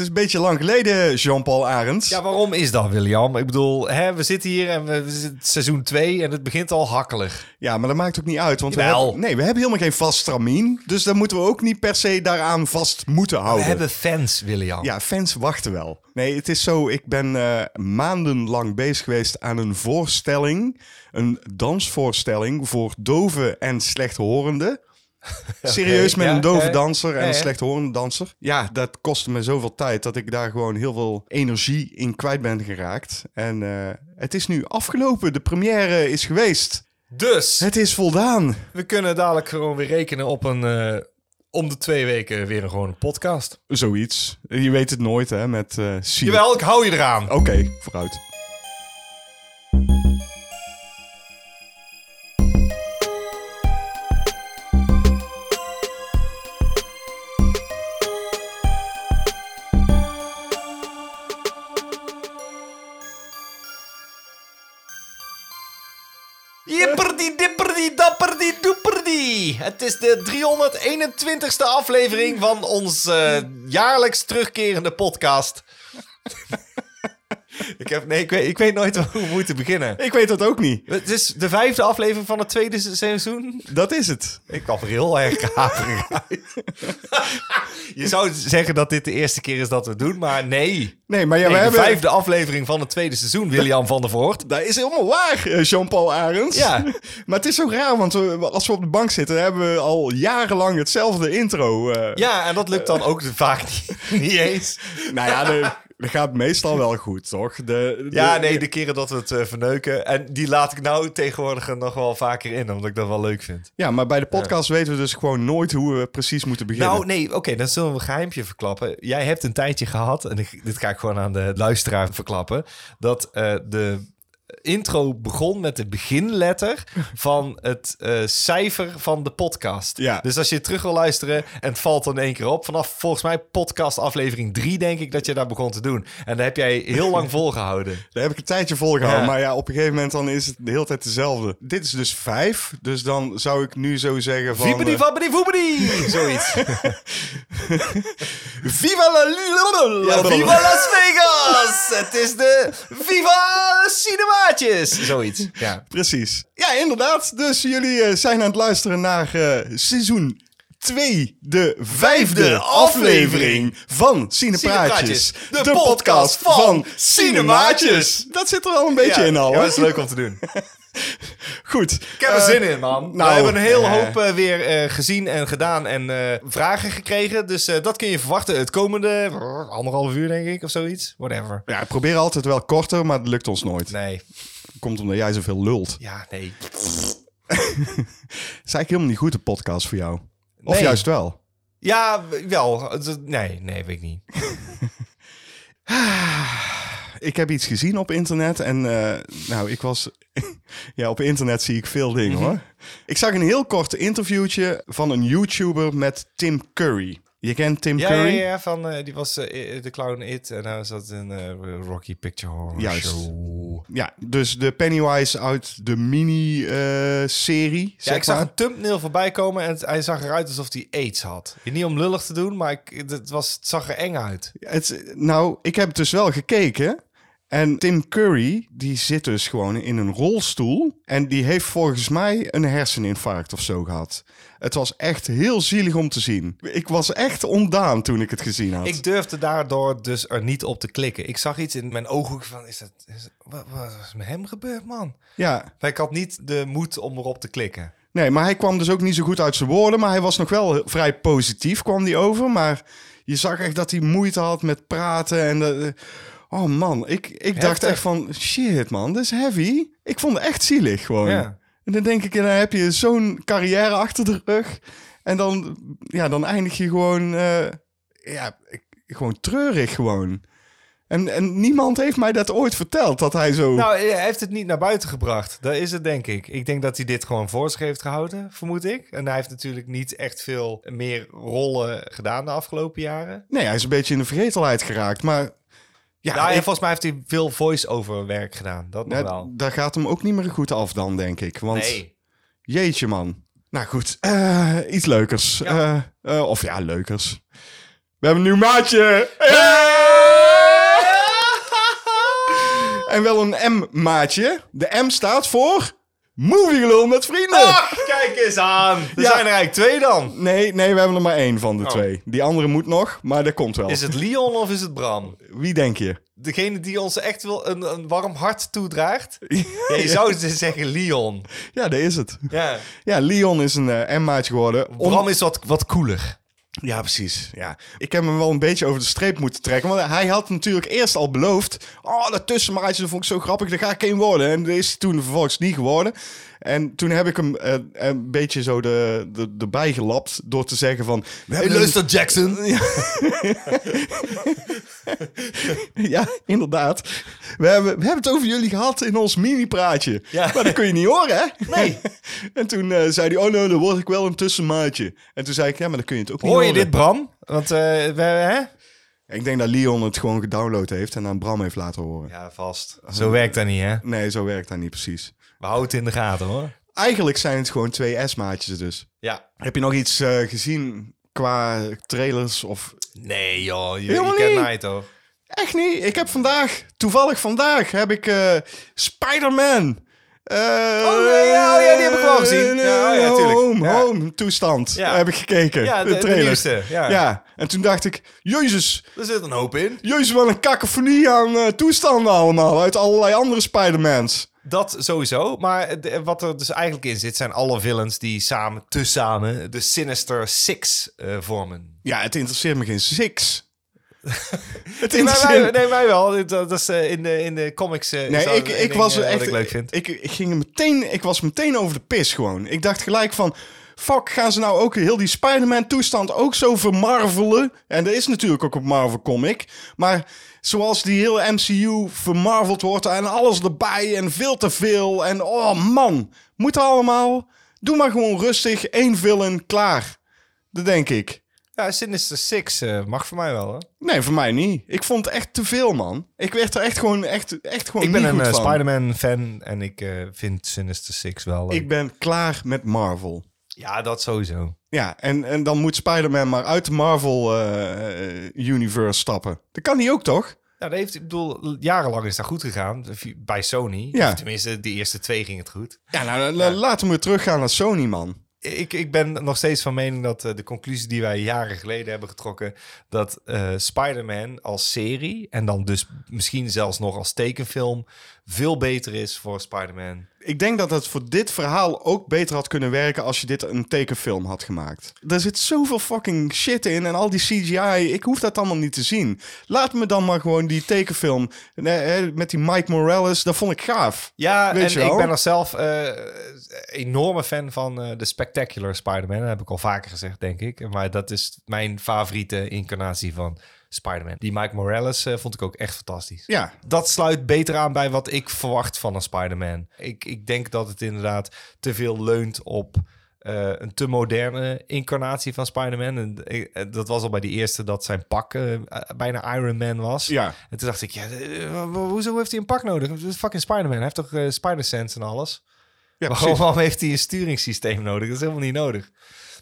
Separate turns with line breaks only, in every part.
Het is een beetje lang geleden, Jean-Paul Arends.
Ja, waarom is dat, William? Ik bedoel, hè, we zitten hier en we, we zitten seizoen 2 en het begint al hakkelig.
Ja, maar dat maakt ook niet uit. Want we hebben, nee, we hebben helemaal geen vast stramien. Dus dan moeten we ook niet per se daaraan vast moeten
We
houden.
hebben fans, William.
Ja, fans wachten wel. Nee, het is zo. Ik ben eh, maandenlang bezig geweest aan een voorstelling. Een dansvoorstelling voor doven en slechthorenden. Serieus, met
ja,
een dove
ja,
danser en
ja,
een slechthorende danser. Ja, dat kostte me zoveel tijd dat ik daar gewoon heel veel energie in kwijt ben geraakt. En eh, het is nu afgelopen. De première is geweest.
Dus,
Het is voldaan.
we kunnen dadelijk gewoon weer rekenen op een... eh, om de twee weken weer een, gewoon podcast.
Zoiets. Je weet het nooit, hè, met eh Cine-
Jawel, ik hou je eraan.
Oké, vooruit.
Doeperdi. Het is de 321ste aflevering van ons jaarlijks terugkerende podcast. Ik, heb, nee, ik, weet, ik weet nooit hoe we moeten beginnen.
Ik weet dat ook niet.
Het is de vijfde aflevering van het tweede se- seizoen.
Dat is het.
Ik kwam er heel erg haverig uit. Je zou zeggen dat dit de eerste keer is dat we het doen, maar nee.
Nee, maar ja,
Nee,
we
de
hebben...
vijfde aflevering van het tweede seizoen, William van der Voort.
Dat is helemaal waar, eh, Jean-Paul Arends.
Ja.
maar het is zo raar, want we- als we op de bank zitten... hebben we al jarenlang hetzelfde intro. eh.
Ja, en dat lukt dan ook vaak niet, niet eens.
Nou ja, de- dat gaat meestal wel goed, toch? De, de-
Ja, nee, de keren dat we het eh, verneuken. En die laat ik nou tegenwoordig nog wel vaker in, omdat ik dat wel leuk vind.
Ja, maar bij de podcast weten we dus gewoon nooit hoe we precies moeten beginnen.
Nou, nee, oké, dan zullen we een geheimje verklappen. Jij hebt een tijdje gehad, en ik, dit ga ik gewoon aan de luisteraar verklappen, dat eh, de intro begon met de beginletter van het eh, cijfer van de podcast.
Ja.
Dus als je terug wil luisteren en het valt dan in één keer op, vanaf volgens mij podcast aflevering 3 denk ik dat je daar begon te doen. En dat heb jij heel lang volgehouden.
Daar heb ik een tijdje volgehouden.
Ja.
Maar ja, op een gegeven moment dan is het de hele tijd dezelfde. Dit is dus vijf. Dus dan zou ik nu zo zeggen van...
Viebedi
eh,
fabbedi voebedi! Zoiets.
Viva la...
Ja, Viva Las Vegas! Het is de Viva Cinemaatjes! Zoiets. Ja.
Precies. Ja, inderdaad. Dus jullie eh, zijn aan het luisteren naar eh, seizoen 2, de vijfde aflevering van Cinepraatjes.
De podcast van Cinemaatjes.
Dat zit er al een beetje
Ja,
in al.
ja, dat is leuk om te doen.
Goed.
Ik heb er zin in, man.
nou,
we hebben een hele
eh.
hoop eh, weer eh, gezien en gedaan en eh, vragen gekregen. Dus eh, dat kun je verwachten het komende eh, anderhalf uur, denk ik, of zoiets. Whatever.
Ja, ik probeer altijd wel korter, maar dat lukt ons nooit.
Nee.
Komt omdat jij zoveel lult.
Ja, nee.
Het is eigenlijk helemaal niet goed, de podcast voor jou. Of
Nee.
juist wel.
Ja, wel. Nee, nee, weet ik niet.
Ik heb iets gezien op internet en eh, nou, ik was... ja, op internet zie ik veel dingen
Mhm.
hoor. Ik zag een heel kort interviewtje van een YouTuber met Tim Curry. Je kent Tim
Ja,
Curry?
ja, ja, van, eh, die was eh, de clown It en is dat een eh, Rocky Picture Horror
Juist.
Show.
Ja, dus de Pennywise uit de mini-serie.
Ja, ik zag een thumbnail voorbij komen en het- hij zag eruit alsof hij AIDS had. Niet om lullig te doen, maar ik, het, was, het zag er eng uit.
Het, nou, ik heb het dus wel gekeken. En Tim Curry, die zit dus gewoon in een rolstoel. En die heeft volgens mij een herseninfarct of zo gehad. Het was echt heel zielig om te zien. Ik was echt ontdaan toen ik het gezien had.
Ik durfde daardoor dus er niet op te klikken. Ik zag iets in mijn ooghoek van, is dat, is, wat, wat is met hem gebeurd, man?
Ja,
Maar ik had niet de moed om erop te klikken.
nee, maar hij kwam dus ook niet zo goed uit zijn woorden. Maar hij was nog wel vrij positief, kwam die over. Maar je zag echt dat hij moeite had met praten. En de, oh man, ik, ik dacht echt van, shit man, dit is heavy. Ik vond het echt zielig gewoon.
Ja.
En dan denk ik, dan heb je zo'n carrière achter de rug. En dan, ja, dan eindig je gewoon, eh, ja, gewoon treurig gewoon. En, en niemand heeft mij dat ooit verteld, dat hij zo...
Nou, hij heeft het niet naar buiten gebracht. Dat is het, denk ik. Ik denk dat hij dit gewoon voor zich heeft gehouden, vermoed ik. En hij heeft natuurlijk niet echt veel meer rollen gedaan de afgelopen jaren.
Nee, hij is een beetje in de vergetelheid geraakt. Maar ja,
en volgens mij heeft hij veel voice-over werk gedaan. Dat wel.
Daar gaat hem ook niet meer goed af dan, denk ik. Want
nee.
jeetje man. Nou goed, eh, iets leukers. Eh, eh, of ja, leukers. We hebben een nieuw maatje. en wel een M-maatje. De M staat voor... Movie Gelul met vrienden.
Ach, kijk eens aan. Er
Ja.
zijn er eigenlijk twee dan.
Nee, nee, we hebben er maar één van de
Oh.
twee. Die andere moet nog, maar dat komt wel.
Is het Leon of is het Bram?
Wie denk je?
Degene die ons echt wel een, een warm hart toedraagt? Ja, je zou dus zeggen Leon.
Ja, dat is het.
Ja.
Ja, Leon is een eh, M-maatje geworden. Om-
Bram is wat, wat cooler.
Ja, precies. Ja. Ik heb hem wel een beetje over de streep moeten trekken. Want hij had natuurlijk eerst al beloofd... Oh, dat tussenmaatje, vond ik zo grappig. Dat ga ik geen worden. En dat is hij toen vervolgens niet geworden. En toen heb ik hem eh, een beetje zo de, de, erbij gelapt... door te zeggen van... We
Hey,
hebben een-
luister Jackson.
Ja, inderdaad. We hebben, we hebben het over jullie gehad in ons mini-praatje.
Ja.
Maar dat kun je niet horen, hè?
Nee.
En toen eh, zei hij, oh nee, dan word ik wel een tussenmaatje. En toen zei ik, ja, maar dan kun je het ook niet
Hoor je
horen.
dit, Bram? Want, eh, we, hè?
Ik denk dat Leon het gewoon gedownload heeft en aan Bram heeft laten horen.
Ja, vast. Zo werkt dat niet, hè?
Nee, zo werkt dat niet precies.
We houden het in de gaten, hoor.
Eigenlijk zijn het gewoon twee S-maatjes dus.
Ja.
Heb je nog iets eh, gezien qua trailers of...
Nee, joh. Je, je kent mij toch?
Echt niet. Ik heb vandaag, toevallig vandaag, heb ik eh, Spider-Man... eh,
Oh, ja, ja, oh ja, die heb ik wel gezien. Ja, oh ja.
Home,
Ja.
home toestand
Ja.
heb ik gekeken.
Ja, de, de. Ja.
Ja, en toen dacht ik, jezus,
Er zit een hoop in.
jezus, wat een kakofonie aan toestanden allemaal uit allerlei andere Spider-Mans.
Dat sowieso. Maar de- wat er dus eigenlijk in zit, zijn alle villains die samen, tezamen, de Sinister Six eh, vormen.
Ja, het interesseert me geen six. het
Nee, wij, nee, mij wel. Dat, is eh, in, de, in de comics. eh,
Nee, ik, ik was echt.
Wat ik leuk vind.
Ik, ik ging meteen, ik was meteen over de pis gewoon. Ik dacht gelijk van. Fuck, gaan ze nou ook heel die Spider-Man toestand ook zo vermarvelen? En dat is natuurlijk ook een Marvel comic. Maar zoals die hele MCU vermarveld wordt en alles erbij en veel te veel. En oh man, moet allemaal. Doe maar gewoon rustig, één villain, klaar. Dat denk ik.
Ja, Sinister Six eh, mag voor mij wel. Hè?
Nee, voor mij niet. Ik vond het echt te veel, man. Ik werd er echt gewoon, echt, echt gewoon
Ik ben een eh. Spider-Man fan en ik eh, vind Sinister Six wel.
Ik ben klaar met Marvel.
Ja, dat sowieso.
Ja, en, en dan moet Spider-Man maar uit de Marvel-universe stappen. Dat kan hij ook, toch?
Nou, dat heeft, ik bedoel, jarenlang is dat goed gegaan bij Sony.
Ja.
Of tenminste, de eerste twee ging het goed.
Ja, nou, la- laten we teruggaan naar Sony, man.
Ik, ik ben nog steeds van mening dat eh, de conclusie die wij jaren geleden hebben getrokken... dat eh, Spider-Man als serie en dan dus misschien zelfs nog als tekenfilm... veel beter is voor Spider-Man.
Ik denk dat het voor dit verhaal ook beter had kunnen werken als je dit een tekenfilm had gemaakt. Er zit zoveel fucking shit in en al die CGI. Ik hoef dat allemaal niet te zien. Laat me dan maar gewoon die tekenfilm met die Mike Morales. Dat vond ik gaaf.
Ja,
Weet
en ik ben er zelf eh, enorme fan van eh, de Spectacular Spider-Man. Dat heb ik al vaker gezegd, denk ik. Maar dat is mijn favoriete incarnatie van Spider-Man. Die Mike Morales eh, vond ik ook echt fantastisch.
Ja,
Dat sluit beter aan bij wat ik verwacht van een Spider-Man. Ik, ik denk dat het inderdaad te veel leunt op eh, een te moderne incarnatie van Spider-Man. En eh, dat was al bij die eerste dat zijn pak bijna Iron Man was.
ja.
En toen dacht ik, ja, hoezo heeft hij een pak nodig? Is fucking Spider-Man. Hij heeft toch Spider-Sense en alles?
ja precies.
waarom heeft hij een sturingssysteem nodig? Dat is helemaal niet nodig.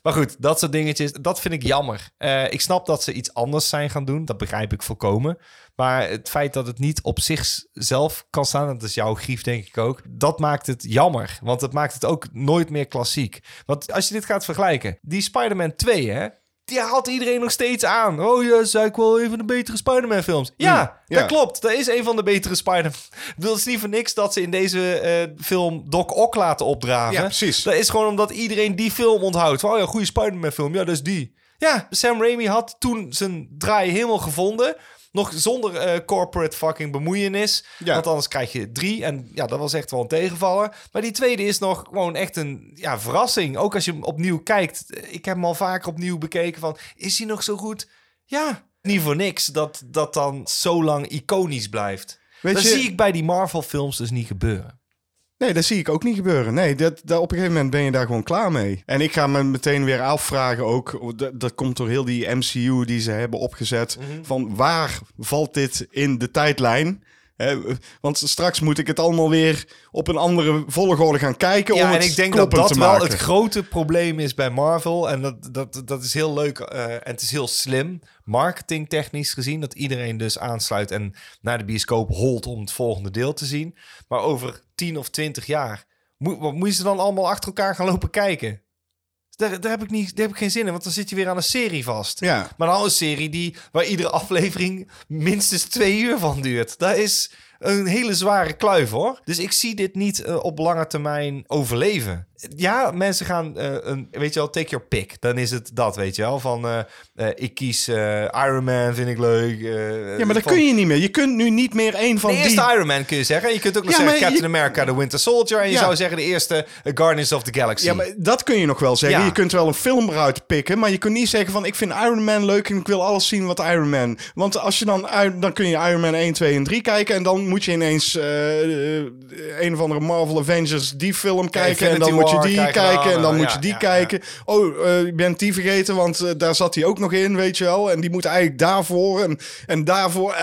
Maar goed, dat soort dingetjes, dat vind ik jammer. Eh, ik snap dat ze iets anders zijn gaan doen. Dat begrijp ik volkomen. Maar het feit dat het niet op zichzelf kan staan, dat is jouw grief denk ik ook. Dat maakt het jammer. Want het maakt het ook nooit meer klassiek. Want als je dit gaat vergelijken, die Spider-Man 2, hè, die haalt iedereen nog steeds aan. Oh ja, zei ik wel een van de betere Spider-Man films. Ja,
Mm, ja.
dat klopt. Dat is een van de betere Spider-Man. Het is niet voor niks dat ze in deze eh, film Doc Ock laten opdragen.
Ja, precies.
Dat is gewoon omdat iedereen die film onthoudt. Van, oh ja, goede Spider-Man film. Ja, dat is die. Ja, Sam Raimi had toen zijn draai helemaal gevonden. Nog zonder eh, corporate fucking bemoeienis.
Ja.
Want anders krijg je drie. En ja, dat was echt wel een tegenvaller. Maar die tweede is nog gewoon echt een ja, verrassing. Ook als je hem opnieuw kijkt. Ik heb hem al vaker opnieuw bekeken van... Is hij nog zo goed? Ja, niet voor niks dat dat dan zo lang iconisch blijft.
Weet
dat
je-
zie ik bij die Marvel films dus niet gebeuren.
Nee, dat zie ik ook niet gebeuren. Nee, dat, dat, op een gegeven moment ben je daar gewoon klaar mee. En ik ga me meteen weer afvragen ook. Dat, dat komt door heel die MCU die ze hebben opgezet.
Mhm.
Van waar valt dit in de tijdlijn? Want straks moet ik het allemaal weer op een andere volgorde gaan kijken. om het
en ik denk dat dat wel het grote probleem is bij Marvel. En dat, dat, dat is heel leuk eh, en het is heel slim, marketingtechnisch gezien, dat iedereen dus aansluit en naar de bioscoop holt om het volgende deel te zien. Maar over 10 of 20 jaar, moet, wat moet je ze dan allemaal achter elkaar gaan lopen kijken? Daar, daar, heb ik niet, daar heb ik geen zin in, want dan zit je weer aan een serie vast.
Ja.
Maar dan een serie die, waar iedere aflevering minstens twee uur van duurt. Dat is een hele zware kluif hoor. Dus ik zie dit niet eh, op lange termijn overleven. Ja, mensen gaan, eh, een, weet je wel, take your pick. Dan is het dat, weet je wel. Van, eh, eh, ik kies Iron Man, vind ik leuk.
Ja, maar dat
van-
kun je niet meer. Je kunt nu niet meer één van
de
die...
eerste Iron Man kun je zeggen. Je kunt ook nog
Ja,
zeggen Captain
je-
America, The Winter Soldier. En je
Ja.
zou zeggen de eerste Guardians of the Galaxy.
Ja, maar dat kun je nog wel zeggen.
Ja.
Je kunt wel een film eruit pikken, maar je kunt niet zeggen van ik vind Iron Man leuk en ik wil alles zien wat Iron Man. Want als je dan dan kun je Iron Man 1, 2 en 3 kijken en dan moet je ineens een of andere Marvel Avengers die film kijken en dan
Infinity
moet je die
kijken
kijken
dan,
en dan
eh,
moet
ja,
je die kijken. Oh, eh, je bent die vergeten, want eh, daar zat hij ook nog in, weet je wel. En die moet eigenlijk daarvoor en, en daarvoor.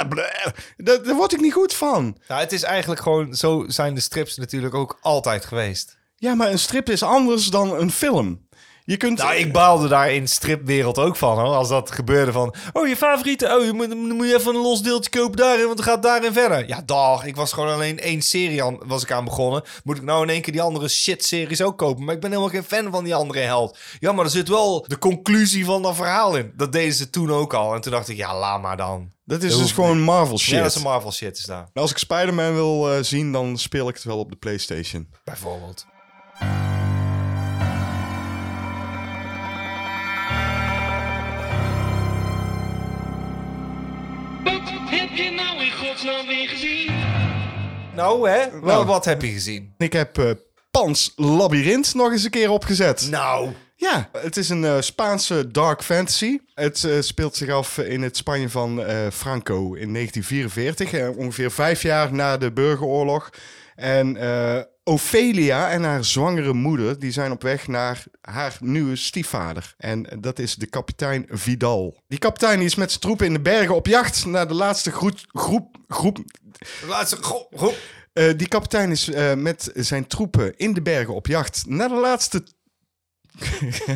Daar, daar word ik niet goed van.
Nou, het is eigenlijk gewoon, zo zijn de strips natuurlijk ook altijd geweest.
Ja, maar een strip is anders dan een film. Je kunt.
Nou, ik baalde daar in stripwereld ook van, hoor. Als dat gebeurde van... Oh, je favoriete... Oh, je moet, dan moet je even een los deeltje kopen daarin, want dan gaat daarin verder. Ja, dag. Ik was gewoon alleen één serie aan, was ik aan begonnen. Moet ik nou in één keer die andere shit-series ook kopen? Maar ik ben helemaal geen fan van die andere held. Ja, maar er zit wel de conclusie van dat verhaal in. Dat deden ze toen ook al. En toen dacht ik, ja, laat maar dan.
Dat is
Dat
dus gewoon Marvel shit.
Ja, dat is een Marvel shit is daar.
Als ik Spider-Man wil eh, zien, dan speel ik het wel op de PlayStation.
Bijvoorbeeld.
Heb je nou in godsnaam weer gezien?
Nou, hè? Wel,
Nou.
wat heb je gezien?
Ik heb eh Pans Labyrinth nog eens een keer opgezet.
Nou...
Ja, het is een eh, Spaanse dark fantasy. Het eh, speelt zich af in het Spanje van eh, Franco in 1944. eh, ongeveer vijf jaar na de burgeroorlog. En eh, Ophelia en haar zwangere moeder... die zijn op weg naar haar nieuwe stiefvader. En dat is de kapitein Vidal. Die kapitein die is met zijn troepen in de bergen op jacht... naar de laatste groep... groep, groep
Laatste... Go.
eh, die kapitein is eh, met zijn troepen in de bergen op jacht... naar de laatste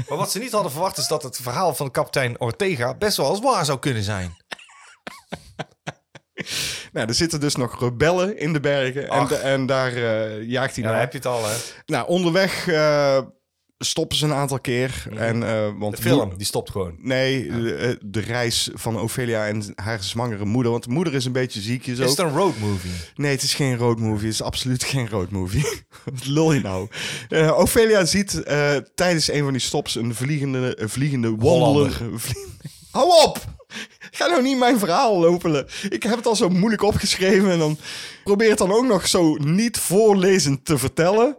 Maar wat ze niet hadden verwacht is dat het verhaal van kapitein Ortega best wel als waar zou kunnen zijn.
Nou, er zitten dus nog rebellen in de bergen. En, de- en daar eh, jaagt hij
Ja,
naar.
heb je het al, hè?
Nou, onderweg eh, stoppen ze een aantal keer. En, eh, want
Mhm. De film, die stopt gewoon.
Nee, de, de reis van Ophelia en haar zwangere moeder. Want de moeder is een beetje ziekjes
Is
ook.
het een road movie?
Nee, het is geen road movie. Het is absoluut geen road movie. Wat lul je nou? Eh, Ophelia ziet tijdens een van die stops een vliegende, vliegende Hou op! Ga nou niet mijn verhaal lopen. Ik heb het al zo moeilijk opgeschreven en dan probeer het dan ook nog zo niet voorlezend te vertellen.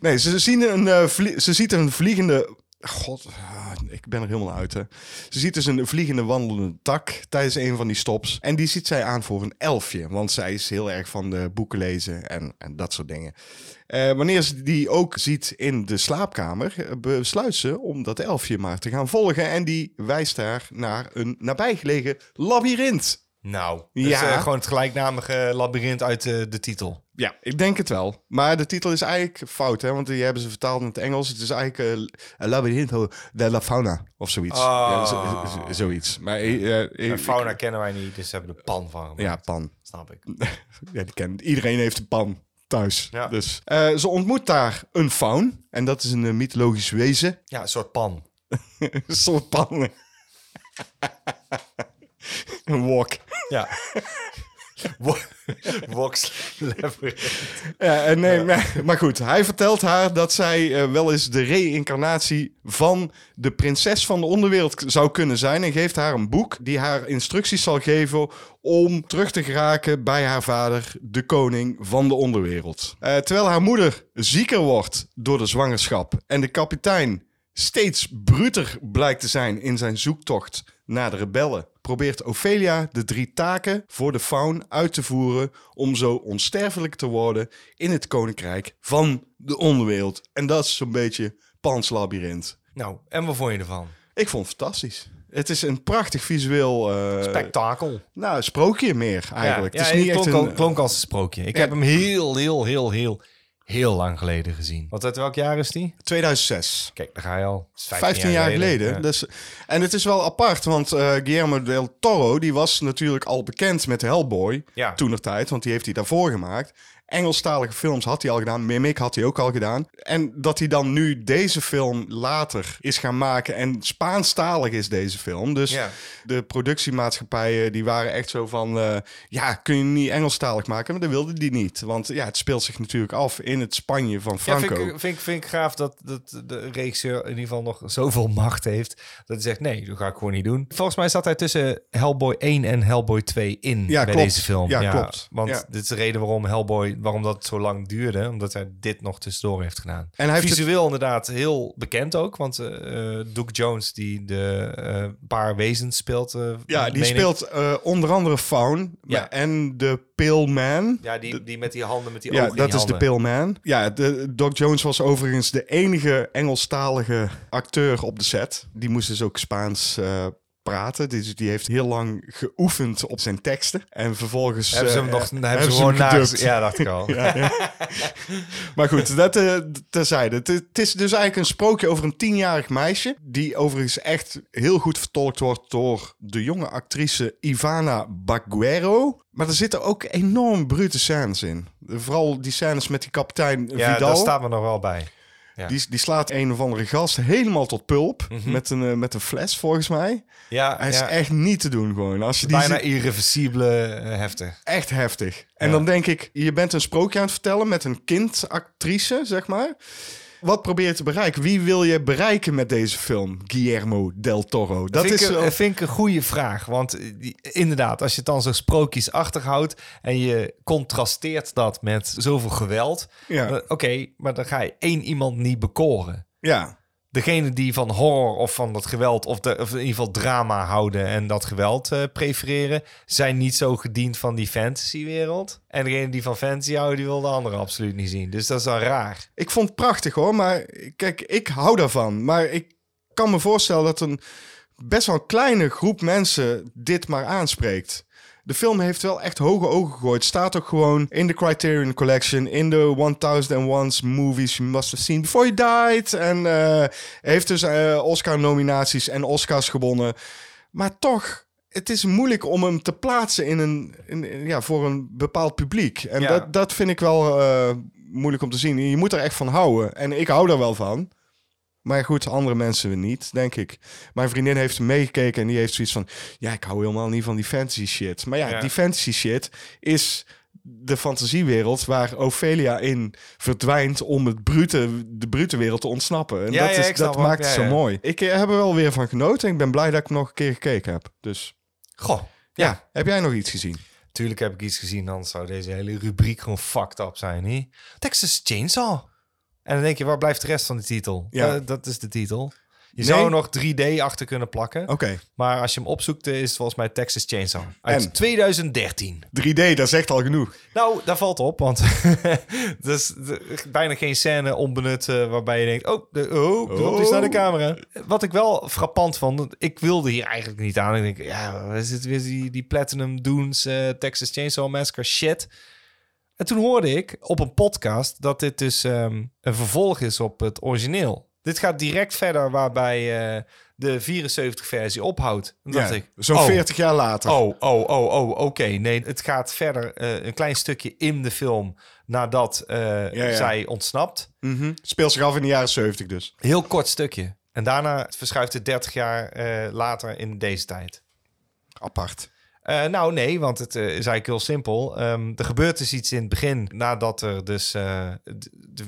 Nee, ze, zien een, eh, vlie- ze ziet een vliegende... God, ah, ik ben er helemaal uit, hè. Ze ziet dus een vliegende wandelende tak tijdens een van die stops. En die ziet zij aan voor een elfje. Want zij is heel erg van de boeken lezen en, en dat soort dingen. Eh, wanneer ze die ook ziet in de slaapkamer, eh, besluit ze om dat elfje maar te gaan volgen. En die wijst haar naar een nabijgelegen labyrint.
Nou, dus,
Ja.
eh, gewoon het gelijknamige labyrint uit de titel.
Ja, ik denk het wel. Maar de titel is eigenlijk fout, hè? Want die hebben ze vertaald in het Engels. Het is eigenlijk uh, Labyrinth de la Fauna of zoiets.
Oh.
Ja, zo- zoiets. Maar
fauna kennen wij niet, dus ze hebben er pan van gemaakt.
Ja, pan.
Snap ik.
Ja, die. Iedereen heeft een pan thuis.
Ja.
Dus eh, ze ontmoet daar een faun. En dat is een eh, mythologisch wezen.
Ja, een soort pan.
een soort pan. een wok.
Ja. Vox.
Ja, en nee, maar, maar goed, hij vertelt haar dat zij eh, wel eens de reïncarnatie van de prinses van de onderwereld zou kunnen zijn. En geeft haar een boek die haar instructies zal geven om terug te geraken bij haar vader, de koning van de onderwereld. Eh, terwijl haar moeder zieker wordt door de zwangerschap en de kapitein steeds bruter blijkt te zijn in zijn zoektocht naar de rebellen, probeert Ophelia de drie taken voor de faun uit te voeren om zo onsterfelijk te worden in het koninkrijk van de onderwereld. En dat is zo'n beetje Pans Labyrinth.
Nou, en wat vond je ervan?
Ik vond het fantastisch. Het is een prachtig visueel... eh,
Spektakel.
nou, sprookje meer eigenlijk.
Ja,
het
ja,
is niet
klonk,
echt
al-
een...
klonk als een sprookje. Ik
Ja.
heb hem heel, heel, heel, heel, heel lang geleden gezien. Want uit welk jaar is die?
2006.
Kijk, daar ga je al. Het is
15, jaar geleden.
Ja.
Dus, en het is wel apart, want eh, Guillermo del Toro... die was natuurlijk al bekend met Hellboy
Ja.
toen er tijd. Want die heeft hij daarvoor gemaakt. Engelstalige films had hij al gedaan. Mimic had hij ook al gedaan. En dat hij dan nu deze film later is gaan maken. En Spaanstalig is deze film. Dus
Ja.
de productiemaatschappijen die waren echt zo van... eh, ja, kun je niet Engelstalig maken? Maar dat wilde die niet. Want ja, het speelt zich natuurlijk af in het Spanje van
Ja,
Franco.
vind, ik, vind, ik, vind ik gaaf dat, dat de regisseur in ieder geval nog zoveel macht heeft. Dat hij zegt, nee, dat ga ik gewoon niet doen. Volgens mij zat hij tussen Hellboy 1 en Hellboy 2 in
Ja,
bij
klopt.
deze film.
Ja, klopt.
Want
Ja.
dit is de reden waarom Hellboy, waarom dat zo lang duurde. Omdat hij dit nog tussendoor heeft gedaan.
En hij heeft het-
Visueel inderdaad heel bekend ook. Want eh, Duke Jones, die de eh, paar wezens speelt.
Ja, die speelt onder andere Faun
Ja.
en de Pale Man.
Ja, die, die met die handen, met die
Ja,
ogen in
dat is de. Pale Man. Ja, de, Doc Jones was overigens de enige Engelstalige acteur op de set. Die moest dus ook Spaans praten. Dus die heeft heel lang geoefend op zijn teksten. En vervolgens...
Hebben ze hem
eh,
nog hebben ze gewoon naast. Ja, dacht ik al.
Maar goed, dat eh, terzijde. Het, is dus eigenlijk een sprookje over een tienjarig meisje... die overigens echt heel goed vertolkt wordt door de jonge actrice Ivana Baguero. Maar er zitten ook enorm brute scènes in. Vooral die scènes met die kapitein
Ja,
Vidal.
daar staat me nog wel bij. Ja.
Die, die slaat een of andere gast helemaal tot pulp. met, een, eh, met een fles, volgens mij.
Ja,
Hij is
ja.
echt niet te doen gewoon. Als je die
bijna irreversibele eh, heftig.
echt heftig. En
Ja.
dan denk ik, je bent een sprookje aan het vertellen met een kindactrice, zeg maar. Wat probeer je te bereiken? Wie wil je bereiken met deze film? Guillermo del Toro. Dat
vind,
is
ik,
wel-
een- vind ik een goede vraag. Want eh, inderdaad, als je het dan zo sprookjes achterhoudt... en je contrasteert dat met zoveel geweld...
Ja.
Oké, maar dan ga je één iemand niet bekoren.
ja.
Degene die van horror of van dat geweld... of, de, of in ieder geval drama houden en dat geweld eh, prefereren... zijn niet zo gediend van die fantasywereld. En degene die van fantasy houden, die wil de andere absoluut niet zien. Dus dat is dan raar.
Ik vond het prachtig hoor, maar kijk, ik hou daarvan. Maar ik kan me voorstellen dat een best wel kleine groep mensen dit maar aanspreekt. De film heeft wel echt hoge ogen gegooid. Staat ook gewoon in de Criterion Collection, in de 1001 movies you must have seen before you died. En eh, heeft dus eh, Oscar-nominaties en Oscars gewonnen. Maar toch, het is moeilijk om hem te plaatsen in een, in, ja, voor een bepaald publiek. En
Ja.
dat, dat vind ik wel eh, moeilijk om te zien. Je moet er echt van houden. En ik hou er wel van. Maar goed, andere mensen niet, denk ik. Mijn vriendin heeft meegekeken en die heeft zoiets van... Ja, ik hou helemaal niet van die fantasy shit. Maar ja,
Ja.
die fantasy shit is de fantasiewereld waar Ophelia in verdwijnt om het brute, de brute wereld te ontsnappen. En
Ja,
dat,
ja,
is, dat maakt het zo mooi. Ik eh, heb er wel weer van genoten. Ik ben blij dat ik nog een keer gekeken heb. Dus
Goh,
ja, heb jij nog iets gezien?
Tuurlijk heb ik iets gezien, anders zou deze hele rubriek gewoon fucked up zijn, niet? Texas Chainsaw. En dan denk je, waar blijft de rest van de titel?
Ja.
Eh, dat is de titel. Je
Nee.
zou er nog 3D achter kunnen plakken.
Oké,
Maar als je hem opzoekt, eh, is het volgens mij Texas Chainsaw. Uit
En?
2013.
3D, dat is echt al genoeg.
Nou, daar valt op, want er is de- bijna geen scène onbenut eh, waarbij je denkt, oh, de, oh, loopt iets naar de camera. Wat ik wel frappant vond, ik wilde hier eigenlijk niet aan. Ik denk, ja, is het weer die, die Platinum Dunes eh, Texas Chainsaw Massacre shit. En toen hoorde ik op een podcast dat dit dus ehm, een vervolg is op het origineel. Dit gaat direct verder waarbij eh, de 74-versie ophoudt. En dacht
Ja,
ik,
Zo'n
oh,
40 jaar later.
Oh, oh, oh, oh, oké. Nee, het gaat verder eh, een klein stukje in de film nadat
ja.
zij ontsnapt.
Mhm. Speelt zich af in de jaren 70 dus.
Heel kort stukje. En daarna verschuift het 30 jaar later in deze tijd.
Apart.
Eh, nou, nee, want het eh, is eigenlijk heel simpel. Ehm, er gebeurt dus iets in het begin nadat er dus eh,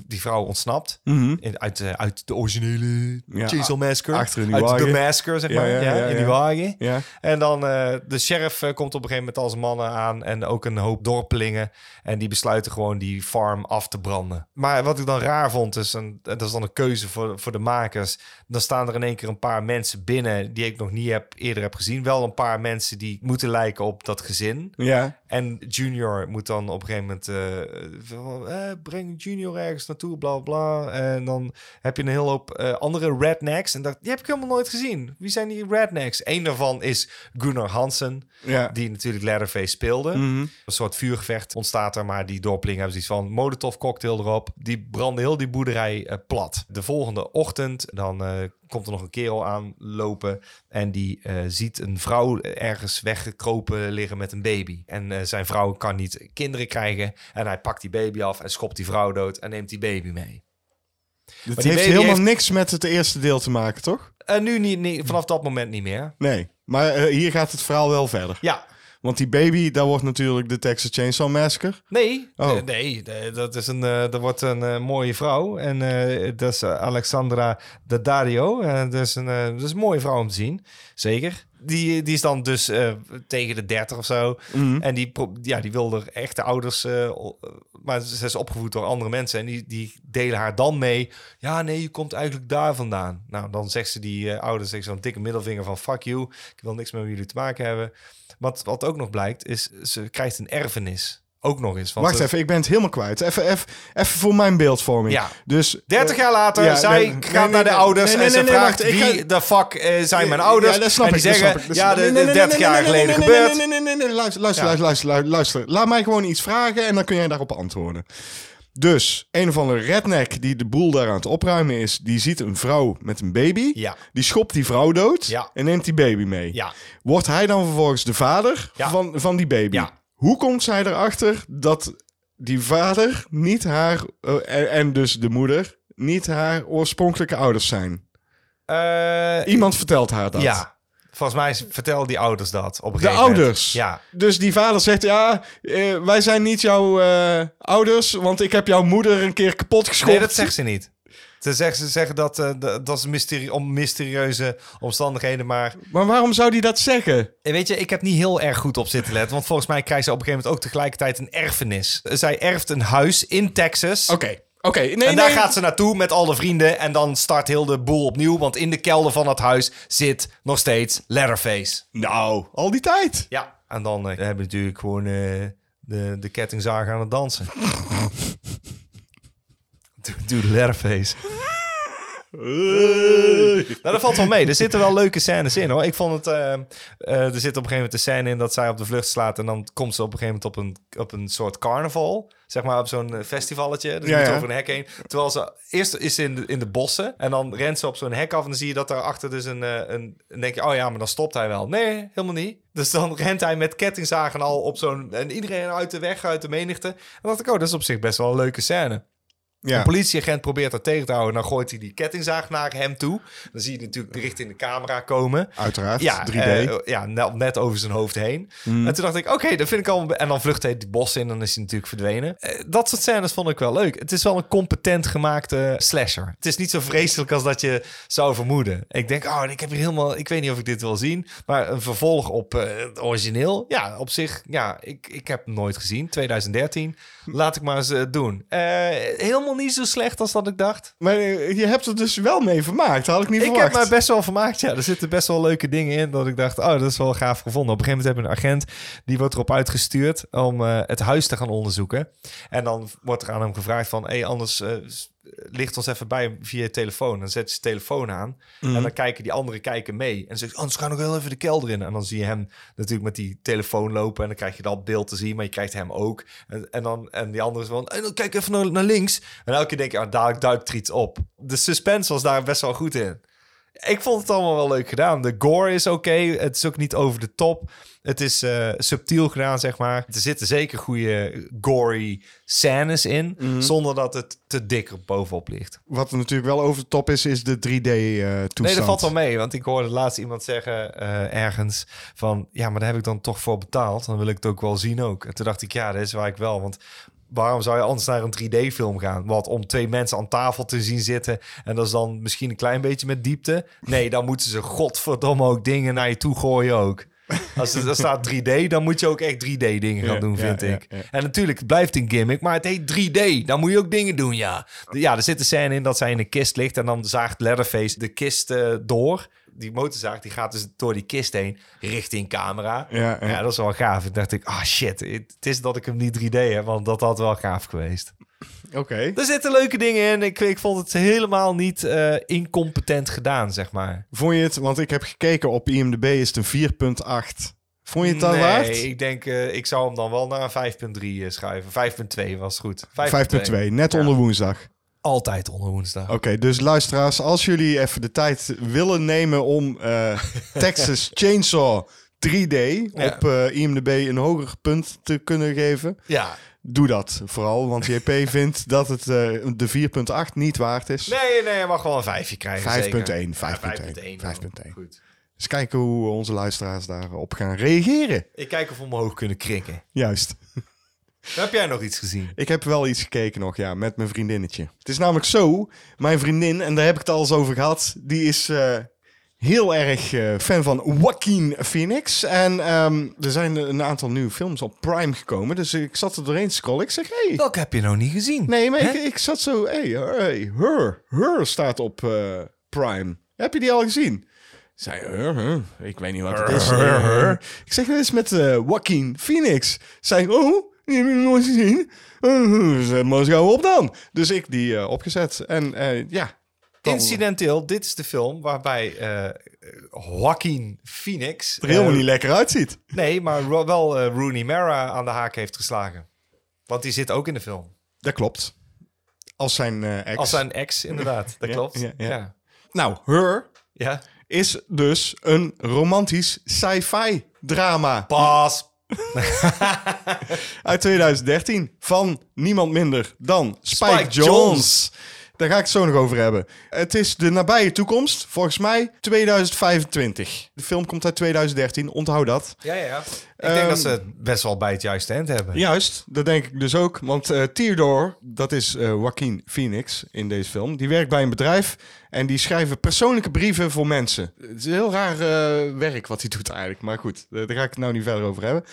die vrouw ontsnapt. In, uit, uit de originele
Ja,
Chainsaw Massacre.
achter in die
uit de
wagen.
Massacre, zeg
Ja,
maar.
ja,
Ja,
ja,
in die wagen. En dan uh, de sheriff uh, komt op een gegeven moment als mannen aan en ook een hoop dorpelingen. En die besluiten gewoon die farm af te branden. Maar wat ik dan raar vond, is een, dat is dan een keuze voor, voor de makers. Dan staan er in één keer een paar mensen binnen die ik nog niet heb, eerder heb gezien. Wel een paar mensen die moeten lijken op dat gezin.
Ja.
En Junior moet dan op een gegeven moment... eh, van, eh, breng Junior ergens naartoe, bla bla. En dan heb je een hele hoop eh, andere rednecks. En dat, die heb ik helemaal nooit gezien. Wie zijn die rednecks? Eén daarvan is Gunnar Hansen.
Ja.
Die natuurlijk Leatherface speelde.
Mhm.
Een soort vuurgevecht ontstaat er, maar die dorpelingen hebben zoiets van Molotov cocktail erop. Die branden heel die boerderij eh, plat. De volgende ochtend dan eh, komt er nog een kerel aanlopen en die eh, ziet een vrouw ergens weggekropen liggen met een baby. En eh, zijn vrouw kan niet kinderen krijgen en hij pakt die baby af en schopt die vrouw dood en neemt die baby mee.
Het heeft helemaal
heeft-
niks met het eerste deel te maken, toch?
En nu niet, niet, vanaf dat moment niet meer.
Nee. Maar eh, hier gaat het verhaal wel verder.
Ja,
Want die baby, daar wordt natuurlijk de Texas Chainsaw Massacre.
Nee,
Oh.
eh, nee, nee, dat is een, eh, dat wordt een eh, mooie vrouw. En eh, dat is eh, Alexandra Daddario. Eh, dat, is een, eh, dat is een mooie vrouw om te zien, zeker. Die, die is dan dus eh, tegen de 30 of zo.
Mhm.
En die, ja, die wil er echte ouders... o- maar ze is opgevoed door andere mensen. En die, die delen haar dan mee. Ja, nee, je komt eigenlijk daar vandaan. Nou, dan zegt ze die eh, ouders zegt zo'n dikke middelvinger van... Fuck you, ik wil niks meer met jullie te maken hebben. Wat, wat ook nog blijkt, is ze krijgt een erfenis. Ook nog eens. Want
Wacht even, ik ben het helemaal kwijt. Even, even, even voor mijn beeldvorming.
Ja.
Dus,
30
eh,
jaar later,
ja,
zij
nee,
gaat
nee,
naar
nee,
de ouders en ze vraagt
wacht,
wie
ga-
de fuck eh, zijn mijn ouders.
Ja, dat snap
en
ik. dat
zeggen,
snap
ja, de,
ik. Nee,
de
nee,
30
nee,
jaar geleden gebeurd.
Nee, nee, nee, luister, luister,
Ja.
luister, luister, luister. Laat mij gewoon iets vragen en dan kun jij daarop antwoorden. Dus, een of andere redneck die de boel daar aan het opruimen is, die ziet een vrouw met een baby.
Ja.
Die schopt die vrouw dood
Ja.
en neemt die baby mee.
Ja.
Wordt hij dan vervolgens de vader van, van die baby?
Ja.
Hoe komt zij erachter dat die vader niet haar, eh, en, en dus de moeder, niet haar oorspronkelijke ouders zijn?
Eh,
Iemand vertelt haar dat.
Ja. Volgens mij vertellen die ouders dat op een
De
moment.
ouders.
Ja.
Dus die vader zegt, ja, eh, wij zijn niet jouw ouders, want ik heb jouw moeder een keer kapot geschopt.
Nee, dat zegt ze niet. Ze zeggen, ze zeggen dat, eh, dat, dat is mysterie, om mysterieuze omstandigheden, maar
Maar waarom zou die dat zeggen?
Eh, Weet je, ik heb niet heel erg goed op zitten letten. Want volgens mij krijgt ze op een gegeven moment ook tegelijkertijd een erfenis. Zij erft een huis in Texas.
Oké, oké. Nee,
en daar
nee.
gaat ze naartoe met alle vrienden. En dan start heel de boel opnieuw. Want in de kelder van het huis zit nog steeds Leatherface.
Nou, al die tijd.
Ja. En dan eh, hebben we natuurlijk gewoon eh, de, de kettingzaag aan het dansen. Doe, doe Leatherface. Nou, dat valt wel mee. Er zitten wel leuke scènes in hoor. Ik vond het. eh, eh, er zit op een gegeven moment een scène in dat zij op de vlucht slaat. En dan komt ze op een gegeven moment op een, op een soort carnaval. Zeg maar op zo'n eh, festivalletje. Dus
Ja,
moet ze
ja.
over een hek heen. Terwijl ze eerst is in de, in de bossen. En dan rent ze op zo'n hek af. En dan zie je dat daarachter dus een. een dan denk je, oh ja, maar dan stopt hij wel. Nee, helemaal niet. Dus dan rent hij met kettingzagen al op zo'n. En iedereen uit de weg, uit de menigte. En dacht ik, oh, dat is op zich best wel een leuke scène.
Ja.
Een politieagent probeert dat tegen te houden. Dan gooit hij die kettingzaag naar hem toe. Dan zie je natuurlijk richting de camera komen.
Uiteraard,
Ja,
3D.
eh, ja net, net over zijn hoofd heen.
Mm.
En toen dacht ik, oké, dat vind ik al... En dan vlucht hij die bos in en dan is hij natuurlijk verdwenen. Eh, dat soort scènes vond ik wel leuk. Het is wel een competent gemaakte slasher. Het is niet zo vreselijk als dat je zou vermoeden. Ik denk, oh, ik heb hier helemaal... Ik weet niet of ik dit wil zien. Maar een vervolg op eh, het origineel. Ja, op zich, ja, ik, ik heb hem nooit gezien. 2013. Laat ik maar eens doen. Eh, helemaal niet zo slecht als dat ik dacht.
Maar eh, je hebt er dus wel mee vermaakt. Dat had ik niet
Ik
verwacht.
heb me best wel vermaakt, ja. Er zitten best wel leuke dingen in dat ik dacht, oh, dat is wel gaaf gevonden. Op een gegeven moment heb je een agent, die wordt erop uitgestuurd om eh, het huis te gaan onderzoeken. En dan wordt er aan hem gevraagd van, hé, hey, anders eh, licht ons even bij via je telefoon. Dan zet je zijn telefoon aan
Mhm.
en dan kijken die anderen kijken mee. En dan zegt, anders ga nog wel even de kelder in. En dan zie je hem natuurlijk met die telefoon lopen en dan krijg je dat beeld te zien, maar je krijgt hem ook. En, en dan en die andere is van, hey, dan kijk even naar, naar links. En elke keer denk je, ah, dadelijk duikt er iets op. De suspense was daar best wel goed in. Ik vond het allemaal wel leuk gedaan. De gore is oké. Het is ook niet over de top. Het is eh, subtiel gedaan, zeg maar. Er zitten zeker goede gory scènes in. Zonder dat het te dik bovenop ligt.
Wat er natuurlijk wel over de top is, is de 3D-toestand.
Nee, dat valt wel mee. Want ik hoorde laatst iemand zeggen eh, ergens van... Ja, maar daar heb ik dan toch voor betaald. Dan wil ik het ook wel zien ook. En toen dacht ik, ja, dat is waar ik wel. Want waarom zou je anders naar een 3D-film gaan? Wat, om twee mensen aan tafel te zien zitten... en dat is dan misschien een klein beetje met diepte? Nee, dan moeten ze godverdomme ook dingen naar je toe gooien ook. Als er, staat 3D, dan moet je ook echt 3D-dingen gaan
Ja,
doen, vind ik. En natuurlijk, het blijft een gimmick, maar het heet 3D. Dan moet je ook dingen doen, ja. Ja, er zit een scène in dat zij in een kist ligt... en dan zaagt Leatherface de kist eh, door. die motorzaag die gaat dus door die kist heen richting camera.
Ja, ja.
Ja, dat is wel gaaf. Ik dacht ik, ah shit, het is dat ik hem niet 3D heb, want dat had wel gaaf geweest.
Oké.
Er zitten leuke dingen in. Ik, ik vond het helemaal niet eh, incompetent gedaan, zeg maar.
Vond je het, want ik heb gekeken op IMDb, is het een 4.8. Vond je het dan
nee,
waard?
ik denk, eh, ik zou hem dan wel naar een 5.3 eh, schuiven. 5.2 was goed.
5.2, net onder woensdag.
Altijd onder woensdag.
Oké, dus luisteraars, als jullie even de tijd willen nemen om eh, Texas Chainsaw 3D
Ja.
op IMDb een hoger punt te kunnen geven,
Ja.
Doe dat vooral. Want JP vindt dat het eh, de 4.8 niet waard is.
Nee, nee, je mag wel een vijfje krijgen.
5.1,
zeker.
5.1,
Ja,
5.1.
Goed.
Dus kijken hoe onze luisteraars daarop gaan reageren.
Ik kijk of we omhoog kunnen krikken.
Juist.
Heb jij nog iets gezien?
Ik heb wel iets gekeken nog, ja, met mijn vriendinnetje. Het is namelijk zo, mijn vriendin, en daar heb ik het al eens over gehad, die is eh, heel erg eh, fan van Joaquin Phoenix. En ehm, er zijn een aantal nieuwe films op Prime gekomen, dus ik zat er doorheen te scrollen. Ik zeg, hey,
Welke heb je nou niet gezien?
nee, maar ik, ik zat zo, hey, hey, Her, Her staat op eh, Prime. Heb je die al gezien? Zei, Her, Her, ik weet niet wat het is.
Her, Her.
Ik zeg, dit is met eh Joaquin Phoenix. Zei, oh, die heb ik nog nooit gezien. Uh, zet maar eens gauw op dan. Dus ik die eh, opgezet. En eh, ja.
Incidenteel, dit is de film waarbij eh Joaquin Phoenix...
er helemaal
eh,
niet lekker uitziet.
Nee, maar ro- wel eh, Rooney Mara aan de haak heeft geslagen. Want die zit ook in de film.
Dat klopt. Als zijn eh, ex.
Als zijn ex, inderdaad. Dat
Ja,
klopt.
ja, ja.
ja.
Nou, Her
Ja.
is dus een romantisch sci-fi drama.
Pas.
uit 2013 van niemand minder dan Spike,
Spike
Jones. Daar ga ik het zo nog over hebben. Het is de nabije toekomst, volgens mij 2025. De film komt uit 2013, onthoud dat.
Ja, ja. Ik denk
Ehm,
dat ze het best wel bij het juiste eind hebben.
Juist, dat denk ik dus ook. Want Theodore, dat is eh Joaquin Phoenix in deze film, die werkt bij een bedrijf en die schrijven persoonlijke brieven voor mensen. Het is een heel raar eh, werk wat hij doet eigenlijk, maar goed, daar ga ik het nou niet verder over hebben.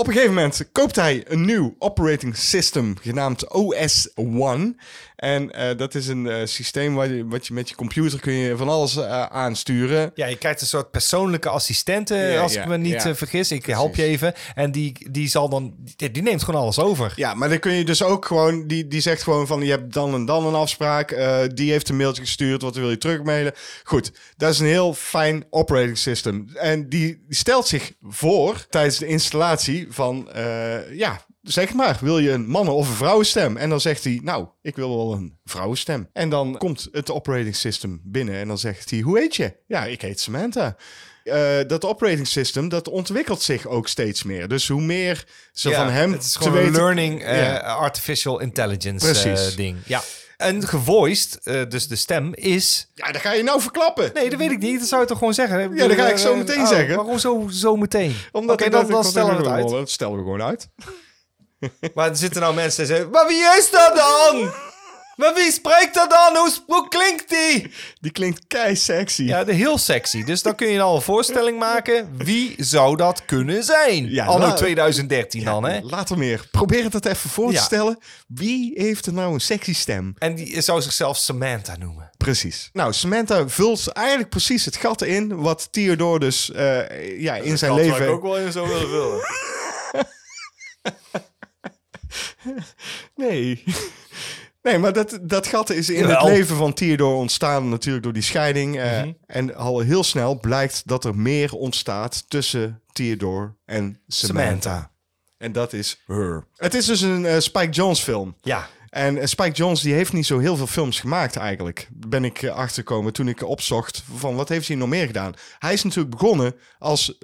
Op een gegeven moment koopt hij een nieuw operating system genaamd OS1. En eh, dat is een eh, systeem waar je, wat je met je computer kun je van alles eh, aansturen.
Ja, je krijgt een soort persoonlijke assistente,
Ja,
als
ja,
ik me niet
ja.
vergis. Ik help je even. En die, die zal dan... Die, die neemt gewoon alles over.
Ja, maar dan kun je dus ook gewoon, die, die zegt gewoon van je hebt dan en dan een afspraak. die heeft een mailtje gestuurd, wat wil je terugmailen? Goed, dat is een heel fijn operating system. En die stelt zich voor tijdens de installatie van, eh, ja, zeg maar, wil je een mannen- of een vrouwenstem? En dan zegt hij, nou, ik wil wel een vrouwenstem. En dan komt het operating system binnen en dan zegt hij, hoe heet je? Ja, ik heet Samantha. Eh, dat operating system, dat ontwikkelt zich ook steeds meer. Dus hoe meer ze
Ja,
van hem
Het is gewoon een
weten...
learning eh, artificial intelligence
Precies.
ding. Ja. En gevoiced, eh, dus de stem, is...
Ja, dat ga je nou verklappen.
Nee, dat weet ik niet. Dat zou je toch gewoon zeggen?
Ja, dat ga ik zo meteen
oh,
zeggen.
Waarom zo, zo meteen?
Omdat
dan,
dat-
dan stellen we het uit.
Dat stellen we gewoon uit.
Maar er zitten nou mensen die zeggen... Maar wie is dat dan? Maar wie spreekt dat dan? Hoe, hoe klinkt die?
Die klinkt kei sexy.
Ja, de heel sexy. Dus dan kun je al een voorstelling maken. Wie zou dat kunnen zijn?
Ja,
Anno
la-
2013 dan, hè?
Later meer. Probeer het dat even voor te
Ja.
stellen. Wie heeft er nou een sexy stem?
En die zou zichzelf Samantha noemen.
Precies. Nou, Samantha vult eigenlijk precies het gat in wat Theodore dus eh, ja, in zijn leven...
wel in zo willen vullen.
Nee. Nee, maar dat, dat gat is in
Jawel.
het leven van Theodore ontstaan natuurlijk door die scheiding. eh,
Mhm.
En al heel snel blijkt dat er meer ontstaat tussen Theodore en Samantha.
Samantha.
En dat is her. Het is dus een eh, Spike Jones film.
Ja.
En eh, Spike Jones die heeft niet zo heel veel films gemaakt eigenlijk. Ben ik eh, achtergekomen toen ik opzocht van wat heeft hij nog meer gedaan. Hij is natuurlijk begonnen als...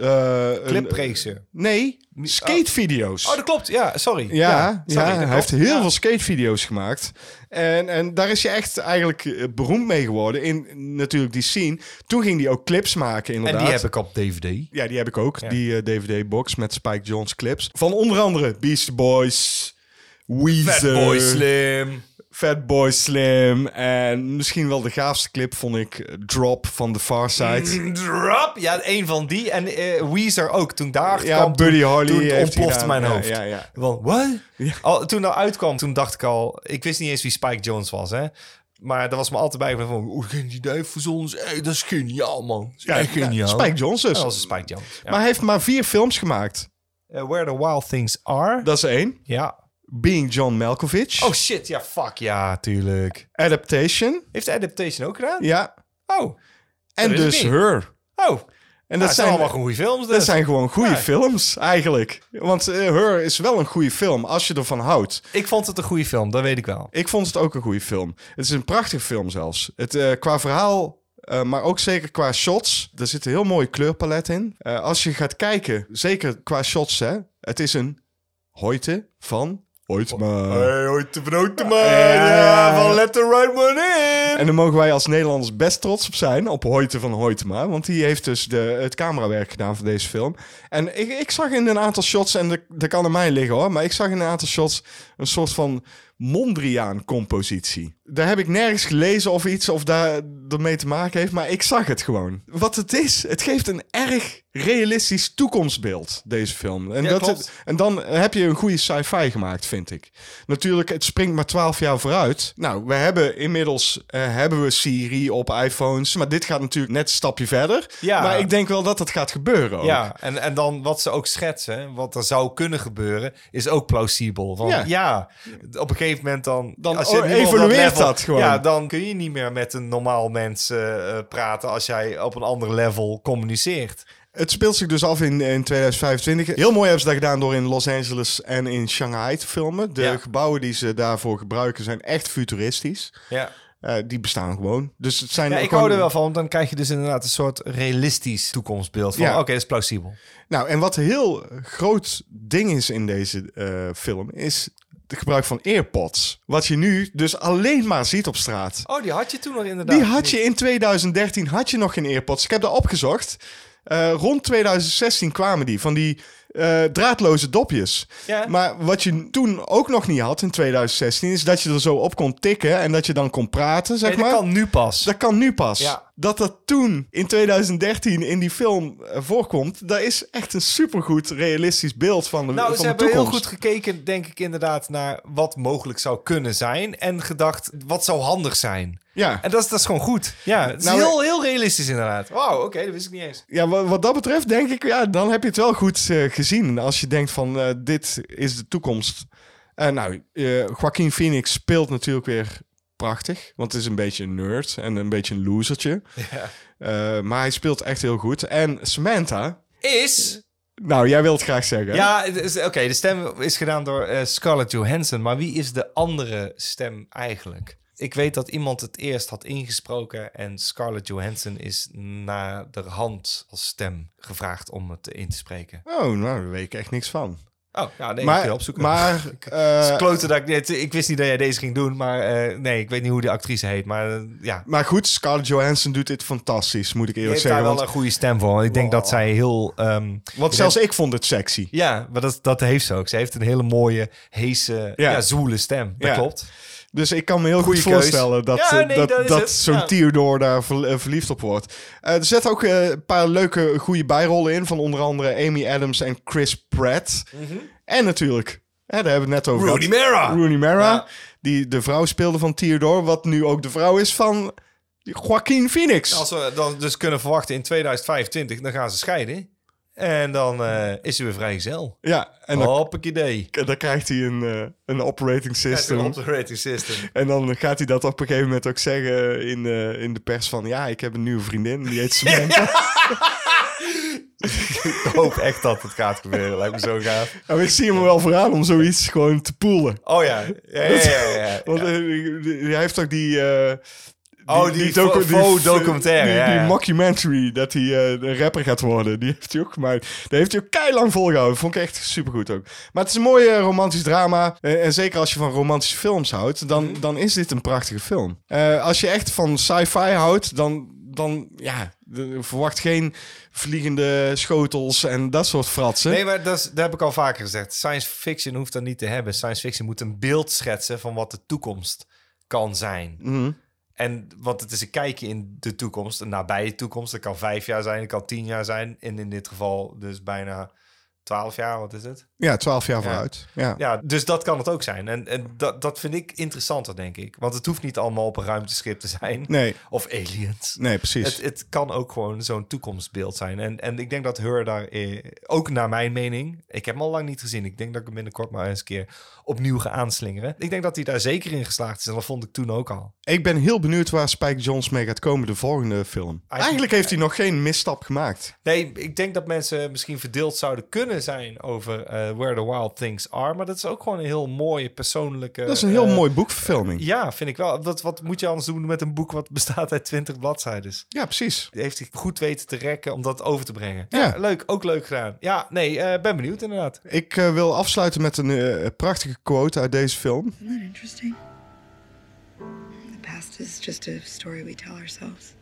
Clipregisseur.
Nee, skatevideo's.
Oh, dat klopt. Ja, sorry.
Ja, ja,
sorry,
hij heeft heel
Ja.
veel skatevideo's gemaakt. En, en daar is je echt eigenlijk beroemd mee geworden in natuurlijk die scene. Toen ging hij ook clips maken
En
inderdaad.
die heb ik op DVD.
Ja, die heb ik ook. Die DVD-box met Spike Jones clips. Van onder andere Beast Boys, Weezer,
Fatboy Slim.
Fatboy Slim. En misschien wel de gaafste clip vond ik Drop van The Far Side.
Drop. Ja, een van die. En eh, Weezer ook. Toen daar
Ja,
kwam,
Buddy
toen,
Holly
toen
heeft hij
ontplofte
gedaan.
mijn
Ja,
hoofd.
ja, ja.
What? Al, toen dat uitkwam, toen dacht ik al... Ik wist niet eens wie Spike Jones was, hè. Maar dat was me altijd bij van, oh, geen idee voor ons. Hey, dat is geniaal, man. Is
Ja,
geniaal.
Spike Jonze dus.
Dat was Spike Jones. Ja.
Maar hij heeft maar vier films gemaakt.
Eh, Where the Wild Things Are.
Dat is één.
Ja.
Being John Malkovich.
Oh shit, ja, fuck, ja, tuurlijk.
Adaptation.
Heeft de Adaptation ook gedaan?
Ja.
Oh,
En dus. Her.
oh.
En
dat
dat
zijn allemaal goede films dus.
dat zijn gewoon goede
Ja.
films, eigenlijk. Want eh, Her is wel een goede film, als je ervan houdt.
Ik vond het een goede film, dat weet ik wel.
Ik vond het ook een goede film. Het is een prachtige film zelfs. Het, eh, qua verhaal, eh, maar ook zeker qua shots. Er zit een heel mooi kleurpalet in. Als je gaat kijken, zeker qua shots, hè. Het is een hoite van Hoytma.
Hey, ooit te brood
man. Ja, van
Let the Right One in.
En daar mogen wij als Nederlanders best trots op zijn, op Hoyte van Hoytema. Want die heeft dus de, het camerawerk gedaan voor deze film. En ik, ik zag in een aantal shots, en dat kan aan mij liggen hoor, maar ik zag in een aantal shots een soort van Mondriaan-compositie. Daar heb ik nergens gelezen of iets of daar ermee te maken heeft, maar ik zag het gewoon. Wat het is, het geeft een erg realistisch toekomstbeeld, deze film. En,
Ja,
dat het- en dan heb je een goede sci-fi gemaakt, vind ik. Natuurlijk, het springt maar 12 jaar vooruit. Nou, we hebben inmiddels eh, hebben we Siri op iPhones, maar dit gaat natuurlijk net een stapje verder.
Ja.
Maar ik denk wel dat dat gaat gebeuren ook.
Ja, en, en dan wat ze ook schetsen, wat er zou kunnen gebeuren, is ook plausibel. Van,
Ja.
ja. op een gegeven moment dan...
Dan
als je dat
gewoon.
Ja, dan kun je niet meer met een normaal mens eh, eh, praten als jij op een ander level communiceert.
Het speelt zich dus af in, in 2025. Heel mooi hebben ze dat gedaan door in Los Angeles en in Shanghai te filmen. De
Ja.
gebouwen die ze daarvoor gebruiken zijn echt futuristisch.
Ja.
Eh, die bestaan gewoon. Dus het zijn
Ja, ik hou er wel van, want dan krijg je dus inderdaad een soort realistisch toekomstbeeld van,
Ja.
oké, dat is plausibel.
Nou, en wat een heel groot ding is in deze film, is het gebruik van AirPods. Wat je nu dus alleen maar ziet op straat.
Oh, die had je toen nog inderdaad.
Die had je in 2013 had je nog geen AirPods. Ik heb dat opgezocht. Eh, rond 2016 kwamen die van die eh, draadloze dopjes.
Ja.
Maar wat je toen ook nog niet had in 2016 is dat je er zo op kon tikken en dat je dan kon praten, zeg
Nee,
maar.
dat kan nu pas.
Dat kan nu pas.
Ja.
Dat dat toen in 2013 in die film eh, voorkomt, dat is echt een supergoed realistisch beeld van de,
Nou,
van
ze
de
hebben heel goed gekeken, denk ik inderdaad, naar wat mogelijk zou kunnen zijn. En gedacht, wat zou handig zijn.
Ja.
En dat is, dat is gewoon goed. Ja, het is
Nou,
heel, heel realistisch inderdaad. Wauw, oké, dat wist ik niet eens.
Ja, wat, wat dat betreft denk ik, ja, dan heb je het wel goed eh, gezien. Als je denkt van, eh, dit is de toekomst. Eh, nou, eh Joaquin Phoenix speelt natuurlijk weer prachtig. Want het is een beetje een nerd en een beetje een losertje.
Ja.
Eh, maar hij speelt echt heel goed. En Samantha,
Is...
nou, jij wilt graag zeggen.
Ja, oké, de stem is gedaan door eh, Scarlett Johansson. Maar wie is de andere stem eigenlijk? Ik weet dat iemand het eerst had ingesproken en Scarlett Johansson is na de hand als stem gevraagd om het in te spreken.
Oh, nou, daar weet ik echt niks van.
Oh, ja, nee, ik
maar,
opzoeken.
maar eh,
Kloten dat ik, dit- ik wist niet dat jij deze ging doen, maar eh, nee, ik weet niet hoe die actrice heet. Maar eh, ja,
maar goed, Scarlett Johansson doet dit fantastisch, moet ik eerlijk
heeft daar
zeggen.
wel een goede stem voor. Ik denk dat zij heel... ehm,
want zelfs ik vond het sexy.
ja, maar dat, dat heeft ze ook. Ze heeft een hele mooie, heese,
Ja.
ja. zwoele stem. Dat
Ja.
klopt.
Dus ik kan me heel
Goeie
goed
keus.
voorstellen dat,
Ja,
eh,
nee,
dat,
dat
zo'n
Ja.
Theodore daar eh, verliefd op wordt. Eh, er zitten ook een paar leuke, goede bijrollen in. Van onder andere Amy Adams en Chris Pratt. En natuurlijk, hè, daar hebben we het net over
Mhm. Rooney. Mara.
Rooney Mara.
Ja.
Die de vrouw speelde van Theodore. Wat nu ook de vrouw is van Joaquin Phoenix.
Als we dan dus kunnen verwachten in 2025, dan gaan ze scheiden. En dan eh, is ze weer vrijgezel.
Ja, en dan,
Hoppakee.
dan krijgt hij een, eh, een operating system.
Op de rating system.
En dan gaat hij dat op een gegeven moment ook zeggen in, eh, in de pers van... Ja, ik heb een nieuwe vriendin, die heet Samantha.
Ik hoop echt dat het gaat gebeuren. Lijkt me zo gaaf.
Nou, ik zie hem er wel voor aan om zoiets gewoon te poelen.
Oh ja. Ja, ja, ja.
Want hij heeft ook die...
Oh, die fo- faux documentaire,
Die,
ja,
die
ja.
mockumentary, dat hij eh, een rapper gaat worden. Die heeft hij ook gemaakt. Daar heeft hij ook keilang volgehouden. Vond ik echt supergoed ook. Maar het is een mooi romantisch drama. Eh, en zeker als je van romantische films houdt, dan,
Mhm.
dan is dit een prachtige film. Eh, als je echt van sci-fi houdt, dan, dan ja, de- verwacht geen vliegende schotels en dat soort fratsen.
Nee, maar dat, is, dat heb ik al vaker gezegd. Science fiction hoeft dat niet te hebben. Science fiction moet een beeld schetsen van wat de toekomst kan zijn.
Mhm.
En want het is een kijkje in de toekomst, een nabije toekomst. Dat kan vijf jaar zijn, dat kan tien jaar zijn. En in dit geval dus bijna 12 jaar, wat is het?
Ja, twaalf jaar
Ja.
vooruit. Ja.
Ja, dus dat kan het ook zijn. En, en dat, dat vind ik interessanter, denk ik. Want het hoeft niet allemaal op een ruimteschip te zijn.
Nee,
Of aliens.
nee, precies.
Het, het kan ook gewoon zo'n toekomstbeeld zijn. En, en ik denk dat Her daar, eh, ook naar mijn mening... Ik heb hem al lang niet gezien. Ik denk dat ik hem binnenkort maar eens een keer opnieuw ga aanslingeren. Ik denk dat hij daar zeker in geslaagd is. En dat vond ik toen ook al.
Ik ben heel benieuwd waar Spike Jonze mee gaat komen, de volgende film. Eigenlijk heeft hij nog geen misstap gemaakt.
Nee, ik denk dat mensen misschien verdeeld zouden kunnen zijn over eh, Where the Wild Things Are. Maar dat is ook gewoon een heel mooie persoonlijke...
Dat is een heel
eh,
mooi boekverfilming.
Ja, vind ik wel. Wat, wat moet je anders doen met een boek wat bestaat uit 20 bladzijden?
Ja, precies.
Die heeft hij goed weten te rekken om dat over te brengen. Ja,
Ja.
leuk. Ook leuk gedaan. Ja, nee, eh, ben benieuwd inderdaad.
Ik wil afsluiten met een eh, prachtige quote uit deze film.
Isn't that interesting? The past is just a story we tell ourselves.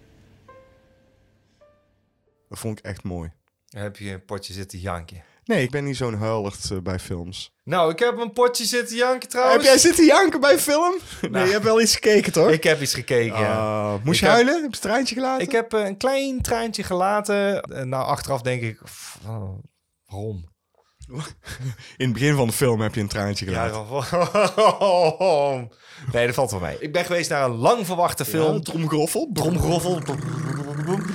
Dat vond ik echt mooi.
Heb je een potje zitten janken.
Nee, ik ben niet zo'n huilert eh, bij films.
Nou, ik heb een potje zitten janken trouwens.
Heb jij zitten janken bij film? Nee, je hebt wel iets gekeken, toch?
Ik heb iets gekeken, ja.
Ah, moest
Ik
je huilen? Heb je het treintje gelaten?
Ik heb eh, een klein traantje gelaten. En nou, achteraf denk ik... pff, oh, waarom?
In het begin van de film heb je een traantje
Ja,
gelaten.
waarom? Nee, dat valt wel mee. Ik ben geweest naar een lang verwachte film.
Tromgroffel.
Tromgroffel.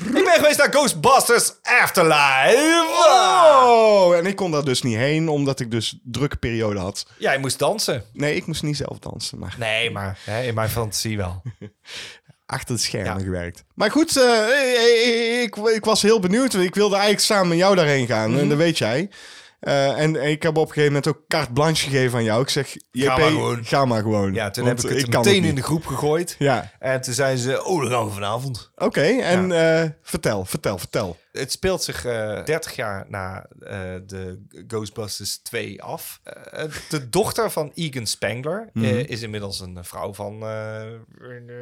Ik ben geweest naar Ghostbusters Afterlife.
Oh, en ik kon daar dus niet heen, omdat ik dus drukke periode had.
Jij moest dansen.
Nee, ik moest niet zelf dansen, maar
Nee, maar hè, in mijn fantasie wel.
achter de schermen
Ja.
gewerkt. Maar goed, eh, ik, ik was heel benieuwd. Ik wilde eigenlijk samen met jou daarheen gaan,
Mhm.
en dat weet jij. Eh, en ik heb op een gegeven moment ook carte blanche gegeven aan jou. Ik zeg, JP,
maar gewoon.
ga maar gewoon.
Ja, toen heb ik het meteen in de groep gegooid.
Ja,
En toen zeiden ze, oh, dan gaan we vanavond.
oké. en eh, vertel, vertel, vertel.
Het speelt zich eh 30 jaar na eh, de Ghostbusters 2 af. Eh, de dochter van Egan Spangler
Mhm.
eh, is inmiddels een vrouw van eh, eh,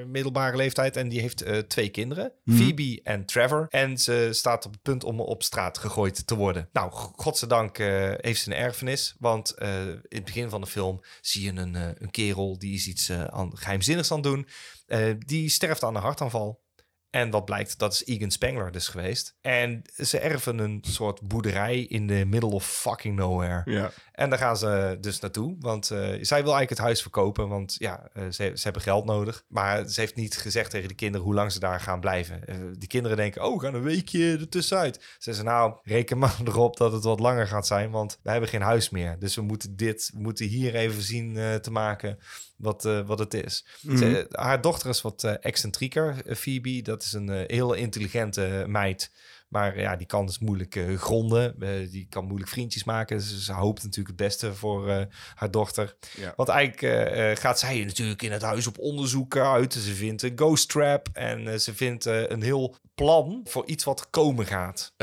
middelbare leeftijd. En die heeft eh, twee kinderen,
Mhm.
Phoebe en Trevor. En ze staat op het punt om op straat gegooid te worden. Nou, godzijdank eh, heeft ze een erfenis. Want eh, in het begin van de film zie je een, eh, een kerel die is iets eh, aan, geheimzinnigs aan het doen. Eh, die sterft aan een hartaanval. En wat blijkt, dat is Egan Spangler dus geweest. En ze erven een soort boerderij in de middle of fucking nowhere.
Ja.
En daar gaan ze dus naartoe. Want eh, zij wil eigenlijk het huis verkopen. Want ja, eh, ze, ze hebben geld nodig. Maar ze heeft niet gezegd tegen de kinderen hoe lang ze daar gaan blijven. Eh, die kinderen denken, oh, we gaan een weekje ertussenuit. Ze zeggen, nou, reken maar erop dat het wat langer gaat zijn. Want we hebben geen huis meer. Dus we moeten dit, we moeten hier even zien te maken wat, eh, wat het is. Ze- haar dochter is wat eh, excentrieker, eh, Phoebe. Dat is een heel intelligente meid. Maar ja, die kan dus moeilijk gronden. Die kan moeilijk vriendjes maken. Dus ze hoopt natuurlijk het beste voor haar dochter.
Ja.
Want eigenlijk gaat zij natuurlijk in het huis op onderzoek uit. Ze vindt een ghost trap. En ze vindt een heel plan voor iets wat komen gaat.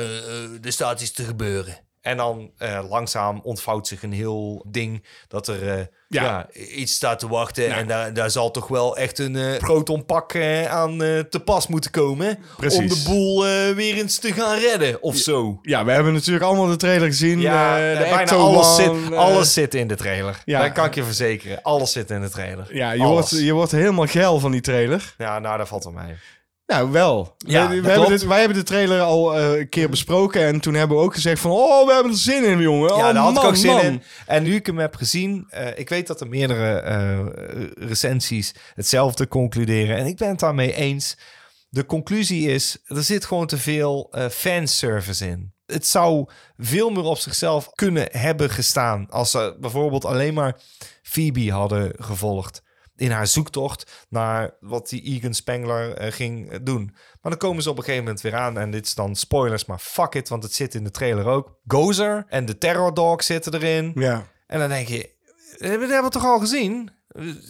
Er staat iets te gebeuren. En dan langzaam ontvouwt zich een heel ding dat er
Ja.
ja. iets staat te wachten. En daar, daar zal toch wel echt een eh protonpak eh, aan eh, te pas moeten komen.
Precies.
Om de boel weer eens te gaan redden of zo.
ja, we hebben natuurlijk allemaal de trailer gezien.
Ja, bijna alles, zit, alles zit in de trailer.
ja.
Dat kan ik je verzekeren. Alles zit in de trailer.
Ja, je
Alles.
wordt, je wordt helemaal geil van die trailer.
Ja, nou, dat valt wel mee.
Nou, wel.
Ja,
wij hebben dit, wij hebben de trailer al eh, een keer besproken. En toen hebben we ook gezegd van... Oh, we hebben er zin in, jongen.
Ja,
oh,
daar had ik ook zin
man.
in. En nu ik hem heb gezien, eh, ik weet dat er meerdere eh, recensies hetzelfde concluderen. En ik ben het daarmee eens. De conclusie is, er zit gewoon te veel eh, fanservice in. Het zou veel meer op zichzelf kunnen hebben gestaan als ze bijvoorbeeld alleen maar Phoebe hadden gevolgd in haar zoektocht naar wat die Egan Spengler eh, ging doen. Maar dan komen ze op een gegeven moment weer aan en dit is dan spoilers, maar fuck it, want het zit in de trailer ook. Gozer en de Terror Dog zitten erin.
Ja.
En dan denk je, dat hebben we toch al gezien?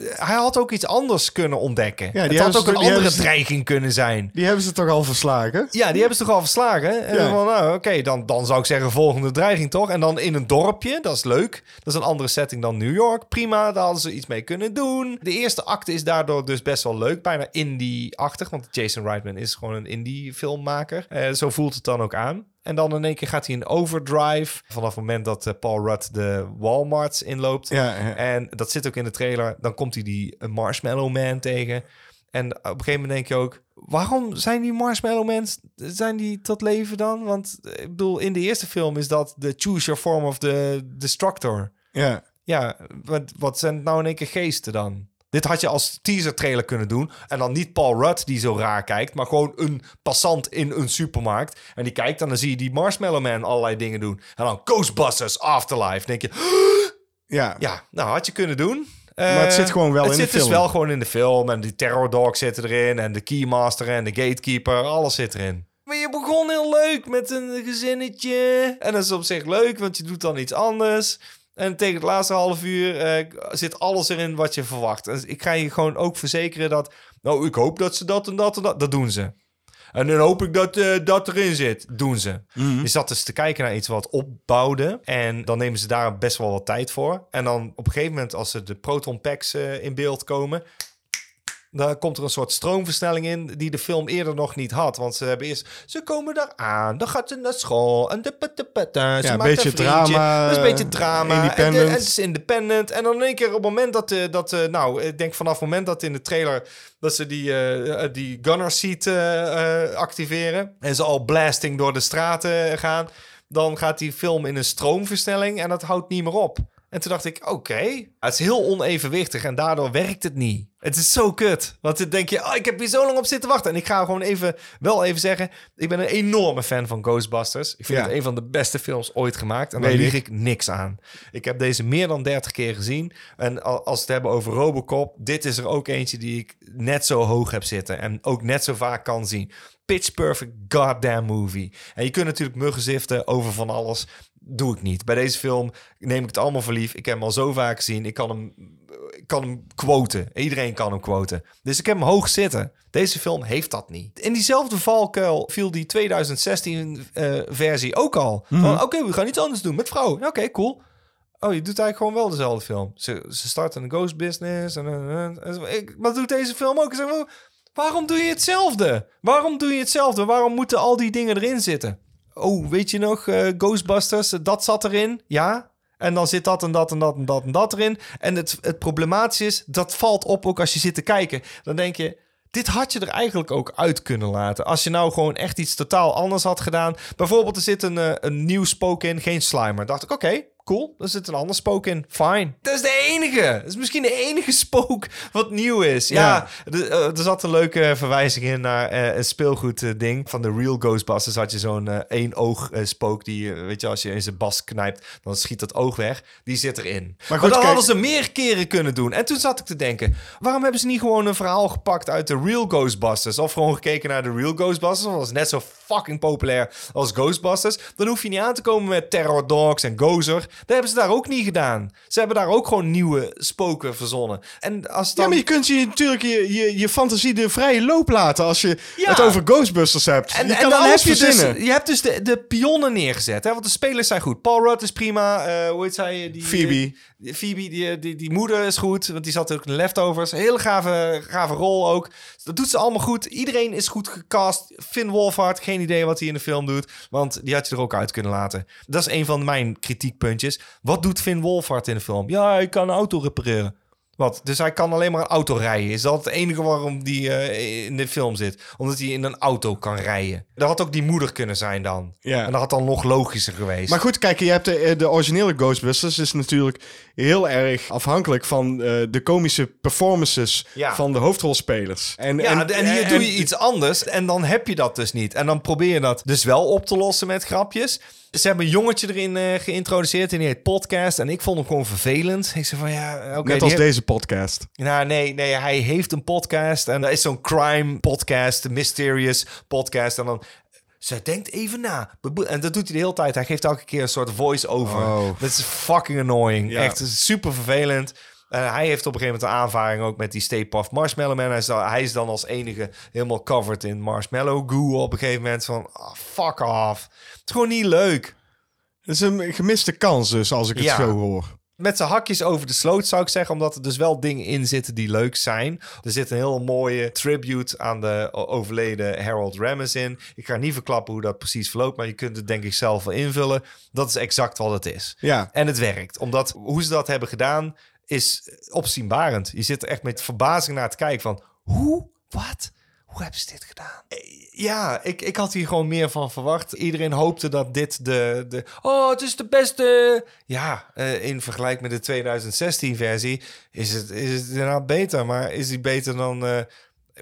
Hij had ook iets anders kunnen ontdekken.
die
het had ook een andere dreiging kunnen zijn.
Die hebben ze toch al verslagen?
Ja, die hebben ze toch al verslagen? En
Ja.
van, nou, oké, dan, dan zou ik zeggen volgende dreiging toch? En dan in een dorpje, dat is leuk. Dat is een andere setting dan New York. Prima, daar hadden ze iets mee kunnen doen. De eerste acte is daardoor dus best wel leuk. Bijna indie-achtig, want Jason Reitman is gewoon een indie-filmmaker. Eh, zo voelt het dan ook aan. En dan in één keer gaat hij in overdrive. Vanaf het moment dat eh, Paul Rudd de Walmarts inloopt.
Ja, ja.
En dat zit ook in de trailer. Dan komt hij die eh, Marshmallow Man tegen. En op een gegeven moment denk je ook... waarom zijn die Marshmallow Men zijn die tot leven dan? Want eh, ik bedoel, in de eerste film is dat de choose your form of the destructor.
Ja.
Ja, wat, wat zijn nou in één keer geesten dan? Dit had je als teaser trailer kunnen doen. En dan niet Paul Rudd die zo raar kijkt, maar gewoon een passant in een supermarkt. En die kijkt en dan zie je die Marshmallow Man allerlei dingen doen. En dan Ghostbusters Afterlife. denk je,
Ja.
ja, nou had je kunnen doen.
Maar het
Eh,
zit gewoon wel
het
in de
zit dus
film.
wel gewoon in de film. En die Terror Dog zit erin. En de Keymaster en de Gatekeeper. Alles zit erin. Maar je begon heel leuk met een gezinnetje. En dat is op zich leuk, want je doet dan iets anders. En tegen het laatste half uur eh, zit alles erin wat je verwacht. Dus ik ga je gewoon ook verzekeren dat... Nou, ik hoop dat ze dat en dat en dat... Dat doen ze. En dan hoop ik dat eh, dat erin zit. Doen ze. Je zat dus te kijken naar iets wat opbouwde. En dan nemen ze daar best wel wat tijd voor. En dan op een gegeven moment, als er de proton packs eh, in beeld komen... Dan komt er een soort stroomversnelling in die de film eerder nog niet had. Want ze hebben eerst, ze komen daar aan, dan gaat ze naar school. En de put, de put, eh, ze
een beetje
vriendje.
drama,
Dat is een beetje drama.
independent.
En, de- en het is independent. En dan in één keer op het moment dat, eh, dat eh, nou, ik denk vanaf het moment dat in de trailer dat ze die, eh, die gunner seat activeren. En ze al blasting door de straten gaan. Dan gaat die film in een stroomversnelling en dat houdt niet meer op. En toen dacht ik, oké, het is heel onevenwichtig en daardoor werkt het niet. Het is zo kut. Want dan denk je, oh, ik heb hier zo lang op zitten wachten. En ik ga gewoon even, wel even zeggen, ik ben een enorme fan van Ghostbusters. Ik vind
Ja.
het een van de beste films ooit gemaakt. En daar lieg
ik.
ik niks aan. Ik heb deze meer dan 30 keer gezien. En als we het hebben over Robocop, dit is er ook eentje die ik net zo hoog heb zitten. En ook net zo vaak kan zien. Pitch perfect goddamn movie. En je kunt natuurlijk muggen ziften over van alles. Doe ik niet. Bij deze film neem ik het allemaal voor lief. Ik heb hem al zo vaak gezien. Ik kan hem, ik kan hem quoten. Iedereen kan hem quoten. Dus ik heb hem hoog zitten. Deze film heeft dat niet. In diezelfde valkuil viel die 2016-versie ook al. Van, oké, we gaan iets anders doen met vrouwen. Oké, cool. Oh, je doet eigenlijk gewoon wel dezelfde film. Ze, ze starten een ghost business. En, en, en- ik, maar doet deze film ook? Ik zeg, waarom doe je hetzelfde? Waarom doe je hetzelfde? Waarom moeten al die dingen erin zitten? Oh, weet je nog, eh, Ghostbusters, dat zat erin. Ja, en dan zit dat en dat en dat en dat en dat erin. En het, het problematische is, dat valt op ook als je zit te kijken. Dan denk je, dit had je er eigenlijk ook uit kunnen laten. Als je nou gewoon echt iets totaal anders had gedaan. Bijvoorbeeld, er zit een, eh, een nieuw spook in, geen Slimer. Dacht ik, oké, cool. Er zit een ander spook in. Fine. Dat is de enige. Dat is misschien de enige spook wat nieuw is. Ja, er, eh, er zat een leuke verwijzing in naar eh, een speelgoed eh, ding. Van de Real Ghostbusters had je zo'n één oog spook. Die, weet je, als je in zijn bas knijpt, dan schiet dat oog weg. Die zit erin. Maar,
goed,
dat
kijk-
hadden ze meer keren kunnen doen. En toen zat ik te denken, waarom hebben ze niet gewoon een verhaal gepakt uit de Real Ghostbusters? Of gewoon gekeken naar de Real Ghostbusters? Dat was net zo fucking populair als Ghostbusters. Dan hoef je niet aan te komen met Terror Dogs en Gozer. Dat hebben ze daar ook niet gedaan. Ze hebben daar ook gewoon nieuwe spoken verzonnen. En als dan...
Ja, maar je kunt je natuurlijk je, je, je fantasie de vrije loop laten als je
Ja.
het over Ghostbusters hebt.
En,
je
en
kan
dan
alles
heb je
verzinnen.
dus, je hebt dus de, de pionnen neergezet, hè? want de spelers zijn goed. Paul Rudd is prima, eh, hoe heet zij? Die,
Phoebe.
Phoebe, die, die, die moeder is goed, want die zat ook in de leftovers. Hele gave, gave rol ook. Dat doet ze allemaal goed. Iedereen is goed gecast. Finn Wolfhard, geen idee wat hij in de film doet, want die had je er ook uit kunnen laten. Dat is een van mijn kritiekpuntjes. Wat doet Finn Wolfhard in de film? Ja, ik kan een auto repareren. Wat? Dus hij kan alleen maar een auto rijden. Is dat het enige waarom die eh, in de film zit? Omdat hij in een auto kan rijden. Dat had ook die moeder kunnen zijn dan.
Ja.
En dat had dan nog logischer geweest.
Maar goed, kijk, je hebt de, eh, de originele Ghostbusters is natuurlijk heel erg afhankelijk van eh, de komische performances
Ja.
van de hoofdrolspelers. En,
ja, en, hier
en-
doe je iets anders en dan heb je dat dus niet. En dan probeer je dat dus wel op te lossen met grapjes. Ze hebben een jongetje erin eh, geïntroduceerd en die heet Podcast. En ik vond hem gewoon vervelend. Ik zei van ja, oké.
Net als
heeft-
deze podcast.
Nou, nee, nee, hij heeft een podcast. En dat is zo'n crime podcast, mysterious podcast. En dan, ze denkt even na. En dat doet hij de hele tijd. Hij geeft elke keer een soort voice-over.
Oh.
Dat is fucking annoying.
Ja.
Echt super vervelend. En hij heeft op een gegeven moment een aanvaring ook met die Stay Puft Marshmallow Man. Hij is, dan, hij is dan als enige helemaal covered in marshmallow goo op een gegeven moment. Van, ah, fuck off. Het is gewoon niet leuk.
Het is een gemiste kans dus, als ik het
Ja.
zo hoor.
Met zijn hakjes over de sloot zou ik zeggen, omdat er dus wel dingen in zitten die leuk zijn. Er zit een heel mooie tribute aan de overleden Harold Ramis in. Ik ga niet verklappen hoe dat precies verloopt, maar je kunt het denk ik zelf wel invullen. Dat is exact wat het is.
Ja.
En het werkt, omdat hoe ze dat hebben gedaan is opzienbarend. Je zit er echt met verbazing naar te kijken van hoe wat? Hoe hebben ze dit gedaan? Ja, ik, ik had hier gewoon meer van verwacht. Iedereen hoopte dat dit de... de oh, het is de beste... Ja, eh, in vergelijking met de 2016-versie is het, is het inderdaad beter. Maar is die beter dan... eh,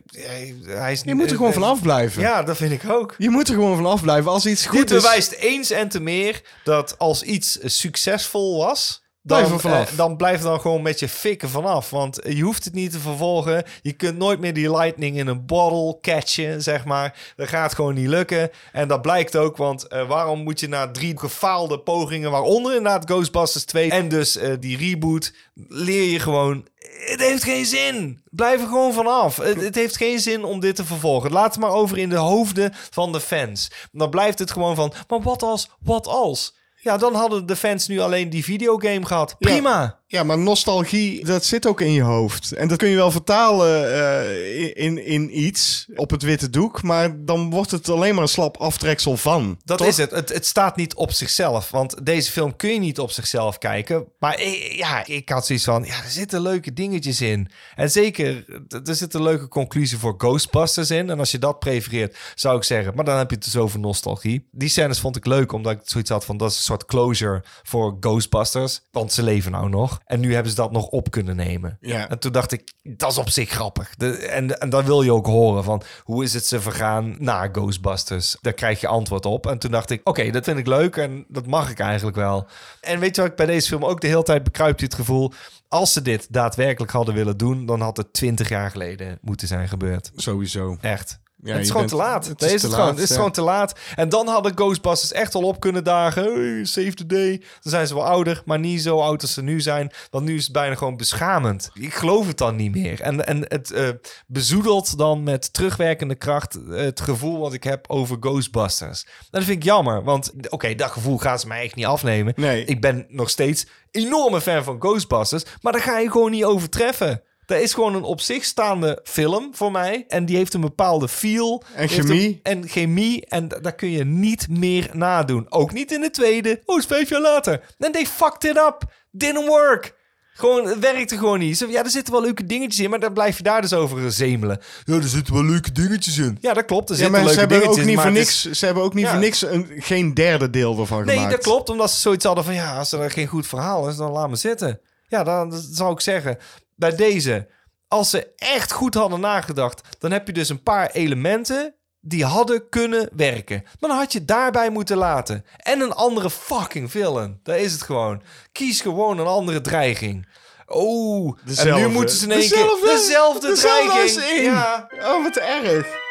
hij, hij is,
Je moet er gewoon van afblijven.
Ja, dat vind ik ook.
Je moet er gewoon van afblijven. Als iets goed
Dit
is...
bewijst eens en te meer dat als iets succesvol was...
Blijf
Dan,
er vanaf.
eh, dan blijf er dan gewoon met je fikken vanaf. Want je hoeft het niet te vervolgen. Je kunt nooit meer die lightning in een bottle catchen, zeg maar. Dat gaat gewoon niet lukken. En dat blijkt ook, want eh, waarom moet je na drie gefaalde pogingen... waaronder inderdaad Ghostbusters 2 en dus eh, die reboot... leer je gewoon... Het heeft geen zin. Blijf er gewoon vanaf. Het, het heeft geen zin om dit te vervolgen. Laat het maar over in de hoofden van de fans. Dan blijft het gewoon van... Maar wat als, wat als... Ja, dan hadden de fans nu alleen die videogame gehad. Prima.
Ja, maar nostalgie, dat zit ook in je hoofd. En dat kun je wel vertalen eh, in, in iets op het witte doek. Maar dan wordt het alleen maar een slap aftreksel van.
Dat
toch?
is het. het. Het staat niet op zichzelf. Want deze film kun je niet op zichzelf kijken. Maar eh, ja, ik had zoiets van... Ja, er zitten leuke dingetjes in. En zeker, er zit een leuke conclusie voor Ghostbusters in. En als je dat prefereert, zou ik zeggen... Maar dan heb je het dus over nostalgie. Die scènes vond ik leuk, omdat ik zoiets had van... Dat is een soort closure voor Ghostbusters. Want ze leven nou nog. En nu hebben ze dat nog op kunnen nemen.
Ja.
En toen dacht ik, dat is op zich grappig. De, en, en dan wil je ook horen van... Hoe is het ze vergaan na Ghostbusters? Daar krijg je antwoord op. En toen dacht ik, oké, dat vind ik leuk en dat mag ik eigenlijk wel. En weet je wat ik bij deze film ook de hele tijd bekruipt je het gevoel... Als ze dit daadwerkelijk hadden willen doen... dan had het twintig jaar geleden moeten zijn gebeurd.
Sowieso.
Echt.
Ja,
het is gewoon
bent-
te laat.
het is
gewoon, het is
ja.
gewoon te laat. En dan hadden Ghostbusters echt al op kunnen dagen. Hey, save the day. Dan zijn ze wel ouder, maar niet zo oud als ze nu zijn. Want nu is het bijna gewoon beschamend. Ik geloof het dan niet meer. En, en het eh, bezoedelt dan met terugwerkende kracht het gevoel wat ik heb over Ghostbusters. En dat vind ik jammer. Want oké, dat gevoel gaan ze mij echt niet afnemen.
Nee.
Ik ben nog steeds enorme fan van Ghostbusters. Maar daar ga je gewoon niet overtreffen. Dat is gewoon een op zich staande film voor mij. En die heeft een bepaalde feel.
En chemie.
een- en chemie. En da- daar kun je niet meer nadoen. Ook niet in de tweede. Oh, is vijf jaar later. En they fucked it up. Didn't work. Gewoon, het werkte gewoon niet. Zo, Ja, er zitten wel leuke dingetjes in, maar dan blijf je daar dus over zemelen. Ja, er zitten wel leuke dingetjes in. Ja, dat klopt. Er
Ja, maar ze hebben ook niet voor
is-
niks, ze hebben ook niet
Ja.
voor niks een, geen derde deel ervan
Nee,
gemaakt.
dat klopt. Omdat ze zoiets hadden van... ja, als er geen goed verhaal is, dan laat me zitten. Ja, dan dat zou ik zeggen. Bij deze, als ze echt goed hadden nagedacht... dan heb je dus een paar elementen... die hadden kunnen werken. Dan had je daarbij moeten laten. En een andere fucking villain. Daar is het gewoon. Kies gewoon een andere dreiging. Oh, en nu
Dezelfde.
moeten ze in één
Dezelfde.
keer... Dezelfde,
Dezelfde
dreiging. Ja.
Oh, wat erg.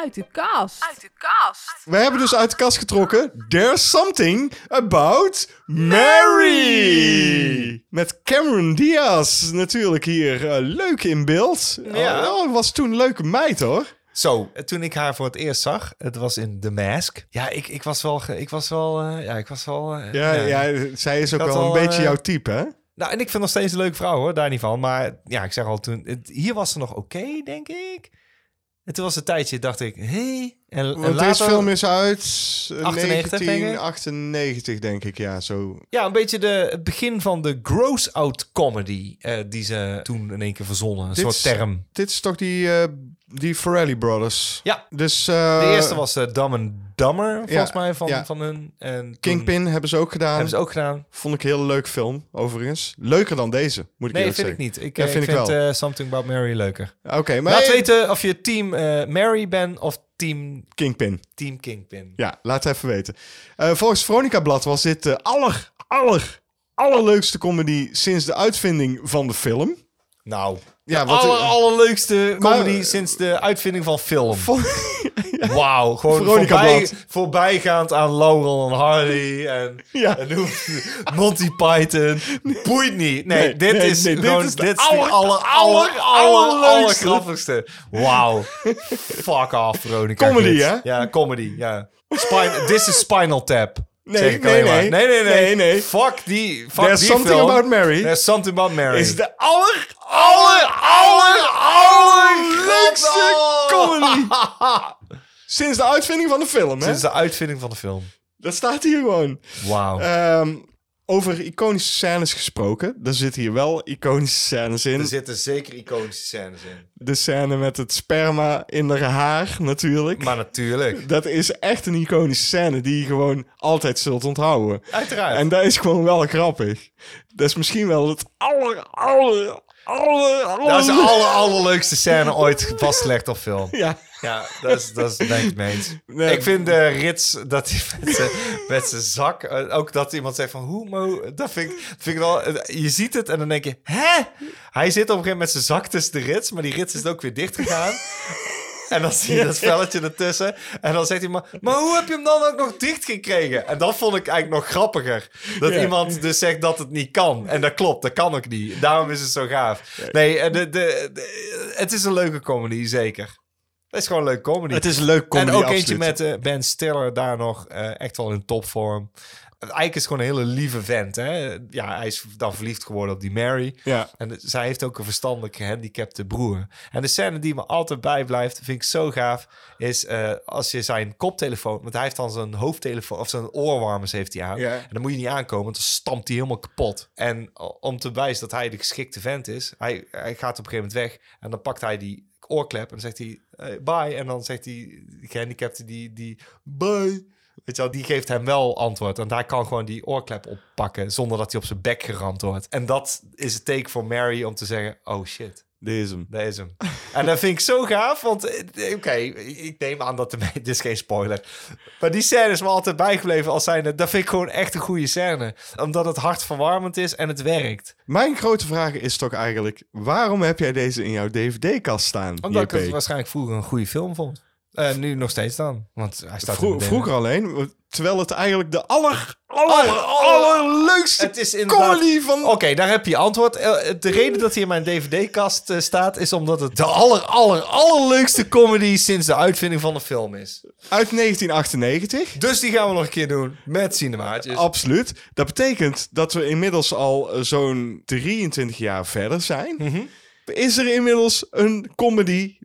Uit de kast. Uit de kast.
We hebben dus uit de kast getrokken. There's something about Mary. Met Cameron Diaz natuurlijk hier eh, leuk in beeld.
Ja.
Oh, was toen een leuke meid hoor.
Zo, toen ik haar voor het eerst zag, het was in The Mask. Ja, ik, ik was wel, ik was wel, eh, ja, ik was wel. eh,
Ja, ja. zij is ook wel een beetje jouw type hè?
Nou, en ik vind nog steeds een leuke vrouw hoor, daar niet van. Maar ja, ik zeg al toen, het- hier was ze nog oké, denk ik. En toen was het een tijdje, dacht ik, hé. Hey. En, en later,
deze film is uit eh,
98, denk ik.
1998 denk ik, ja, zo.
Ja, een beetje de, het begin van de gross-out comedy eh, die ze toen in één keer verzonnen. Een
Dit
soort
is-
term.
Dit is toch die, eh die Farrelly Brothers?
Ja,
Dus eh,
de eerste was uh, Dumb and Dumber, volgens mij, van,
ja.
van hun. En
Kingpin hebben ze ook gedaan.
Hebben ze ook gedaan.
Vond ik een hele leuk film, overigens. Leuker dan deze, moet ik
Nee,
eerlijk
vind ik
zeggen.
niet. Ik,
Ja,
eh,
vind
ik
ik
vind
wel.
eh, Something About Mary leuker.
Oké, maar
Laat
hey,
weten of je team eh, Mary bent of team,
Kingpin.
team Kingpin.
Ja, laat even weten. Eh, volgens Veronica Blad was dit de aller, aller, allerleukste comedy sinds de uitvinding van de film.
Nou,
Ja,
de
wat-
aller, allerleukste
Maar-
comedy sinds de uitvinding van film. Wauw, gewoon voorbij, voorbijgaand aan Laurel en Hardy en,
Ja.
en Monty Python. Boeit niet. Nee,
Nee,
dit
nee,
is
nee, dit
gewoon dit is de aller, aller,
aller-
aller, aller,
allerleukste.
grappigste. Wauw. Fuck off, Veronica.
Comedy, hè?
Ja, comedy, ja. Spine, this is Spinal Tap.
Nee, nee, nee.
nee, nee, nee. Fuck die, fuck
There's
die
something
film.
about Mary.
There's something about Mary.
Is de aller, aller, aller, allerleukste comedy sinds de uitvinding van de film, hè?
Sinds de uitvinding van de film.
Dat staat hier gewoon.
Wauw.
Ehm, over iconische scènes gesproken. Er zitten hier wel iconische scènes in.
er zitten zeker iconische scènes in.
De scène met het sperma in haar haar, natuurlijk.
Maar natuurlijk.
Dat is echt een iconische scène die je gewoon altijd zult onthouden.
Uiteraard.
En dat is gewoon wel grappig. Dat is misschien wel het aller, aller, aller, aller...
Dat is de aller, allerleukste scène ooit vastgelegd op film.
Ja.
Ja, dat is, dat is denk ik.
Nee.
Ik vind de rits dat hij met zijn- met zijn zak... eh, ook dat iemand zegt van... Hoe, Mo? Dat vind ik, vind ik wel... Je ziet het en dan denk je... Hè? Hij zit op een gegeven moment met zijn zak tussen de rits... maar die rits is ook weer dicht gegaan. En dan zie je dat spelletje ertussen. En dan zegt hij maar... Maar hoe heb je hem dan ook nog dicht gekregen? En dat vond ik eigenlijk nog grappiger. Dat
Ja.
iemand dus zegt dat het niet kan. En dat klopt, dat kan ook niet. Daarom is het zo gaaf. Nee, eh, de, de, de- het is een leuke comedy, zeker. Het is gewoon een leuke comedy.
Het is een leuk comedy,
En ook
absoluut.
eentje met eh, Ben Stiller daar nog eh, echt wel in topvorm. Eigenlijk is gewoon een hele lieve vent. Hè? Ja, hij is dan verliefd geworden op die Mary.
Ja.
En zij heeft ook een verstandelijk gehandicapte broer. En de scène die me altijd bijblijft, vind ik zo gaaf, is eh, als je zijn koptelefoon, want hij heeft dan zijn hoofdtelefoon of zijn oorwarmers heeft hij aan.
Ja.
En dan moet je niet aankomen, want dan stampt hij helemaal kapot. En om te bewijzen dat hij de geschikte vent is, hij, hij gaat op een gegeven moment weg en dan pakt hij die oorklep en dan zegt hij eh, bye. En dan zegt die gehandicapte die, die bye. Weet je wel, die geeft hem wel antwoord. En hij kan gewoon die oorklep oppakken zonder dat hij op zijn bek geramd wordt. En dat is het teken voor Mary om te zeggen: Oh shit,
Deze hem.
en dat vind ik zo gaaf, want eh, oké, ik neem aan dat de dit is geen spoiler. Maar die scène is me altijd bijgebleven als zijnde, dat vind ik gewoon echt een goede scène. Omdat het hartverwarmend is en het werkt.
Mijn grote vraag is toch eigenlijk... waarom heb jij deze in jouw dvd-kast staan,
Omdat ik
JP?
het waarschijnlijk vroeger een goede film vond. Eh, nu nog steeds dan, want hij staat
Vro- vroeger alleen, terwijl het eigenlijk de aller, aller, allerleukste
Het is
comedy van...
Oké, daar heb je antwoord. Eh, De reden dat hij in mijn dvd-kast eh, staat... is omdat het de aller, aller, allerleukste comedy... sinds de uitvinding van de film is.
Uit 1998.
Dus die gaan we nog een keer doen met cinemaatjes.
Absoluut. Dat betekent dat we inmiddels al zo'n 23 jaar verder zijn.
Mhm.
Is er inmiddels een comedy...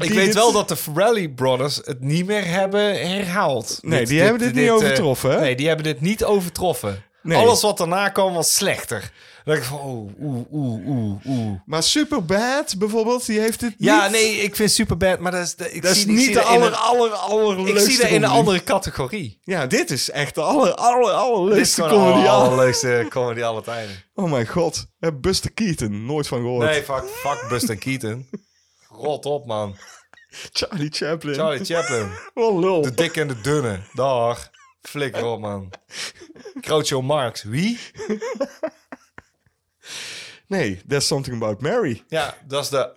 Ik weet
dit-
wel dat de Farrelly Brothers het niet meer hebben herhaald.
Nee, die hebben dit niet
eh,
overtroffen, hè?
Nee, die hebben dit niet overtroffen.
Nee.
Alles wat daarna kwam was slechter. Dan ik van, oeh, oeh, oeh, oeh, oeh.
Maar Superbad bijvoorbeeld, die heeft het
Ja,
niet.
nee, ik vind Superbad, maar dat is, de- ik
Dat
zie,
is niet de aller,
een-
aller, allerleukste
Ik zie dat in een andere categorie.
Ja, dit is echt de aller, aller, allerleukste comedy.
allerleukste comedy aller tijden.
Oh mijn god. Eh, Buster Keaton, nooit van gehoord.
Nee, fuck, fuck Buster Keaton. Rot op, man.
Charlie Chaplin.
Charlie Chaplin.
Wat lul.
De dikke en de dunne. Dag. Flikker op, man. Groucho Marx. Wie?
Nee, There's Something About Mary.
Ja, dat is de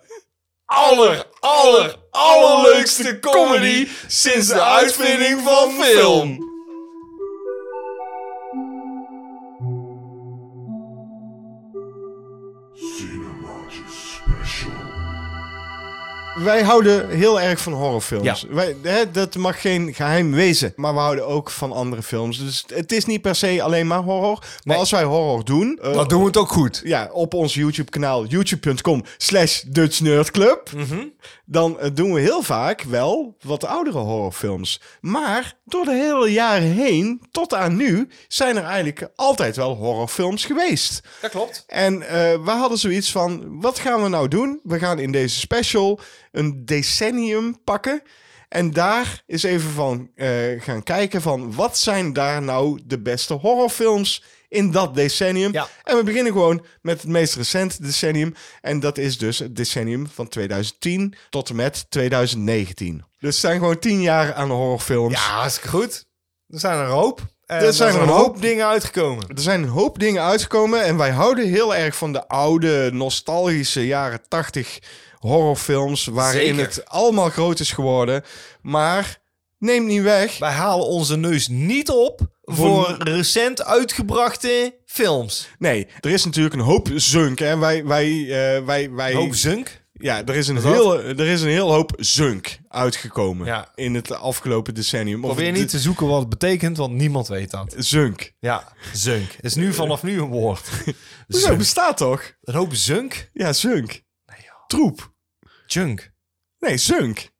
aller, aller, allerleukste comedy sinds de uitvinding van film.
Wij houden heel erg van horrorfilms.
Ja.
Wij, hè, dat mag geen geheim wezen. Maar we houden ook van andere films. Dus het is niet per se alleen maar horror. Maar
Nee.
als wij horror doen... eh,
Dan doen we het ook goed.
ja, op ons YouTube-kanaal youtube.com slash Dutch Nerd Club. Dan eh, doen we heel vaak wel wat oudere horrorfilms. Maar door de hele jaren heen, tot aan nu, zijn er eigenlijk altijd wel horrorfilms geweest.
Dat klopt.
En eh, we hadden zoiets van, wat gaan we nou doen? We gaan in deze special een decennium pakken. En daar eens even van eh, gaan kijken van, wat zijn daar nou de beste horrorfilms in dat decennium?
Ja.
En we beginnen gewoon met het meest recente decennium. En dat is dus het decennium van 2010 tot en met 2019. Dus het zijn gewoon tien jaar aan horrorfilms.
Ja, hartstikke goed. Er zijn er een hoop. En
Er zijn er een hoop.
dingen uitgekomen.
Er zijn een hoop dingen uitgekomen en wij houden heel erg van de oude, nostalgische jaren 80 horrorfilms waarin
Zeker.
het allemaal groot is geworden. Maar neem niet weg.
Wij halen onze neus niet op voor recent uitgebrachte films.
Nee, er is natuurlijk een hoop zunk. Hè. Wij, wij, eh, wij, wij,
Hoop zunk.
ja, er is, een heel, er is een heel hoop zunk uitgekomen
Ja.
in het afgelopen decennium. Of
Probeer
de-
niet te zoeken wat het betekent, want niemand weet dat.
Zunk.
Ja, zunk. Is nu vanaf nu een woord.
Hoezo,
Zunk.
bestaat toch?
Een hoop zunk?
Ja, zunk. Troep.
Junk.
Nee, zunk.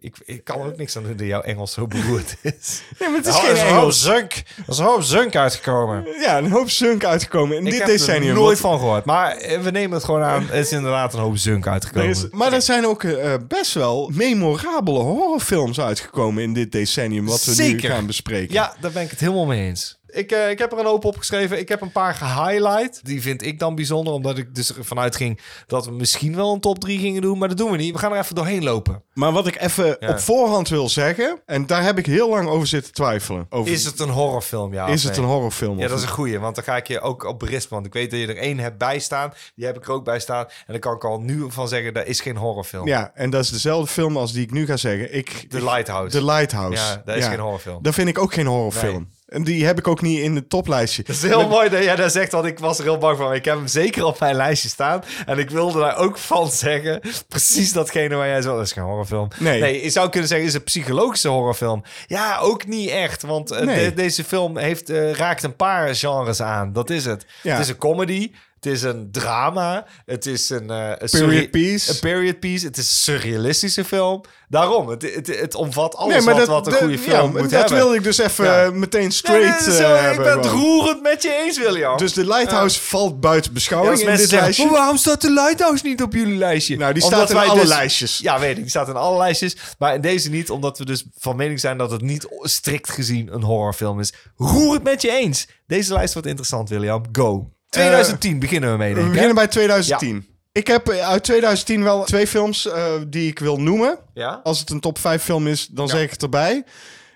Ik, ik kan er ook niks aan doen dat jouw Engels zo beroerd is.
Nee, maar het is
Oh,
geen
er is hoop zunk. Er is een hoop zunk uitgekomen.
Ja, een hoop zunk uitgekomen in
Ik
dit
heb
decennium.
er nooit van gehoord. Maar eh, we nemen het gewoon aan. Het is inderdaad een hoop zunk
er
uitgekomen.
is- maar er zijn ook eh, best wel memorabele horrorfilms uitgekomen in dit decennium. Wat we nu
Zeker.
gaan bespreken.
Ja, daar ben ik het helemaal mee eens. Ik, eh, ik heb er een hoop opgeschreven. Ik heb een paar gehighlight. Die vind ik dan bijzonder, omdat ik dus ervan uitging dat we misschien wel een top 3 gingen doen. Maar dat doen we niet. We gaan er even doorheen lopen.
Maar wat ik even
Ja.
op voorhand wil zeggen, en daar heb ik heel lang over zitten twijfelen. Over,
Is het een horrorfilm? Ja,
is het een horrorfilm?
Ja, dat is een goeie, want dan ga ik je ook op berispen. Want ik weet dat je er één hebt bij staan. Die heb ik er ook bij staan. En dan kan ik al nu van zeggen, dat is geen horrorfilm.
Ja, en dat is dezelfde film als die ik nu ga zeggen. Ik,
The Lighthouse.
The Lighthouse.
Ja, dat is geen horrorfilm.
Dat vind ik ook geen horrorfilm. En die heb ik ook niet in het toplijstje.
Dat is heel mooi dat jij dat zegt, want ik was er heel bang van. Ik heb hem zeker op mijn lijstje staan. En ik wilde daar ook van zeggen, precies datgene waar jij zo... Dat is geen horrorfilm.
Nee.
je zou kunnen zeggen, is een psychologische horrorfilm. Ja, ook niet echt. Want eh,
Nee.
de- deze film heeft, eh, raakt een paar genres aan. Dat is het.
Ja.
Het is een comedy. Het is een drama. Het is een... eh, een
Period piece.
Een period piece. Het is een surrealistische film. Daarom, het, het, het omvat alles
Nee, maar
wat,
dat,
wat een
dat-
goede
ja,
film moet
dat
hebben.
wilde ik dus even
Ja.
eh, meteen straight
nee,
eh,
zo, ik ben het roerend met je eens, William.
Dus de Lighthouse valt buiten
Ja,
beschouwing in dit
zeggen,
lijstje.
"Oh, waarom staat de Lighthouse niet op jullie lijstje?
Nou, die
Omdat
staat in alle
dus-
lijstjes.
Ja, weet ik. Die staat in alle lijstjes. Maar in deze niet, omdat we dus van mening zijn dat het niet strikt gezien een horrorfilm is. Roer het met je eens. Deze lijst wordt interessant, William. Go. 2010 beginnen we mee,
We
denk ik.
beginnen
hè?
bij 2010. Ik heb eh, uit 2010 wel twee films eh, die ik wil noemen.
Ja?
Als het een top 5 film is, dan zeg ik het erbij.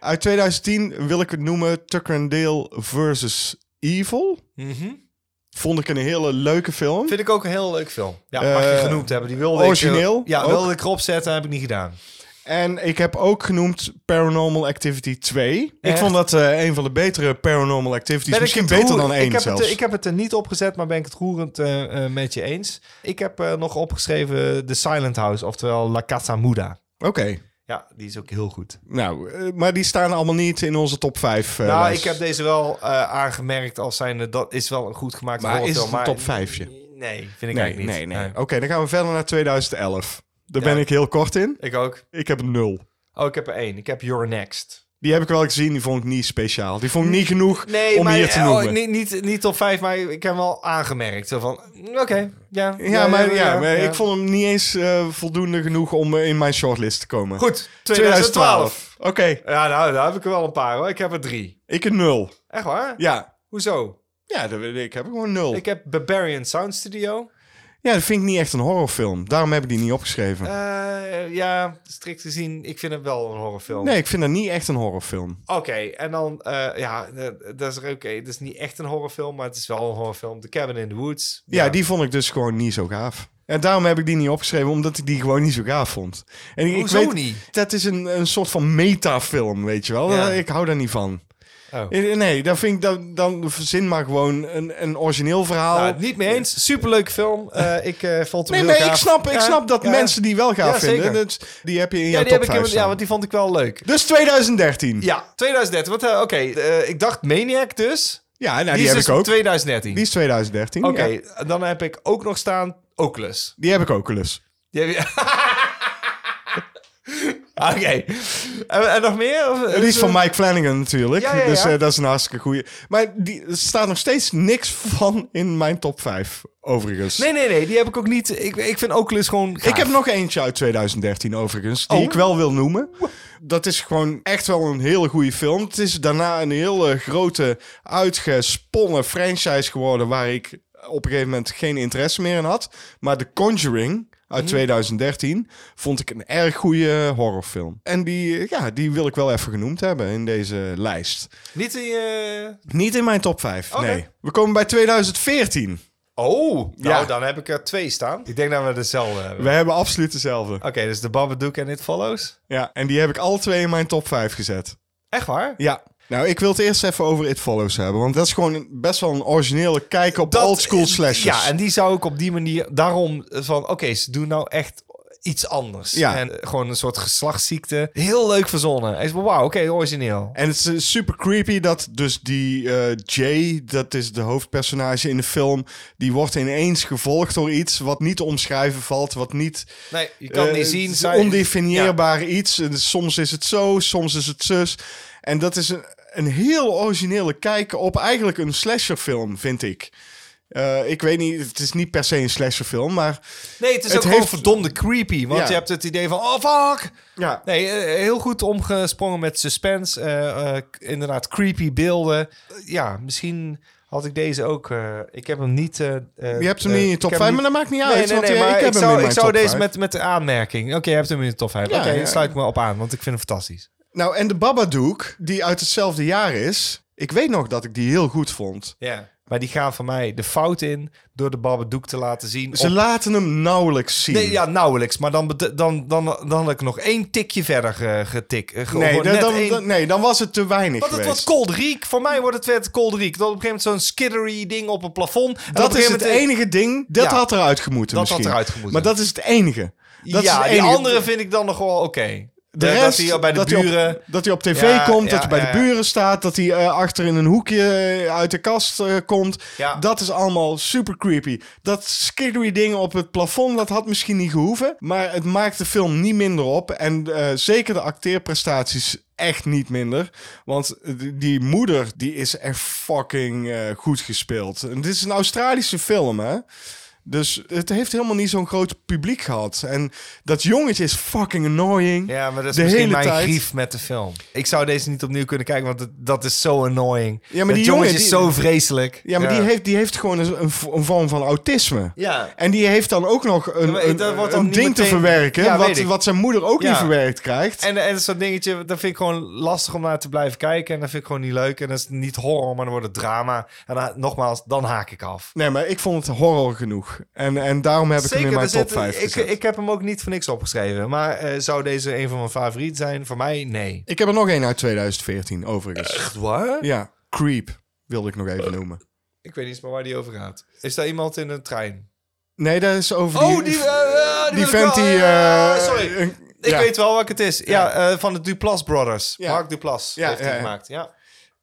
Uit 2010 wil ik het noemen Tucker and Dale versus Evil. Vond ik een hele leuke film.
Mhm. Vind ik ook een heel leuk film. Ja, mag je
Eh,
genoemd hebben. Die wilde
origineel
Ik, eh, ja,
ook.
wilde ik erop zetten, heb ik niet gedaan.
En ik heb ook genoemd Paranormal Activity 2. Ik vond dat eh, een van de betere Paranormal Activities. Misschien beter dan één
ik heb
zelfs.
Het, ik heb het er niet opgezet, maar ben ik het roerend eh, met je eens. Ik heb nog opgeschreven The Silent House, oftewel La Casa Muda.
Oké.
Ja, die is ook heel goed.
Nou, maar die staan allemaal niet in onze top 5. eh,
nou,
lijst.
ik heb deze wel aangemerkt als zijnde, dat is wel een goed gemaakt
Maar is het een top vijfje?
Nee, vind ik
Nee,
eigenlijk
nee,
niet.
nee. Oké, dan gaan we verder naar 2011. Daar ben ik heel kort in.
Ik ook.
Ik heb nul.
Oh, ik heb er één. Ik heb Your Next.
Die heb ik wel gezien, die vond ik niet speciaal. Die vond ik niet genoeg
Nee,
om
maar
hier te
eh,
noemen.
oh, niet, niet, niet top 5, maar ik heb hem wel aangemerkt. Zo van, mm, oké, ja,
ja, maar, ja, maar ik vond hem niet eens eh, voldoende genoeg om eh, in mijn shortlist te komen.
Goed, 2012.
Oké,
Ja, nou, daar heb ik er wel een paar hoor. Ik heb er drie.
ik een nul.
Echt waar?
Ja,
Hoezo?
ja dat, ik heb gewoon nul.
Ik heb Barbarian Sound Studio.
Ja, dat vind ik niet echt een horrorfilm. Daarom heb ik die niet opgeschreven.
Eh, ja, strikt gezien, ik vind het wel een horrorfilm.
nee, ik vind dat niet echt een horrorfilm.
Oké, en dan, eh, ja, eh, dat is oké. Dat is niet echt een horrorfilm, maar het is wel een horrorfilm. The Cabin in the Woods.
Ja, die vond ik dus gewoon niet zo gaaf. En daarom heb ik die niet opgeschreven, omdat ik die gewoon niet zo gaaf vond. En ik,
Hoezo
weet,
niet?
Dat is een, een soort van metafilm, weet je wel.
Ja.
Ik hou daar niet van.
Oh.
Eh, Nee, dan vind ik dat dan verzin maar gewoon een, een origineel verhaal.
Nou, niet mee eens. Superleuke film. Eh, ik eh, vond hem
nee, nee, ik snap, ik
Ja,
snap dat
ja.
mensen die wel gaaf
Ja,
vinden. Dat, die heb je in
Ja,
jouw
die
top
heb ik,
5
ja, want die vond ik wel leuk.
Dus 2013. Ja,
Ja, 2013. Wat, eh, Oké, ik dacht Maniac dus.
nou, die, heb
dus
ik ook.
2013.
Die is 2013.
Oké,
ja.
dan heb ik ook nog staan Oculus.
Die heb ik ook dus.
Die heb je... Oké. En, en nog meer? Of,
Die is van Mike Flanagan natuurlijk.
Ja, ja,
Dus eh, dat is een hartstikke goeie. Maar die, er staat nog steeds niks van in mijn top 5, overigens.
Nee, nee, nee. Die heb ik ook niet. Ik, ik vind Oculus gewoon gaaf.
Ik heb nog eentje uit 2013 overigens, die
Oh.
ik wel wil noemen. Dat is gewoon echt wel een hele goede film. Het is daarna een hele grote, uitgesponnen franchise geworden... waar ik op een gegeven moment geen interesse meer in had. Maar The Conjuring uit 2013 vond ik een erg goede horrorfilm. En die, ja, die wil ik wel even genoemd hebben in deze lijst.
Niet die... eh,
Niet in mijn top 5,
Oké.
nee. We komen bij 2014.
Oh, nou
Ja.
dan heb ik er twee staan. Ik denk dat we dezelfde hebben.
We hebben absoluut dezelfde.
Oké, dus de Babadook en It Follows.
Ja, en die heb ik alle twee in mijn top 5 gezet.
Echt waar?
Ja. Nou, ik wil het eerst even over It Follows hebben. Want dat is gewoon best wel een originele kijk op
Dat-
oldschool slashers.
Ja, en die zou ik op die manier... Daarom van, oké, ze doen nou echt iets anders.
Ja.
En eh, gewoon een soort geslachtsziekte. Heel leuk verzonnen. Hij is wauw, oké, origineel.
En het is eh, super creepy dat dus die eh, Jay, dat is de hoofdpersonage in de film, die wordt ineens gevolgd door iets wat niet te omschrijven valt, wat niet...
Nee, je kan
eh,
niet zien.
het ondefinieerbaar iets. En soms is het zo, soms is het zus. En dat is een, een heel originele kijk op eigenlijk een slasherfilm, vind ik. Eh, ik weet niet, het is niet per se een slasherfilm, maar...
Nee, het is
Het
ook gewoon
heeft-
verdomde creepy. Want
Ja.
je hebt het idee van, oh fuck!
Ja,
Nee, eh, heel goed omgesprongen met suspense. eh, inderdaad, creepy beelden. Ja, misschien had ik deze ook... ik heb hem niet...
je hebt hem niet in je top
heb
5,
hem
maar dat maakt niet
Nee,
uit.
nee, nee, maar
ik heb
zou, ik zou deze
5.
met, met de aanmerking... Oké, je hebt hem in de top 5.
Ja,
Oké,
ja.
sluit ik me op aan, want ik vind hem fantastisch.
Nou, en de Babadook, die uit hetzelfde jaar is... Ik weet nog dat ik die heel goed vond.
Ja. Maar die gaan van mij de fout in door de Babadook te laten zien.
Ze
op-
laten hem nauwelijks zien.
Nee, ja, nauwelijks. Maar dan, dan, dan, dan had ik nog één tikje verder eh, getikt. Eh,
nee, dan, dan,
één-
dan- nee, dan was het te weinig
Want het
geweest.
wordt kolderiek. Voor mij wordt het werd kolderiek. Dat op een gegeven moment zo'n skiddery ding op een plafond.
Dat
een
is het
moment-
enige ding. Dat
Ja.
had eruit gemoeten
Dat had eruit gemoeten.
Maar dat is het enige. Dat is
ja, die andere vind ik dan nog wel oké.
De rest,
dat hij bij de
dat hij op-
buren...
dat hij op tv
Ja,
komt,
ja,
dat hij bij de buren staat, dat hij eh, achter in een hoekje eh, uit de kast eh, komt.
Ja.
Dat is allemaal super creepy. Dat skiddery ding op het plafond, dat had misschien niet gehoeven. Maar het maakt de film niet minder op. En zeker de acteerprestaties echt niet minder. Want die- moeder, die is echt fucking goed gespeeld. En dit is een Australische film, hè. Dus het heeft helemaal niet zo'n groot publiek gehad. En dat jongetje is fucking annoying.
Ja, maar dat is
De
misschien mijn
tijd.
grief met de film. Ik zou deze niet opnieuw kunnen kijken, want het- dat is zo annoying.
Ja, maar
Dat
die
jongetje is zo vreselijk.
Ja, maar Die, heeft, die heeft gewoon een, vorm van autisme.
Ja.
En die heeft dan ook nog een,
Ja, maar
een,
dat wordt dan
een
niet
ding te verwerken.
Ja,
wat, wat zijn moeder ook niet verwerkt krijgt.
En, en zo'n dingetje, dat vind ik gewoon lastig om naar te blijven kijken. En dat vind ik gewoon niet leuk. En dat is niet horror, maar dan wordt het drama. En dan, nogmaals, dan haak ik af.
Nee, maar ik vond het horror genoeg. En, en daarom heb ik hem in mijn top
zit-
5
ik, ik heb hem ook niet voor niks opgeschreven. Maar eh, zou deze een van mijn favorieten zijn? Voor mij, nee.
Ik heb er nog één uit 2014, overigens.
Echt waar?
Ja, Creep wilde ik nog even noemen.
Ik weet niet eens waar die over gaat. Is daar iemand in een trein?
Nee, dat is over
Oh,
die...
die, eh, eh,
die vent die...
sorry. Ik
ja,
weet wel welke het is. Ja, van de Duplass Brothers.
Ja.
Mark Duplass heeft die
ja.
gemaakt. Ja.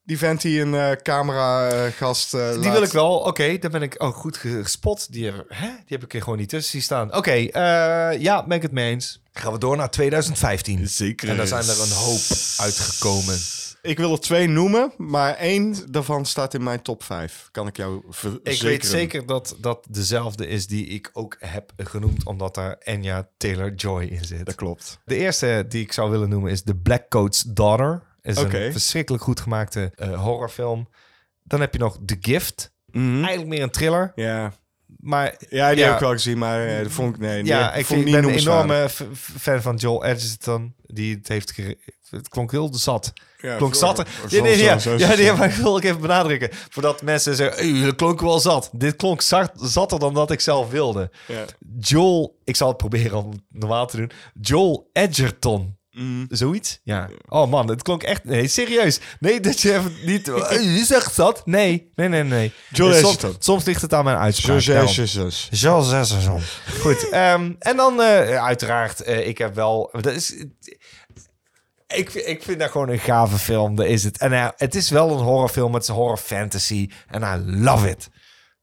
Die vent die een eh, cameragast eh
Die wil ik wel. Oké, daar ben ik oh, goed gespot. Die, heb- hè? die heb ik er gewoon niet tussen zien staan. Oké, eh, ja, ben ik het mee eens. Gaan we door naar 2015.
Zeker.
En daar zijn er een hoop uitgekomen.
Ik wil er twee noemen, maar één daarvan staat in mijn top 5. Kan ik jou verzekeren.
Ik weet zeker dat dat dezelfde is die ik ook heb genoemd, omdat daar Enya Taylor-Joy in zit.
Dat klopt.
De eerste die ik zou willen noemen is The Black Coat's Daughter. Is een verschrikkelijk goed gemaakte eh, horrorfilm. Dan heb je nog The Gift. Eigenlijk meer een thriller.
Ja,
Maar
ja die
Ja.
heb ik wel gezien, maar eh, dat vond ik... Nee,
ja, ik,
vond
ben een enorme fan van Joel Edgerton. Die het heeft Het klonk heel zat.
Ja,
klonk zat. Ja, nee, ja,
zo-
ja, nee, maar ik wil ik even benadrukken. Voordat mensen zeggen, "Hey, dat klonk wel zat. Dit klonk zat, zatter dan dat ik zelf wilde.
Ja.
Joel, ik zal het proberen om het normaal te doen. Joel Edgerton.
Mm.
Zoiets? Ja. Oh man, het klonk echt... Nee, serieus. Nee, dat je even niet... "Hey, Je zegt zat. Nee, nee, nee, nee. Soms, ligt het aan mijn uitspraak.
Zo,
daarom.
zo, zo, zo.
Charles Zesserzon. Goed. ehm, en dan eh, uiteraard, eh, ik heb wel... Dat is, ik, vind- ik vind dat gewoon een gave film. Dat is het. En eh, het is wel een horrorfilm. Het is horror fantasy. En I love it.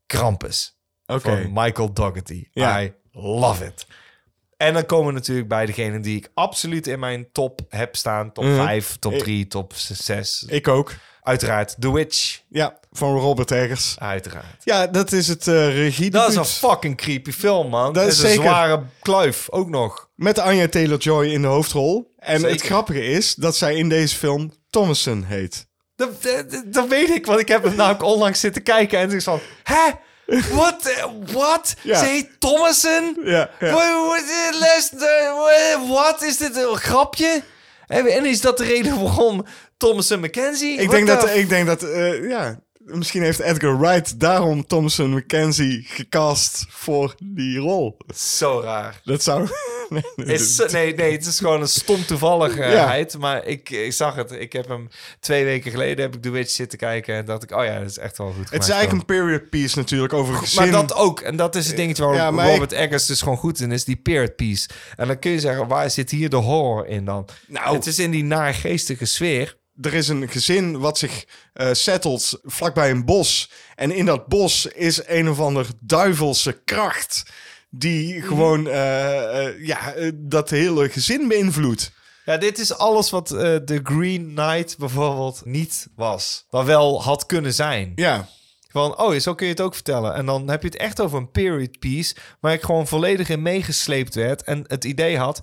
Krampus.
Oké.
Van Michael Dougherty.
Ja.
I love it. En dan komen we natuurlijk bij degene die ik absoluut in mijn top heb staan. Top
Mhm.
5, top
Ik-
3, top 6.
Ik ook.
Uiteraard The Witch.
Ja, van Robert Eggers.
Uiteraard.
Ja, dat is het eh regie.
Dat is een fucking creepy film, man.
Dat
Dat
is
is een zware kluif, ook nog.
Met Anya Taylor-Joy in de hoofdrol. En
Zeker.
het grappige is dat zij in deze film Thomason heet.
Dat, dat, dat weet ik, want ik heb hem namelijk onlangs zitten kijken en is van... Hè? Wat? Wat?
Ja.
Ze heet Thomason?
Ja, ja.
Wat-? Is dit een grapje? En is dat de reden waarom Thomason McKenzie?
Ik
What
denk dat, ik denk dat ja, misschien heeft Edgar Wright daarom Thomason McKenzie gecast voor die rol.
Zo raar.
Dat zou,
Is, nee, nee, het is gewoon een stom toevalligheid. Maar ik, ik zag het. Ik heb hem twee weken geleden heb ik The Witch zitten kijken. En dacht ik, oh ja, dat is echt wel goed
Het is eigenlijk een period piece natuurlijk over gezin.
Maar dat ook. En dat is het dingetje waar
Ja,
Robert Eggers dus gewoon goed in is. Die period piece. En dan kun je zeggen, waar zit hier de horror in dan?
Nou.
het is in die naargeestige sfeer.
er is een gezin wat zich eh settelt vlakbij een bos. En in dat bos is een of ander duivelse kracht. Die gewoon eh, eh, ja, eh, dat hele gezin beïnvloedt.
Ja, dit is alles wat de Green Knight bijvoorbeeld niet was. Maar wel had kunnen zijn.
Ja,
Van, oh, zo kun je het ook vertellen. En dan heb je het echt over een period piece... waar ik gewoon volledig in meegesleept werd... en het idee had...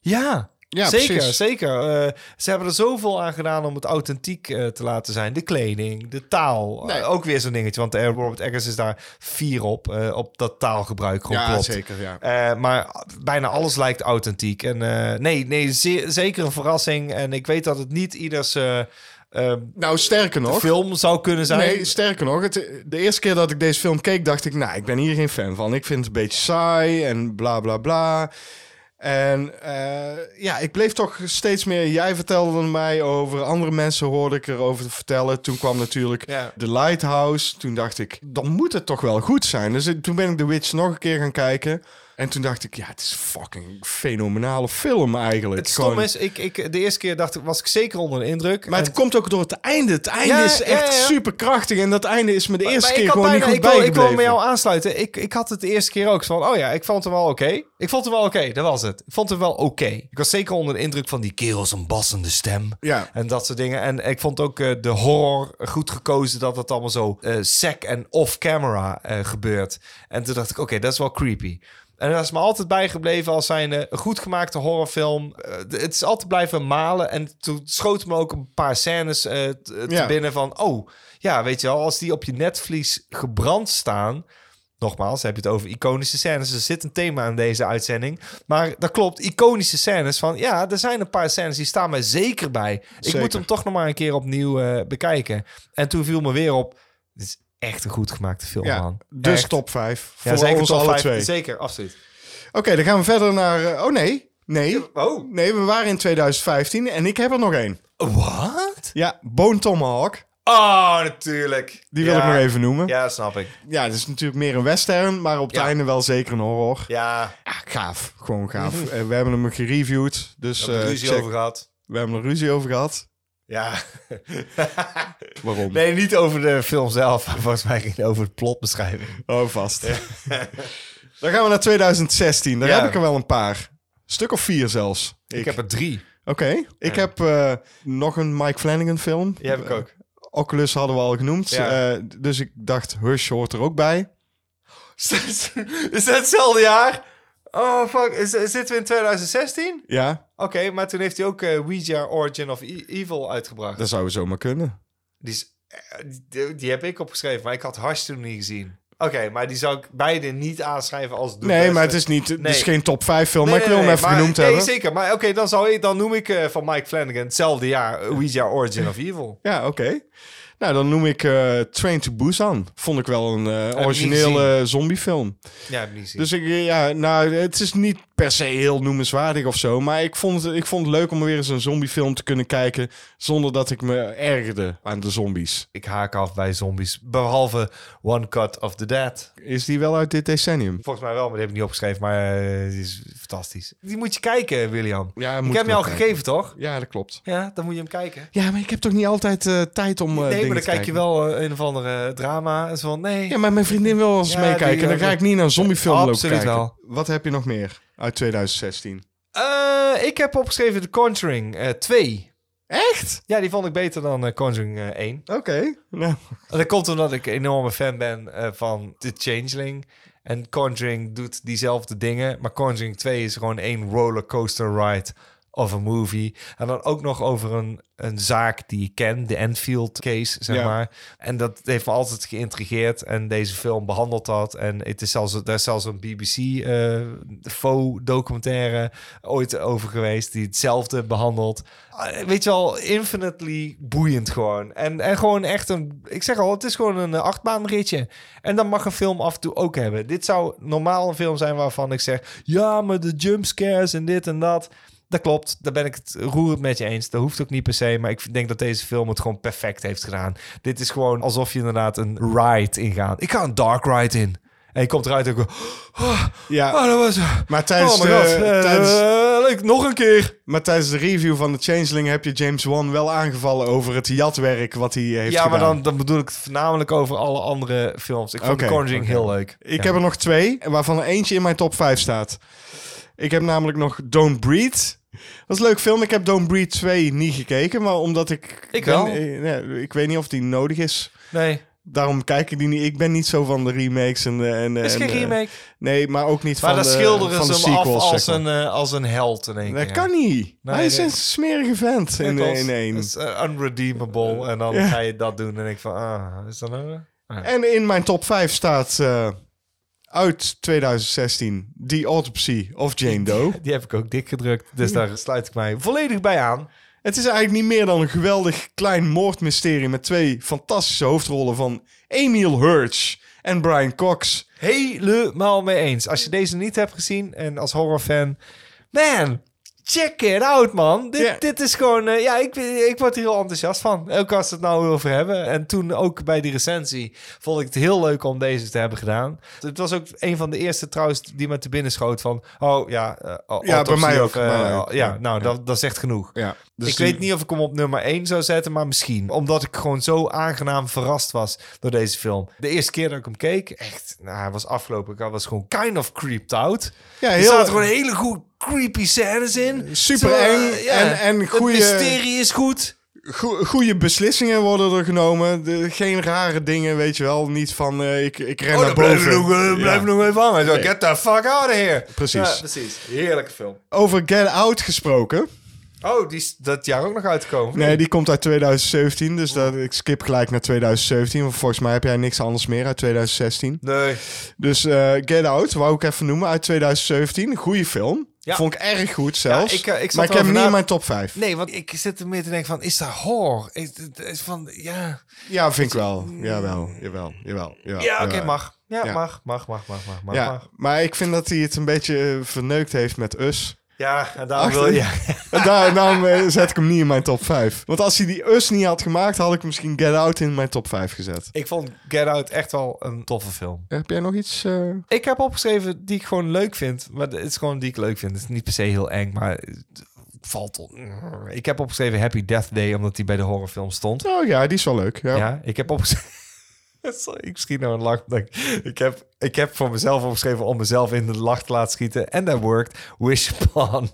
Ja,
Ja,
zeker,
precies.
zeker. Eh, ze hebben er zoveel aan gedaan om het authentiek eh, te laten zijn. De kleding, de taal.
Nee.
Eh, ook weer zo'n dingetje, want Robert Eggers is daar fier op. op dat taalgebruik gewoon
ja zeker. Ja.
Maar bijna alles lijkt authentiek. En nee, nee ze- zeker een verrassing. En ik weet dat het niet ieders
Nou, sterker nog.
film zou kunnen zijn.
Nee, sterker nog. Het, de eerste keer dat ik deze film keek, dacht ik... Nou, ik ben hier geen fan van. Ik vind het een beetje saai en bla bla bla. En eh, ja, ik bleef toch steeds meer... Jij vertelde mij over, andere mensen hoorde ik erover te vertellen. Toen kwam natuurlijk
Ja.
The Lighthouse. Toen dacht ik, dan moet het toch wel goed zijn. Dus ik- toen ben ik The Witch nog een keer gaan kijken. En toen dacht ik, ja, het is een fucking fenomenale film eigenlijk.
Het stom
Gewoon-
is, ik, ik, de eerste keer dacht ik, was ik zeker onder de indruk.
Maar het komt ook door het einde. Het einde
Ja,
is echt
ja, ja.
super krachtig. En dat einde is me de eerste
Maar
keer
ik
gewoon
bijna-
niet
ik
goed
wil, ik wil met jou aansluiten. Ik, ik had het de eerste keer ook zo van, oh ja, ik vond hem wel oké. Ik vond hem wel oké, dat was het. Ik vond hem wel oké. Ik was zeker onder de indruk van die kerel, zijn bassende stem.
Ja.
En dat soort dingen. En ik vond ook eh, de horror goed gekozen dat het allemaal zo eh sec en off-camera eh, gebeurt. En toen dacht ik, oké, dat is wel creepy. En dat is me altijd bijgebleven als zijn een goed gemaakte horrorfilm. Eh, het is altijd blijven malen. En toen schoot me ook een paar scènes eh, t- te
Ja.
binnen van... Oh, ja, weet je wel, als die op je netvlies gebrand staan... Nogmaals, heb je het over iconische scènes. Er zit een thema in deze uitzending. Maar dat klopt, iconische scènes van... Ja, er zijn een paar scènes die staan mij zeker bij. Ik
Zeker.
moet hem toch nog maar een keer opnieuw eh, bekijken. En toen viel me weer op... echt een goed gemaakte film,
Ja,
man.
dus
Echt.
top 5.
Ja,
voor
zeker
ons alle
vijf.
twee.
Zeker, absoluut.
Oké, dan gaan we verder naar... eh, oh nee, nee.
Oh.
Nee, we waren in 2015 en ik heb er nog één.
Wat?
Ja, Bone Tomahawk.
Oh, natuurlijk.
Die wil
Ja.
ik nog even noemen. Ja.
Ja, snap ik.
het is natuurlijk meer een western, maar op het
Ja.
einde wel zeker een horror.
Ja,
Ja, gaaf. Gewoon gaaf. Eh, we hebben hem gereviewd, dus
we hebben
eh,
ruzie
check.
over gehad.
we hebben er ruzie over gehad.
Ja.
Waarom?
Nee, niet over de film zelf. maar Volgens mij ging het over de plotbeschrijving.
Oh, vast. Dan gaan we naar 2016. Daar
Ja.
heb ik er wel een paar. Stuk of vier zelfs.
Ik, heb er drie.
Oké. Ik heb eh, nog een Mike Flanagan film.
Die heb ik ook.
Oculus hadden we al genoemd. Eh, dus ik dacht, Hush hoort er ook bij.
Is dat hetzelfde jaar? Oh, fuck. Zitten we in 2016?
Ja,
Oké, maar toen heeft hij ook eh Ouija Origin of E- Evil uitgebracht.
dat zou zomaar kunnen.
Die, is, eh, die, die heb ik opgeschreven, maar ik had Hush toen niet gezien. Oké, maar die zou ik beide niet aanschrijven als de
nee,
beste.
maar het is, niet, het
Nee.
is geen top 5 film,
Nee,
maar ik
nee,
wil hem
nee,
even
maar-
genoemd
nee,
hebben.
zeker. Maar oké, dan, zou ik, dan noem ik eh, van Mike Flanagan hetzelfde jaar Ouija Origin of Evil.
Ja, oké. Nou, dan noem ik eh, Train to Busan. Vond ik wel een
niet
originele zombiefilm.
Ja, niet.
Dus ik, eh, ja, nou, het is niet per se heel noemenswaardig of zo. Maar ik vond, het, ik vond het leuk om weer eens een zombiefilm te kunnen kijken. Zonder dat ik me ergerde aan de zombies.
ik haak af bij zombies. Behalve One Cut of the Dead.
Is die wel uit dit decennium?
Volgens mij wel, maar die heb ik niet opgeschreven. Maar die is fantastisch. Die moet je kijken, William.
Ja,
ik heb je al gegeven, toch?
Ja, dat klopt.
Ja, dan moet je hem kijken.
Ja, maar ik heb toch niet altijd tijd om.
nee, maar dan kijk je wel eh, een of andere drama. En zo van, nee.
Ja, maar mijn vriendin wil wel eens
Ja,
meekijken.
die,
dan
eh,
ga ik niet naar een zombiefilm lopen
Absoluut
kijken.
wel.
Wat heb je nog meer uit 2016?
Eh, ik heb opgeschreven The Conjuring eh 2.
Echt?
Ja, die vond ik beter dan eh, Conjuring eh 1.
Oké. Nou,
En dat komt omdat ik een enorme fan ben eh, van The Changeling. En Conjuring doet diezelfde dingen. Maar Conjuring 2 is gewoon één rollercoaster ride of a movie. En dan ook nog over een, een zaak die ik ken, de Enfield case, zeg
Ja.
maar. En dat heeft me altijd geïntrigeerd. En deze film behandelt dat. En het is zelfs, daar is zelfs een BBC eh faux documentaire ooit over geweest die hetzelfde behandelt. Ah, Weet je wel, infinitely boeiend gewoon. En, en gewoon echt een, ik zeg al, het is gewoon een eh, achtbaanritje. En dan mag een film af en toe ook hebben. Dit zou normaal een film zijn waarvan ik zeg, ja, maar de jumpscares en dit en dat. Dat klopt, daar ben ik het roerend met je eens. Dat hoeft ook niet per se, maar ik denk dat deze film het gewoon perfect heeft gedaan. Dit is gewoon alsof je inderdaad een ride ingaat. Ik ga een dark ride in. En je komt eruit en ik oh,
Ja,
oh, dat was...
maar tijdens,
oh
de,
god, eh,
tijdens,
eh, nog een keer.
maar tijdens de review van de Changeling heb je James Wan wel aangevallen over het jatwerk wat hij heeft
Ja,
gedaan.
maar dan, dan bedoel ik het voornamelijk over alle andere films. Ik vond
Oké,
The Conjuring heel leuk.
Ik
Ja.
heb er nog twee, waarvan er eentje in mijn top 5 staat. Ik heb namelijk nog Don't Breathe. Dat is een leuk film. Ik heb Don't Breathe 2 niet gekeken, maar omdat ik...
Ik
ben-
wel.
eh, ik weet niet of die nodig is.
Nee,
Daarom kijk ik die niet. Ik ben niet zo van de remakes en... en,
is
en,
geen
eh,
remake.
Nee, maar ook niet
Maar
van de,
schilderen
van de
ze hem af
sequels,
als
zeg maar.
een, eh, als een held in één
Dat
keer.
kan niet.
Nee,
Hij is
nee.
een smerige vent in,
Dat
in één.
is unredeemable. En dan
Ja.
ga je dat doen en denk ik van, ah, is dat nou? Ah.
En in mijn top 5 staat uit 2016 The Autopsy of Jane Doe.
Die heb ik ook dik gedrukt. Dus daar sluit ik mij volledig bij aan.
Het is eigenlijk niet meer dan een geweldig klein moordmysterie met twee fantastische hoofdrollen van Emil Hirsch en Brian Cox.
Helemaal mee eens. Als je deze niet hebt gezien en als horrorfan... Man, check it out, man. Dit,
Ja.
dit is gewoon... eh, ja, ik, ik word hier heel enthousiast van. Ook als we het nou over hebben. En toen ook bij die recensie vond ik het heel leuk om deze te hebben gedaan. Het was ook een van de eerste trouwens die me te binnen schoot van... Oh ja, eh,
bij
autopsie
mij bij
eh,
mij ook.
Ja,
Ja.
nou, Dat, dat zegt genoeg.
Ja, dus
ik
die-
weet niet of ik hem op nummer 1 zou zetten, maar misschien. Omdat ik gewoon zo aangenaam verrast was door deze film. De eerste keer dat ik hem keek, echt, nou, hij was afgelopen. Ik was gewoon kind of creeped out.
Ja,
Er
heel-
zaten gewoon hele goed creepy scènes in.
Super
eh,
eng en- en goeie-
Het mysterie is goed.
Go- goede beslissingen worden er genomen. De, geen rare dingen, weet je wel. Niet van eh, ik, ik ren
Oh,
naar
blijf
boven.
ik nog, eh, blijf
Ja.
nog even hangen. Get the fuck out of here.
Precies.
Ja, precies. Heerlijke film.
Over Get Out gesproken.
Oh, die is dat jaar ook nog uitgekomen.
Nee, die komt uit 2017. Dus dat, ik skip gelijk naar 2017. Want volgens mij heb jij niks anders meer uit 2016.
Nee.
Dus eh, Get Out, wou ik even noemen, uit 2017. Een goede film.
Ja.
Vond ik erg goed zelfs.
Ja, ik, eh, ik
maar ik heb hem niet in mijn top 5.
Nee, want ik zit er meer te denken van, is dat horror? Is, van, ja...
Ja, vind ik wel. Jawel, jawel, jawel. jawel
Ja, oké, mag. Ja,
Ja.
mag, mag, mag, mag, mag, mag,
Ja,
mag.
maar ik vind dat hij het een beetje eh, verneukt heeft met Us.
Ja, en daarom wil je...
En daar, daarom eh, zet ik hem niet in mijn top 5. Want als hij die Us niet had gemaakt, had ik misschien Get Out in mijn top 5 gezet.
Ik vond Get Out echt wel een toffe film.
Heb jij nog iets? eh,
Ik heb opgeschreven die ik gewoon leuk vind. Maar het is gewoon die ik leuk vind. Het is niet per se heel eng, maar valt... op. Ik heb opgeschreven Happy Death Day, omdat die bij de horrorfilm stond.
Oh ja, die is wel leuk. Ja.
Ja, ik heb opgeschreven... Ik schiet nou een lach. Ik heb, ik heb voor mezelf opgeschreven om mezelf in de lach te laten schieten. En dat worked. Wish upon.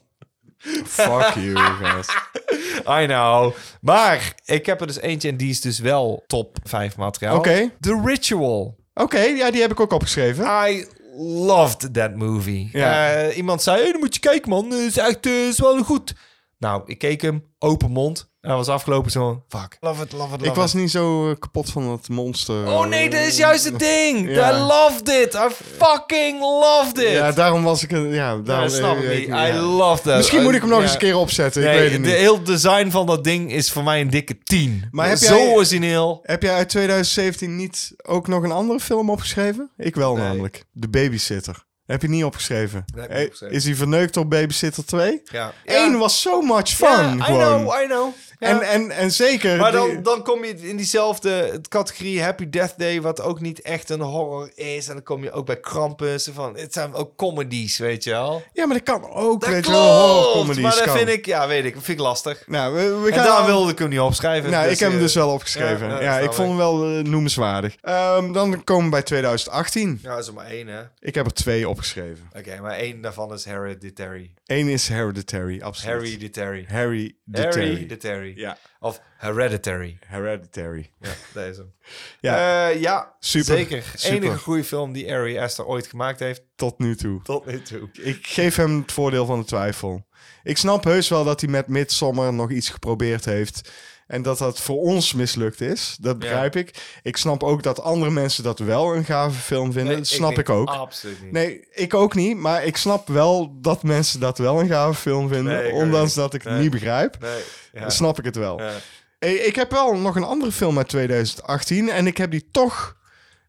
Fuck you, gast.
I know. Maar ik heb er dus eentje en die is dus wel top 5 materiaal.
Oké.
The Ritual.
Oké, ja, die heb ik ook opgeschreven.
I loved that movie.
Ja.
Eh, iemand zei, hey, dan moet je kijken man. Het is echt eh, is wel goed. Nou, ik keek hem, open mond. En dat was afgelopen zo, fuck. Love it, love it, love
ik was
it.
niet zo eh, kapot van dat monster.
Oh nee, dat is juist het ding.
Ja.
I loved it. I fucking loved it.
Ja, daarom was ik... een- Ja,
Ja,
daarom,
snap
eh,
ik niet.
ja.
I loved that.
Misschien moet ik hem nog
Ja.
eens een keer opzetten. ik
Nee,
weet het
de
niet.
heel design van dat ding is voor mij een dikke 10.
Maar heb
Zo
jij-
origineel.
Heb jij uit 2017 niet ook nog een andere film opgeschreven? Ik wel
Nee.
namelijk. De Babysitter. Heb je niet opgeschreven?
Heb ik.
Is hij verneukt door Babysitter 2?
Ja.
Eén was so much fun.
I
gewoon.
know, I know. Ja.
En, en, en zeker...
Maar dan, dan kom je in diezelfde categorie Happy Death Day, wat ook niet echt een horror is. En dan kom je ook bij Krampus. Van, het zijn ook comedies, weet je wel.
Ja, maar dat kan ook.
Dat
weet je
klopt,
horrorcomedies
maar dat
kan.
vind ik, ja, weet ik, vind ik lastig.
Nou, we, we
En
gaan...
daar wilde ik hem niet opschrijven.
Nou,
dus,
ik heb hem
eh,
dus wel opgeschreven.
ja,
ik vond hem wel eh, noemenswaardig. Ehm, dan komen we bij 2018.
Ja, dat is er maar één, hè. Oké,
Ik heb er twee opgeschreven.
maar één daarvan is Hereditary.
Eén is Hereditary, absoluut.
Hereditary.
Hereditary.
Hereditary.
Ja,
Of Hereditary.
Hereditary.
Ja, dat is hem.
Ja,
Ja, ja
Super,
zeker.
super.
Enige goede film die Ari Aster ooit gemaakt heeft.
tot nu toe.
Tot nu toe.
Ik geef hem het voordeel van de twijfel. Ik snap heus wel dat hij met Midsommar nog iets geprobeerd heeft. En dat dat voor ons mislukt is. Dat begrijp ik. Ik snap ook dat andere mensen dat wel een gave film vinden.
Nee,
dat snap ik, ook.
Absoluut niet.
Nee, ik ook niet. Maar ik snap wel dat mensen dat wel een gave film vinden.
Nee,
ondanks dat ik het niet begrijp.
Nee, ja.
Dan snap ik het wel.
Ja.
Ik heb wel nog een andere film uit 2018. En ik heb die toch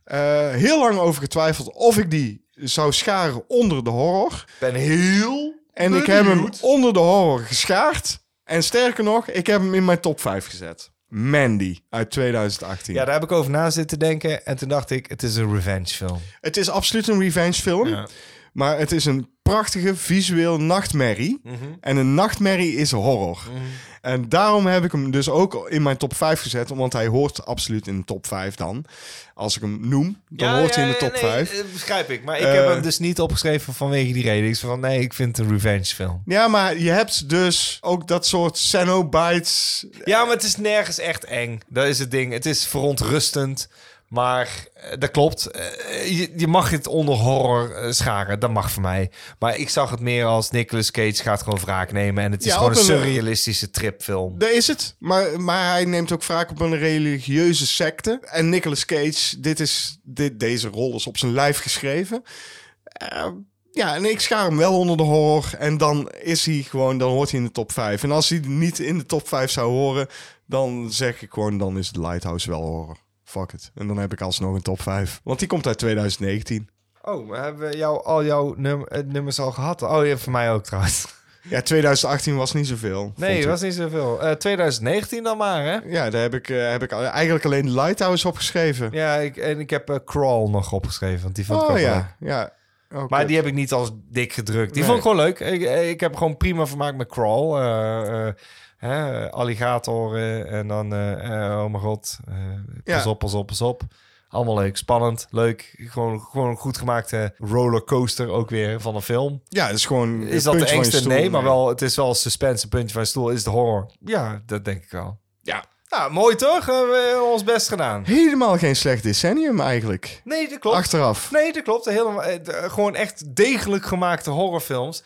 eh, heel lang over getwijfeld of ik die zou scharen onder de horror.
Ik ben heel
En ik heb hem onder de horror geschaard. En sterker nog, ik heb hem in mijn top 5 gezet. Mandy uit 2018.
Ja, daar heb ik over na zitten denken. En toen dacht ik, het is een revenge film.
Het is absoluut een revenge film.
Ja.
Maar het is een prachtige visueel nachtmerrie.
Mhm.
En een nachtmerrie is horror. En daarom heb ik hem dus ook in mijn top 5 gezet. Want hij hoort absoluut in de top 5 dan. Als ik hem noem, dan hoort hij in de top 5.
Dat begrijp ik. Maar ik
Eh.
heb hem dus niet opgeschreven vanwege die reden. Ik zei van, nee, ik vind het een revenge film.
Ja, maar je hebt dus ook dat soort Cenobites.
Ja, maar het is nergens echt eng. Dat is het ding. Het is verontrustend. Maar eh, dat klopt. Eh, je, je mag het onder horror eh, scharen. Dat mag voor mij. Maar ik zag het meer als Nicolas Cage gaat gewoon wraak nemen. En het is
Ja,
gewoon een surrealistische tripfilm.
Daar is het. Maar, maar hij neemt ook vaak op een religieuze secte. En Nicolas Cage, dit is, dit, deze rol is op zijn lijf geschreven. Eh, ja, en ik schaar hem wel onder de horror. En dan is hij gewoon, dan hoort hij in de top 5. En als hij niet in de top 5 zou horen, dan zeg ik gewoon, dan is The Lighthouse wel horror. Fuck it. En dan heb ik alsnog een top 5. Want die komt uit 2019.
Oh, we hebben jou, al jouw num eh, nummers al gehad? Oh, ja, voor mij ook trouwens.
Ja, 2018 was niet zoveel.
Nee,
ik.
was niet zoveel. Eh 2019 dan maar, hè?
Ja, daar heb ik, eh, heb ik eigenlijk alleen Lighthouse opgeschreven.
Ja, ik, en ik heb Crawl nog opgeschreven, want die vond ik
oh
ook leuk.
ja, ja.
Maar die heb ik niet als dik gedrukt. Die
Nee.
vond ik gewoon leuk. Ik, ik heb gewoon prima vermaakt met Crawl. Hè, alligatoren en dan... eh, eh, oh mijn god. eh, pas
Ja.
op, pas op, pas op. Allemaal leuk. Spannend, leuk. Gewoon, gewoon een goed gemaakte rollercoaster ook weer van een film.
Ja, het is gewoon.
Is dat de engste?
stoel.
Nee, maar wel, het is wel suspense, een puntje van je stoel. Is de horror? Ja, dat denk ik wel.
Ja.
Nou, mooi toch? We hebben ons best gedaan.
Helemaal geen slecht decennium eigenlijk.
Nee, dat klopt.
Achteraf.
Nee, dat klopt. Helemaal, gewoon echt degelijk gemaakte horrorfilms.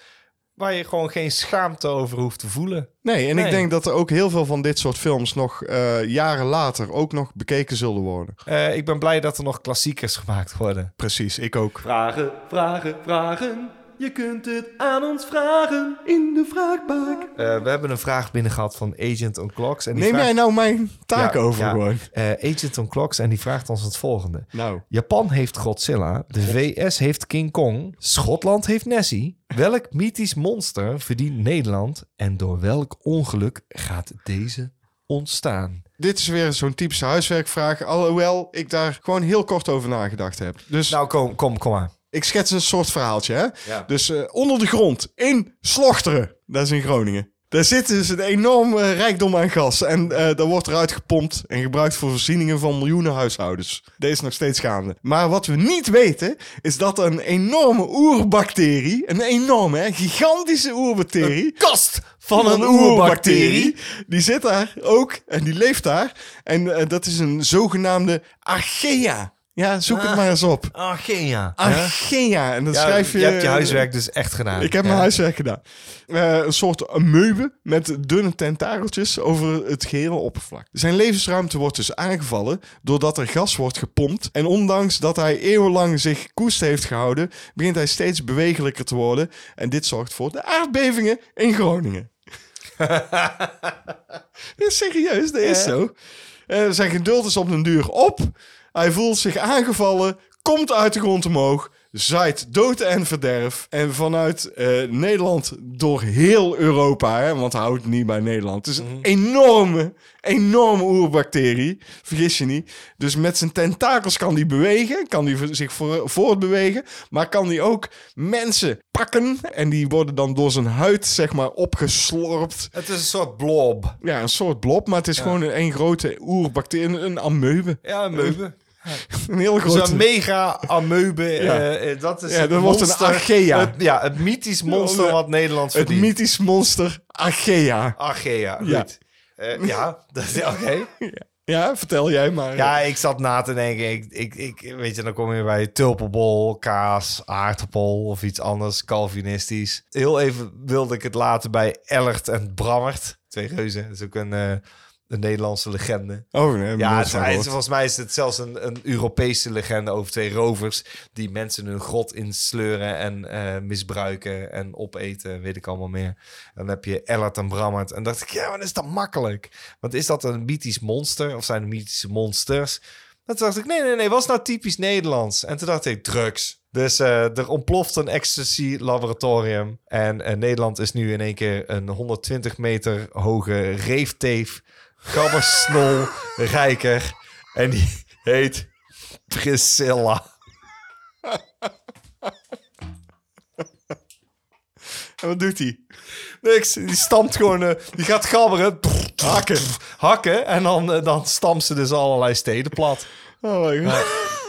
Waar je gewoon geen schaamte over hoeft te voelen.
Nee, en
Nee.
ik denk dat er ook heel veel van dit soort films nog eh, jaren later ook nog bekeken zullen worden.
Eh, ik ben blij dat er nog klassiekers gemaakt worden.
Precies, ik ook.
Vragen, vragen, vragen. Je kunt het aan ons vragen in de vraagbak.
Eh, we hebben een vraag binnen gehad van Agent on Clocks. En die
Neem
vraagt-
jij nou mijn taak
Ja,
over
ja.
gewoon?
Eh, Agent on Clocks en die vraagt ons het volgende.
Nou,
Japan heeft Godzilla, de VS heeft King Kong, Schotland heeft Nessie. Welk mythisch monster verdient Nederland en door welk ongeluk gaat deze ontstaan?
dit is weer zo'n typische huiswerkvraag. Alhoewel ik daar gewoon heel kort over nagedacht heb. Dus
Nou, kom, kom, kom maar.
Ik schets een soort verhaaltje. Hè?
Ja.
Dus eh, onder de grond, in Slochteren, dat is in Groningen. Daar zit dus een enorm eh, rijkdom aan gas. En eh dat wordt eruit gepompt en gebruikt voor voorzieningen van miljoenen huishoudens. Deze is nog steeds gaande. Maar wat we niet weten, is dat een enorme oerbacterie, een enorme, hè, gigantische oerbacterie...
Kast
van een oerbacterie. Die zit daar ook en die leeft daar. En eh, dat is een zogenaamde Archaea. Ja, zoek het maar eens op.
Archaea.
Archaea. En dan
Ja,
schrijf je...
je hebt je huiswerk dus echt gedaan.
Ik heb
Ja.
mijn huiswerk gedaan. Eh, een soort amoebe met dunne tentakeltjes over het gehele oppervlak. Zijn levensruimte wordt dus aangevallen doordat er gas wordt gepompt. En ondanks dat hij eeuwenlang zich koest heeft gehouden, begint hij steeds bewegelijker te worden. En dit zorgt voor de aardbevingen in Groningen. ja, serieus, dat is zo. Eh, zijn geduld is op den duur op. Hij voelt zich aangevallen, komt uit de grond omhoog, zaait dood en verderf. En vanuit eh, Nederland door heel Europa, hè, want hij houdt niet bij Nederland. Het is een enorme, enorme oerbacterie. Vergis je niet. Dus met zijn tentakels kan hij bewegen, kan hij zich voor, voortbewegen. Maar kan hij ook mensen pakken. En die worden dan door zijn huid, zeg maar, opgeslorpt.
Het is een soort blob.
Ja, een soort blob, maar het is gewoon een, een grote oerbacterie, een, een amoebe.
Ja, een meube.
Een heel
een mega amoebe.
Ja.
eh, eh, dat is
Ja,
het
dat wordt een
monster-
Archaea.
Het, ja, het mythisch monster
Ja,
wat Nederland
het
verdient.
mythisch monster. Archaea,
goed.
Ja.
Ja, ja dat is oké.
Ja, vertel jij maar.
Ja, ik zat na te denken. Ik, ik, ik, weet je, dan kom je bij tulpenbol, kaas, aardappel of iets anders, Calvinistisch. Heel even wilde ik het laten bij Ellert en Brammert. Twee reuzen. Dat is ook een, eh, een Nederlandse legende.
Oh, nee,
Ja, het,
gehoord.
volgens mij is het zelfs een, een Europese legende over twee rovers die mensen hun grot insleuren en eh, misbruiken en opeten, weet ik allemaal meer. Dan heb je Ellert en Brammert. En dacht ik, ja, wat is dat makkelijk? Want is dat een mythisch monster of zijn het mythische monsters? En toen dacht ik, nee, nee, nee, was nou typisch Nederlands? En toen dacht ik, drugs. Dus eh, er ontploft een ecstasy-laboratorium. En eh, Nederland is nu in één keer een 120 meter hoge reefteef, gabbersnol, rijker. En die heet Priscilla.
En wat doet hij?
Niks, die stampt gewoon, eh, die gaat gabberen, hakken, hakken. En dan, eh, dan stampt ze dus allerlei steden plat.
Oh my god.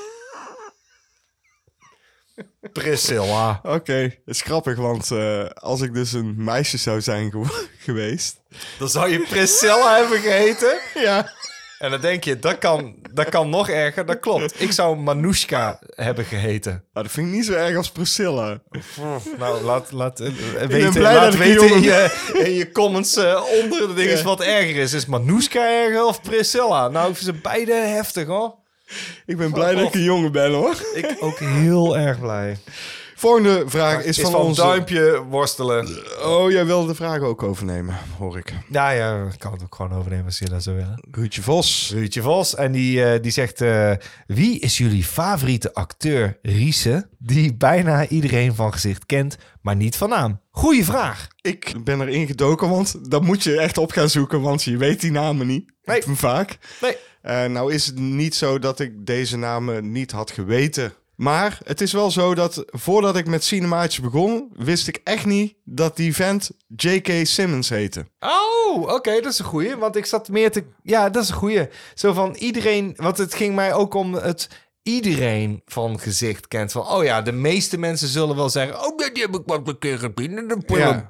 Priscilla.
Oké, het is grappig, want eh, als ik dus een meisje zou zijn gew- geweest...
Dan zou je Priscilla hebben geheten.
Ja.
En dan denk je, dat kan, dat kan nog erger. Dat klopt. Ik zou Manoushka hebben geheten.
Nou, dat vind ik niet zo erg als Priscilla.
Nou, laat, laat eh, weten,
blij
laat
dat
weten in je, in je comments eh, onder de dingen
Ja.
wat erger is. Is Manoushka erger of Priscilla? Nou, ze beide heftig, hoor.
Ik ben blij dat ik een jongen ben, hoor.
Ik ook heel erg blij.
Volgende vraag is,
Is
van,
van
onze...
duimpje worstelen.
Oh, jij wilde de vraag ook overnemen, hoor ik.
Ja, ja, ik kan het ook gewoon overnemen als je dat zo willen.
Ruudje Vos.
Ruudje Vos. En die, eh, die zegt... eh, wie is jullie favoriete acteur, Riese... die bijna iedereen van gezicht kent, maar niet van naam? Goeie vraag.
Ik ben erin gedoken, want dan moet je echt op gaan zoeken, want je weet die namen niet.
Nee.
Vaak.
Nee.
Eh, nou is het niet zo dat ik deze namen niet had geweten. Maar het is wel zo dat voordat ik met Cinemaatje begon, wist ik echt niet dat die vent J.K. Simmons heette.
Oh, oké, dat is een goeie. Want ik zat meer te... Ja, dat is een goeie. Zo van iedereen... Want het ging mij ook om het... Iedereen van gezicht kent van... Oh ja, de meeste mensen zullen wel zeggen... Oh, dat heb ik wat een keer gezien
Ja.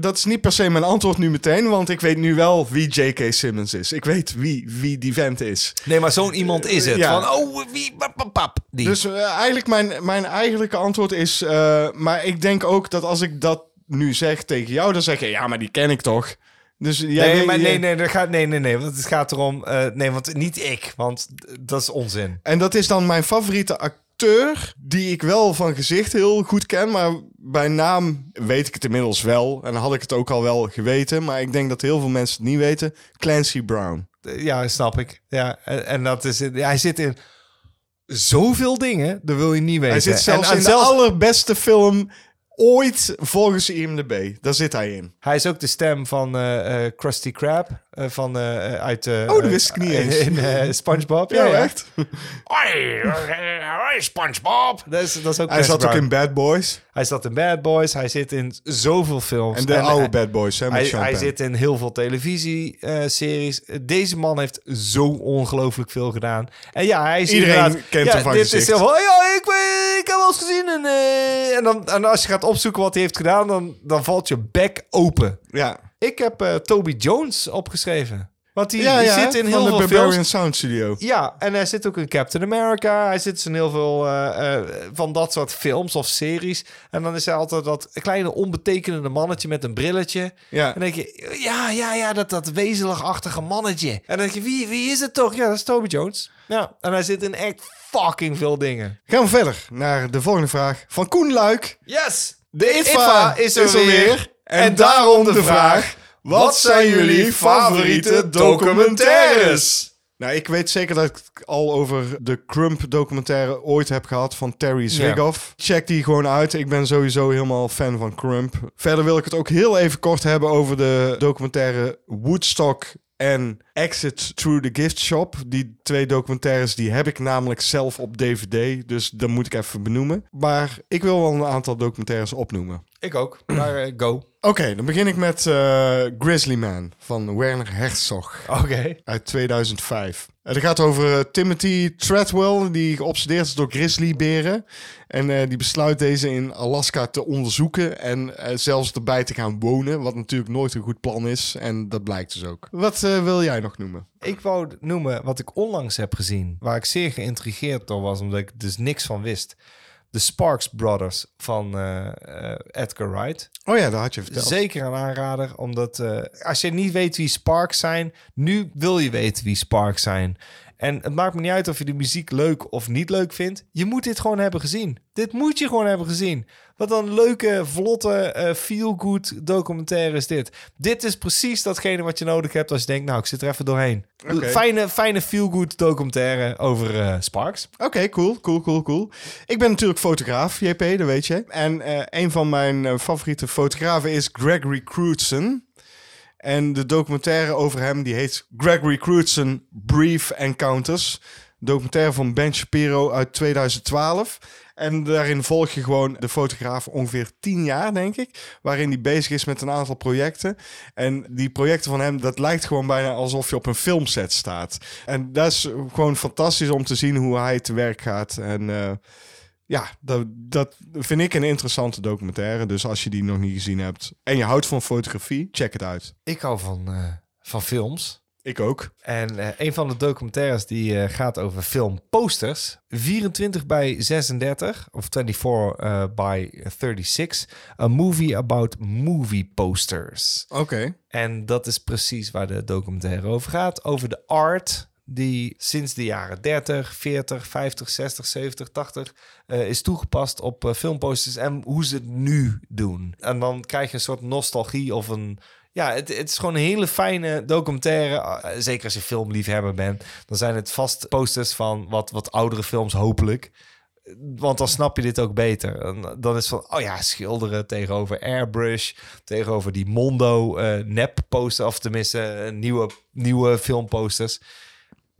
Dat is niet per se mijn antwoord nu meteen, want ik weet nu wel wie J.K. Simmons is. Ik weet wie, wie die vent is.
Nee, maar zo'n iemand is het.
Ja.
Van, oh, wie... Pap. Die.
Dus eh, eigenlijk mijn, mijn eigenlijke antwoord is... eh, maar ik denk ook dat als ik dat nu zeg tegen jou, dan zeg je... Ja, maar die ken ik toch? Dus jij
nee, maar nee, nee, dat gaat, nee, nee, nee. Want het gaat erom... eh, nee, want niet ik. Want dat is onzin.
En dat is dan mijn favoriete acteur, die ik wel van gezicht heel goed ken, maar bij naam weet ik het inmiddels wel. En dan had ik het ook al wel geweten, maar ik denk dat heel veel mensen het niet weten. Clancy Brown.
Ja, snap ik. Ja, en, en dat is... hij zit in zoveel dingen, dat wil je niet weten.
Hij zit zelfs
en, en
in de allerbeste film ooit volgens IMDb. Daar zit hij in.
Hij is ook de stem van eh, eh, Krusty Krab. Eh, van, eh, eh, uit,
Oh, dat wist ik niet eens.
In SpongeBob.
Ja, echt.
Hoi, hoi, SpongeBob. Dat is, dat is ook
Hij zat ook in Bad Boys.
Hij zat in Bad Boys. Hij zit in zoveel films.
En de oude Bad Boys, hè, met
Hij, hij zit in heel veel televisieseries. Deze man heeft zo ongelooflijk veel gedaan. En ja, hij is
Iedereen kent
ja,
hem van
dit
gezicht.
Is heel ja, ik, ik heb wel eens gezien. En, en, dan, en als je gaat opzoeken wat hij heeft gedaan, dan, dan valt je bek open.
Ja,
Ik heb eh, Toby Jones opgeschreven. Want die,
ja,
die
ja
zit in heel
de
veel
Barbarian
films.
Sound Studio.
Ja, en hij zit ook in Captain America. Hij zit in heel veel eh, eh, van dat soort films of series. En dan is hij altijd dat kleine onbetekenende mannetje met een brilletje.
Ja.
En dan denk je, ja, ja, ja, dat, dat wezelachtige mannetje. En dan denk je, wie, wie is het toch? Ja, dat is Toby Jones. Ja, en hij zit in echt fucking veel dingen.
Gaan we verder naar de volgende vraag van Koen Luik.
Yes!
De ITVA
is er weer.
En daarom de vraag: wat zijn jullie favoriete documentaires? Nou, ik weet zeker dat ik al over de Crump documentaire ooit heb gehad van Terry Zwigoff. Check die gewoon uit. Ik ben sowieso helemaal fan van Crump. Verder wil ik het ook heel even kort hebben over de documentaire Woodstock en Exit Through the Gift Shop. Die twee documentaires die heb ik namelijk zelf op DVD. Dus dat moet ik even benoemen. Maar ik wil wel een aantal documentaires opnoemen.
Ik ook, maar eh, go.
Oké, dan begin ik met eh, Grizzly Man van Werner Herzog
Oké.
uit 2005. Het gaat over eh, Timothy Treadwell, die geobsedeerd is door grizzlyberen. En eh, die besluit deze in Alaska te onderzoeken en eh, zelfs erbij te gaan wonen. Wat natuurlijk nooit een goed plan is. En dat blijkt dus ook. Wat eh, wil jij nog noemen?
Ik wou noemen wat ik onlangs heb gezien, waar ik zeer geïntrigeerd door was, omdat ik dus niks van wist. De Sparks Brothers van eh, eh, Edgar Wright.
Oh ja, dat had je verteld.
Zeker een aanrader, omdat eh, als je niet weet wie Sparks zijn, nu wil je weten wie Sparks zijn. En het maakt me niet uit of je de muziek leuk of niet leuk vindt. Je moet dit gewoon hebben gezien. Dit moet je gewoon hebben gezien. Wat een leuke, vlotte, eh, feel-good documentaire is dit. Dit is precies datgene wat je nodig hebt als je denkt... nou, ik zit er even doorheen.
Oké.
Fijne, fijne feel-good documentaire over eh, Sparks.
Oké, cool, cool, cool, cool. Ik ben natuurlijk fotograaf, JP, dat weet je. En eh, een van mijn favoriete fotografen is Gregory Crutzen. En de documentaire over hem, die heet Gregory Crutzen Brief Encounters. Documentaire van Ben Shapiro uit 2012. En daarin volg je gewoon de fotograaf ongeveer tien jaar, denk ik. Waarin hij bezig is met een aantal projecten. En die projecten van hem, dat lijkt gewoon bijna alsof je op een filmset staat. En dat is gewoon fantastisch om te zien hoe hij te werk gaat. En eh, ja, dat, dat vind ik een interessante documentaire. Dus als je die nog niet gezien hebt en je houdt van fotografie, check het uit.
Ik hou van, eh, van films.
Ik ook.
En eh, een van de documentaires die eh, gaat over filmposters. 24 bij 36 of 24 eh, by 36. A movie about movie posters.
Oké.
En dat is precies waar de documentaire over gaat. Over de art die sinds de jaren 30, 40, 50, 60, 70, 80 eh, is toegepast op filmposters en hoe ze het nu doen. En dan krijg je een soort nostalgie of een... Ja, het, het is gewoon een hele fijne documentaire. Eh, zeker als je filmliefhebber bent. Dan zijn het vast posters van wat, wat oudere films hopelijk. Want dan snap je dit ook beter. Dan is van, oh ja, schilderen tegenover airbrush, tegenover die Mondo eh nep poster, of tenminste eh, nieuwe, nieuwe filmposters.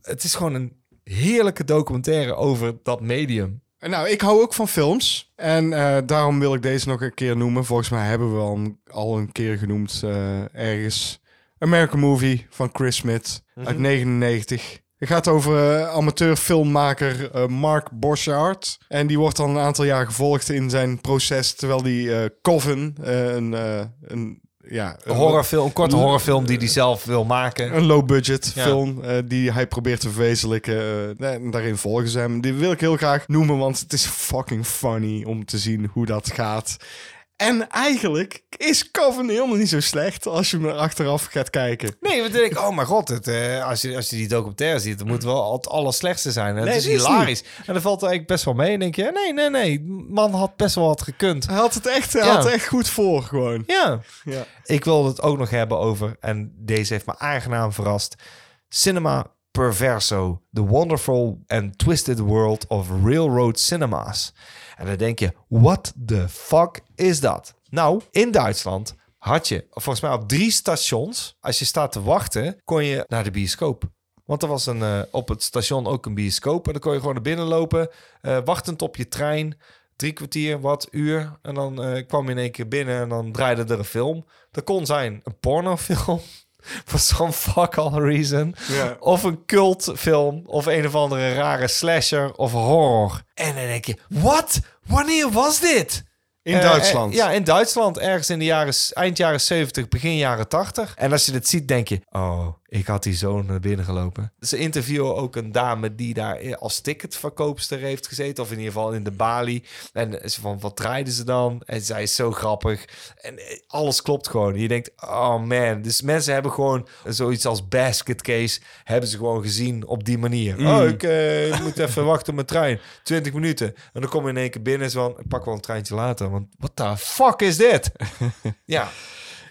Het is gewoon een heerlijke documentaire over dat medium.
Nou, ik hou ook van films. En eh, daarom wil ik deze nog een keer noemen. Volgens mij hebben we al een, al een keer genoemd eh, ergens. American Movie van Chris Smith uit 99. Het gaat over eh, amateurfilmmaker Mark Borchardt. En die wordt dan een aantal jaar gevolgd in zijn proces... terwijl die Coven, een, een, ja,
Een horrorfilm, een korte horrorfilm die hij zelf wil maken.
Een low-budget
Ja.
film eh, die hij probeert te verwezenlijken. en daarin volgen ze hem. Die wil ik heel graag noemen, want het is fucking funny om te zien hoe dat gaat. En eigenlijk is Coven helemaal niet zo slecht als je me achteraf gaat kijken.
Nee, want dan denk ik, oh mijn god, het, eh, als, je, als je die documentaire ziet, dan moet het wel het allerslechtste zijn. En het
Nee,
is
het is
hilarisch. En dan valt er eigenlijk best wel mee. En denk je, nee, nee, nee, man had best wel wat gekund.
Hij had het echt, hij
Ja.
had het echt goed voor gewoon.
Ja.
Ja.
Ik wilde het ook nog hebben over, en deze heeft me aangenaam verrast, Cinema Perverso, The Wonderful and Twisted World of Railroad Cinemas. En dan denk je, what the fuck is dat? Nou, in Duitsland had je, volgens mij op drie stations, als je staat te wachten, kon je naar de bioscoop. Want er was een, eh, op het station ook een bioscoop. En dan kon je gewoon naar binnen lopen, eh, wachtend op je trein. Drie kwartier, wat, uur. En dan eh, kwam je in één keer binnen en dan draaide er een film. Dat kon zijn een pornofilm. For some fuck all reason.
Ja.
Of een cultfilm. Of een of andere rare slasher of horror. En dan denk je, wat? Wanneer was dit?
In
Eh,
Duitsland.
eh, ja, in Duitsland. Ergens in de jaren, eind jaren 70, begin jaren 80. En als je dit ziet, denk je... Oh, ik had die zo naar binnen gelopen. Ze interviewen ook een dame die daar als ticketverkoopster heeft gezeten. Of in ieder geval in de balie. En ze van, wat draaiden ze dan? En zij is zo grappig. En eh, alles klopt gewoon. Je denkt, oh man. Dus mensen hebben gewoon zoiets als basket case... hebben ze gewoon gezien op die manier. Oh, ik eh, moet even wachten op mijn trein. 20 minuten. En dan kom je in één keer binnen. Zo van, ik pak wel een treintje later. Want what the fuck is dit? ja.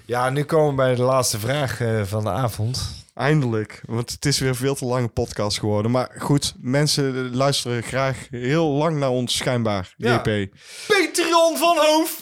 Ja, nu komen we bij de laatste vraag eh, van de avond.
Eindelijk. Want het is weer een veel te lange podcast geworden. Maar goed, mensen luisteren graag heel lang naar ons schijnbaar.
Ja.
JP.
Patreon van Hoof!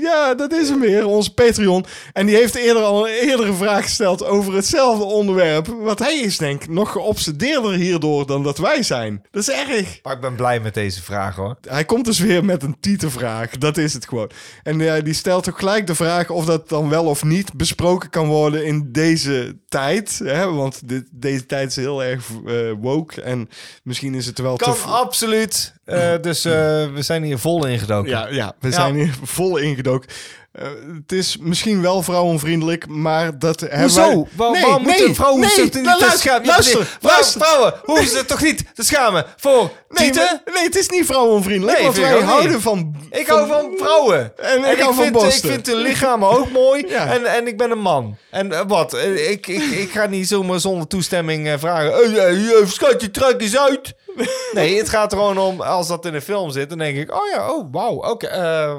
Ja, dat is hem weer, onze Patreon. En die heeft eerder al een eerdere vraag gesteld over hetzelfde onderwerp. Want hij is denk ik nog geobsedeerder hierdoor dan dat wij zijn. Dat is erg.
Maar ik ben blij met deze vraag hoor.
Hij komt dus weer met een tietenvraag. Dat is het gewoon. En ja, die stelt ook gelijk de vraag of dat dan wel of niet besproken kan worden in deze tijd. Hè, want dit, deze tijd is heel erg eh, woke. En misschien is het wel
Kan
te...
absoluut. Eh, dus eh, we zijn hier vol ingedoken.
Ja, ja, we
Ja.
zijn hier vol ingedoken. Eh, het is misschien wel vrouwenvriendelijk, maar dat hebben
Hoezo?
wij...
Waar,
Nee,
waarom
nee,
moeten vrouwen
nee,
zich niet
nou, luister,
schamen?
luister,
Vrouwen-
luister.
Vrouwen hoeven zich toch niet te schamen voor
Nee, maar- nee, het is niet vrouwenvriendelijk,
Nee,
wij houden van...
Ik hou van vrouwen.
En ik hou van
vind, ik vind hun lichamen ook mooi.
Ja.
En, en ik ben een man. En wat? Ik, ik, ik ga niet zomaar zonder toestemming vragen. Hey, hey, hey, schatje, trek eens uit. Nee, het gaat er gewoon om, als dat in een film zit, dan denk ik, oh ja, oh, wauw, oké. eh,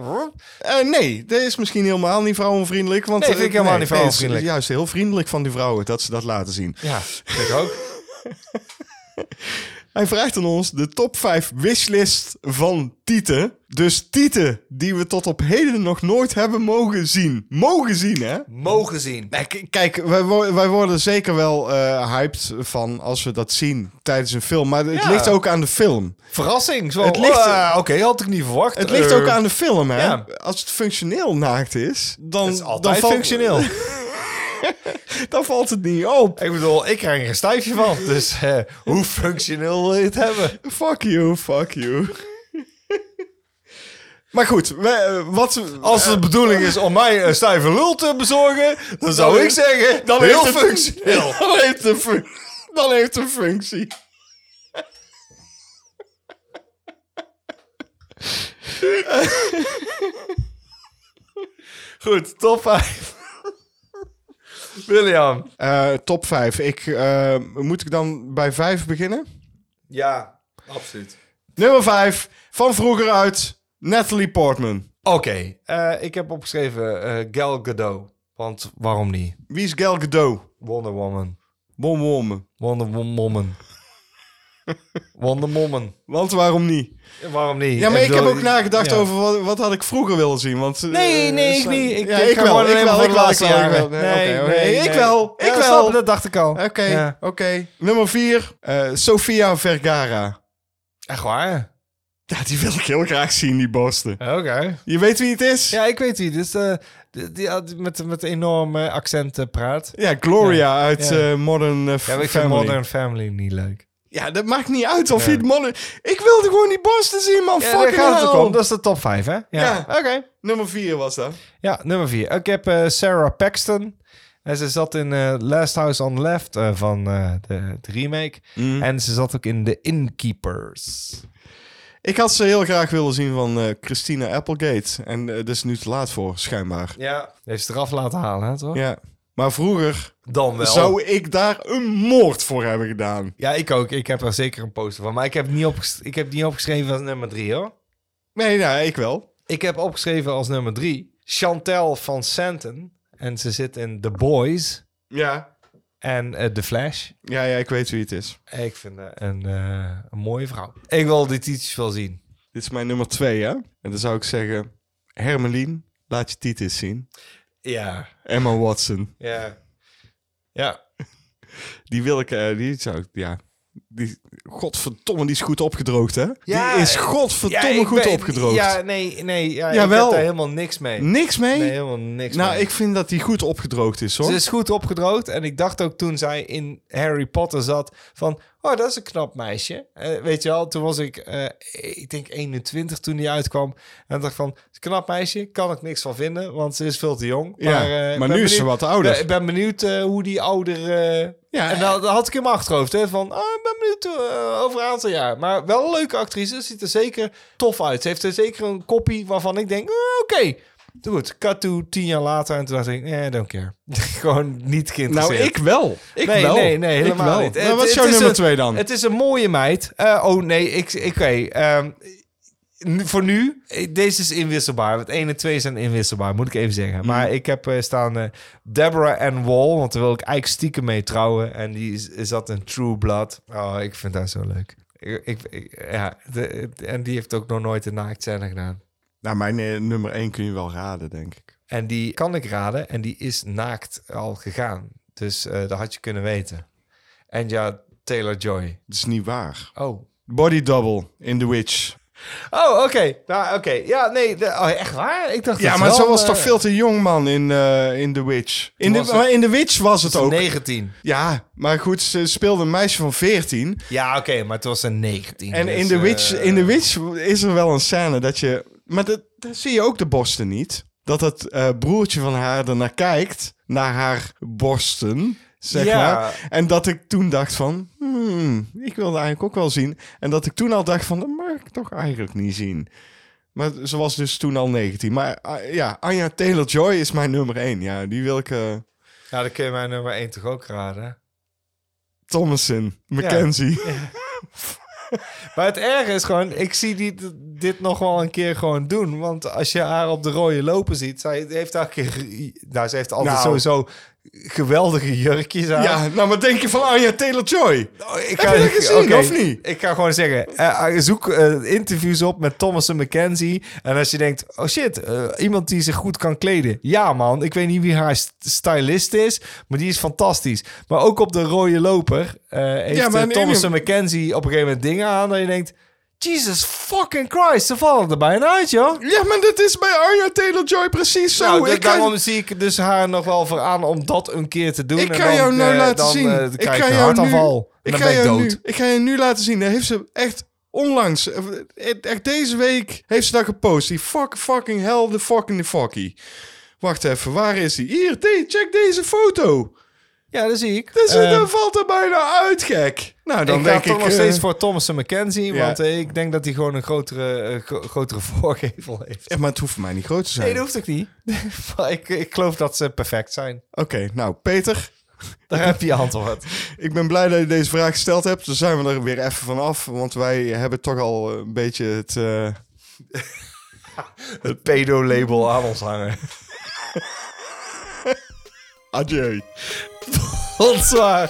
Eh, nee, dat is misschien helemaal niet vrouwenvriendelijk. Want,
Nee, vind ik
eh,
helemaal niet
nee, het is
vrouwenvriendelijk.
juist heel vriendelijk van die vrouwen dat ze dat laten zien.
ja, vind ik ook.
Hij vraagt aan ons de top 5 wishlist van Tieten. Dus Tieten die we tot op heden nog nooit hebben mogen zien. Mogen zien, hè?
Mogen zien.
Kijk, wij, wo- wij worden zeker wel eh, hyped van als we dat zien tijdens een film. Maar het
Ja.
ligt ook aan de film.
Verrassing. Zo,
Het ligt-
oh, eh, Oké, had ik niet verwacht.
Het ligt
Eh,
ook aan de film, hè?
ja.
Als het functioneel naakt is, dan,
Het is
dan,
altijd
valt,
functioneel.
dan valt het niet op.
Ik bedoel, ik krijg er een stijfje van. Dus eh, hoe functioneel wil je het hebben?
Fuck you, fuck you. maar goed, we, eh, wat...
Als het de bedoeling is om mij een stijve lul te bezorgen, dan zou ik zeggen,
dan
heel
heeft
functioneel.
dan heeft een, fun- dan heeft het een functie.
Goed, top 5. William.
Eh, top 5. Ik, eh, moet ik dan bij 5 beginnen?
Ja, absoluut.
Nummer 5, van vroeger uit, Natalie Portman.
Oké, eh, ik heb opgeschreven eh, Gal Gadot. Want waarom niet?
Wie is Gal Gadot?
Wonder Woman.
Wom Woman.
Wonder Woman. Wonder Woman.
Want waarom niet?
Waarom niet?
Ja, maar ik heb ook nagedacht
ja.
over wat, wat had ik vroeger willen zien. Want, eh,
Nee, nee, ik niet. Ik,
ja,
ik,
ik wel, ik wel, ik wel, ik
laatste
wel, ik
jaren.
wel.
Nee,
Oké, oké.
nee,
Ik
nee.
wel, ik
Ja,
wel.
snap je, Dat dacht ik al.
Oké,
Ja.
oké. Nummer 4, Sofia Vergara.
Echt waar?
Ja, die wil ik heel graag zien, die borsten.
Oké.
Je weet wie het is?
Ja, ik weet wie. Dus eh, die, die had met, met enorme accenten praat.
Ja, Gloria uit
Ja.
eh, Modern eh,
Ja, ik vind
Family.
Modern Family niet leuk.
Ja, dat maakt niet uit of je het Modern... Ik wilde gewoon die borsten zien, man.
Ja, daar
Fucking
gaat het ook
hell.
om. Dat is de top 5, hè? Ja.
Ja.
Oké.
Nummer 4 was dat.
Ja, nummer 4. Ik heb eh, Sarah Paxton. En ze zat in eh, Last House on the Left eh, van eh, de, de remake.
Mm.
En ze zat ook in The Innkeepers.
Ik had ze heel graag willen zien van eh, Christina Applegate. En eh dat is nu te laat voor, schijnbaar.
Ja. Heeft ze eraf laten halen, hè, toch?
Ja. Maar vroeger
Dan wel.
zou ik daar een moord voor hebben gedaan.
Ja, ik ook. Ik heb er zeker een poster van. Maar ik heb niet, opges- ik heb niet opgeschreven als nummer 3, hoor.
Nee, nou, ik wel.
Ik heb opgeschreven als nummer 3 Chantel van Santon. En ze zit in The Boys
Ja.
en eh, The Flash.
Ja, ja, ik weet wie het is.
Ik vind haar een, eh, een mooie vrouw. Ik wil die titels wel zien.
Dit is mijn nummer 2, hè? En dan zou ik zeggen... Hermelien, laat je titels zien.
Ja,
Emma Watson.
ja. Ja,
Die wil ik... eh, die zou ik... Ja. Die, godverdomme, die is goed opgedroogd, hè?
Ja,
die is godverdomme
Ja,
goed
ben-
opgedroogd.
Ja, nee, nee. Ja,
Jawel.
Ik heb daar helemaal niks mee.
Niks mee?
Nee, helemaal niks
nou,
mee.
ik vind dat die goed opgedroogd is, hoor.
Ze is goed opgedroogd. En ik dacht ook toen zij in Harry Potter zat van... Oh, dat is een knap meisje. Eh, weet je wel, toen was ik, eh, ik denk 21 toen die uitkwam. En dacht van, knap meisje, kan ik niks van vinden, want ze is veel te jong.
Ja,
maar, eh,
maar nu is ze wat ouder.
Ik ben benieuwd hoe die ouder...
Ja,
en dan, dan had ik in mijn achterhoofd, hè, van, oh, ik ben benieuwd over een aantal jaar. Maar wel een leuke actrice, ziet er zeker tof uit. Ze heeft er zeker een kopie waarvan ik denk, eh, oké. Goed, cut to tien jaar later en toen dacht ik, eh, don't care. Gewoon niet
nou,
geïnteresseerd.
ik wel. Ik
nee,
wel.
nee, nee, helemaal niet.
Nou,
Het-
wat is
het
jouw nummer 2 dan?
Het is een mooie meid. Eh, oh nee, ik, oké. ehm, nu- voor nu, eh, deze is inwisselbaar. Want 1 en 2 zijn inwisselbaar, moet ik even zeggen.
Mhm.
Maar ik heb eh, staan Deborah Ann Wall, want daar wil ik eigenlijk stiekem mee trouwen. En die is, is dat een True Blood. Oh, ik vind haar zo leuk. Ik, ik, ik- ja, de- en die heeft ook nog nooit een naaktscène gedaan.
Nou, mijn eh, nummer 1 kun je wel raden, denk ik.
En die kan ik raden en die is naakt al gegaan. Dus eh dat had je kunnen weten. En ja, Taylor-Joy.
Dat is niet waar.
Oh,
Body Double in The Witch.
Oh, oké. Nou, oké. Ja, nee. de- oh, echt waar? Ik dacht
Ja,
dat
maar
wel,
zo was
eh,
toch veel te jong, man, in, eh, in The Witch. In de,
was het-
maar in The Witch was het ook.
19.
Ja, maar goed, ze speelde een meisje van 14.
Ja, oké, maar het was een 19.
En
dus,
in, The Witch,
eh,
in The Witch is er wel een scène dat je... Maar dat, daar zie je ook de borsten niet. Dat het eh, broertje van haar ernaar kijkt, naar haar borsten, zeg
Ja.
maar. En dat ik toen dacht van, hmm, ik wilde eigenlijk ook wel zien. En dat ik toen al dacht van, dat mag ik toch eigenlijk niet zien. Maar ze was dus toen al 19. Maar ah, ja, Anya Taylor-Joy is mijn nummer 1. Ja, die wil ik... eh
Ja, dan kun je mijn nummer 1 toch ook raden?
Thomason, Mackenzie.
Maar het erge is gewoon, ik zie die, dit nog wel een keer gewoon doen. Want als je haar op de rode lopen ziet, zij heeft elke keer... Nou, ze heeft altijd
Nou.
sowieso geweldige jurkjes aan.
Ja, nou wat denk je van Anya Taylor-Joy?
Oh, ik
Heb je dat gezien, of niet?
Ik ga gewoon zeggen, eh, eh, zoek eh, interviews op met Thomas en Mackenzie. En als je denkt, oh shit, iemand die zich goed kan kleden. Ja man, ik weet niet wie haar st- stylist is, maar die is fantastisch. Maar ook op de rode loper heeft
Ja, maar
Thomas en Mackenzie op een gegeven moment dingen aan dat je denkt... Jesus fucking Christ, ze vallen er bijna uit, joh.
Ja, maar dat is bij Anya Taylor-Joy precies zo.
nou,
ik
da-
kan,
daarom zie ik dus haar nog wel voor aan om dat een keer te doen.
ik
En
kan
dan,
jou nou
eh,
laten
dan,
zien.
eh,
ik kan
een
jou nu,
hartaanval. En
ik ga jou
dood.
nu, ik ga je nu laten zien. Daar heeft ze echt onlangs, eh, echt deze week, heeft ze dat gepost. Die fuck, fucking hell, the fucking fucky. Wacht even, waar is die? Hier, de- check deze foto.
Ja, dat zie ik.
Dus
Eh,
dan valt er bijna uit, gek. Nou, dan
ik ga
denk
toch
ik...
nog
eh,
steeds voor Thomas en McKenzie,
ja.
want eh, ik denk dat hij gewoon een grotere, eh, gro- grotere voorgevel heeft.
ja, maar het hoeft voor mij niet groot te zijn.
Nee, dat hoeft ook niet. Ik, ik geloof dat ze perfect zijn.
Oké, nou, Peter...
Daar heb je je antwoord.
Ik ben blij dat je deze vraag gesteld hebt. Dan zijn we er weer even van af. Want wij hebben toch al een beetje het...
Het pedo-label aan ons hangen.
Adieu.
Bonsoir.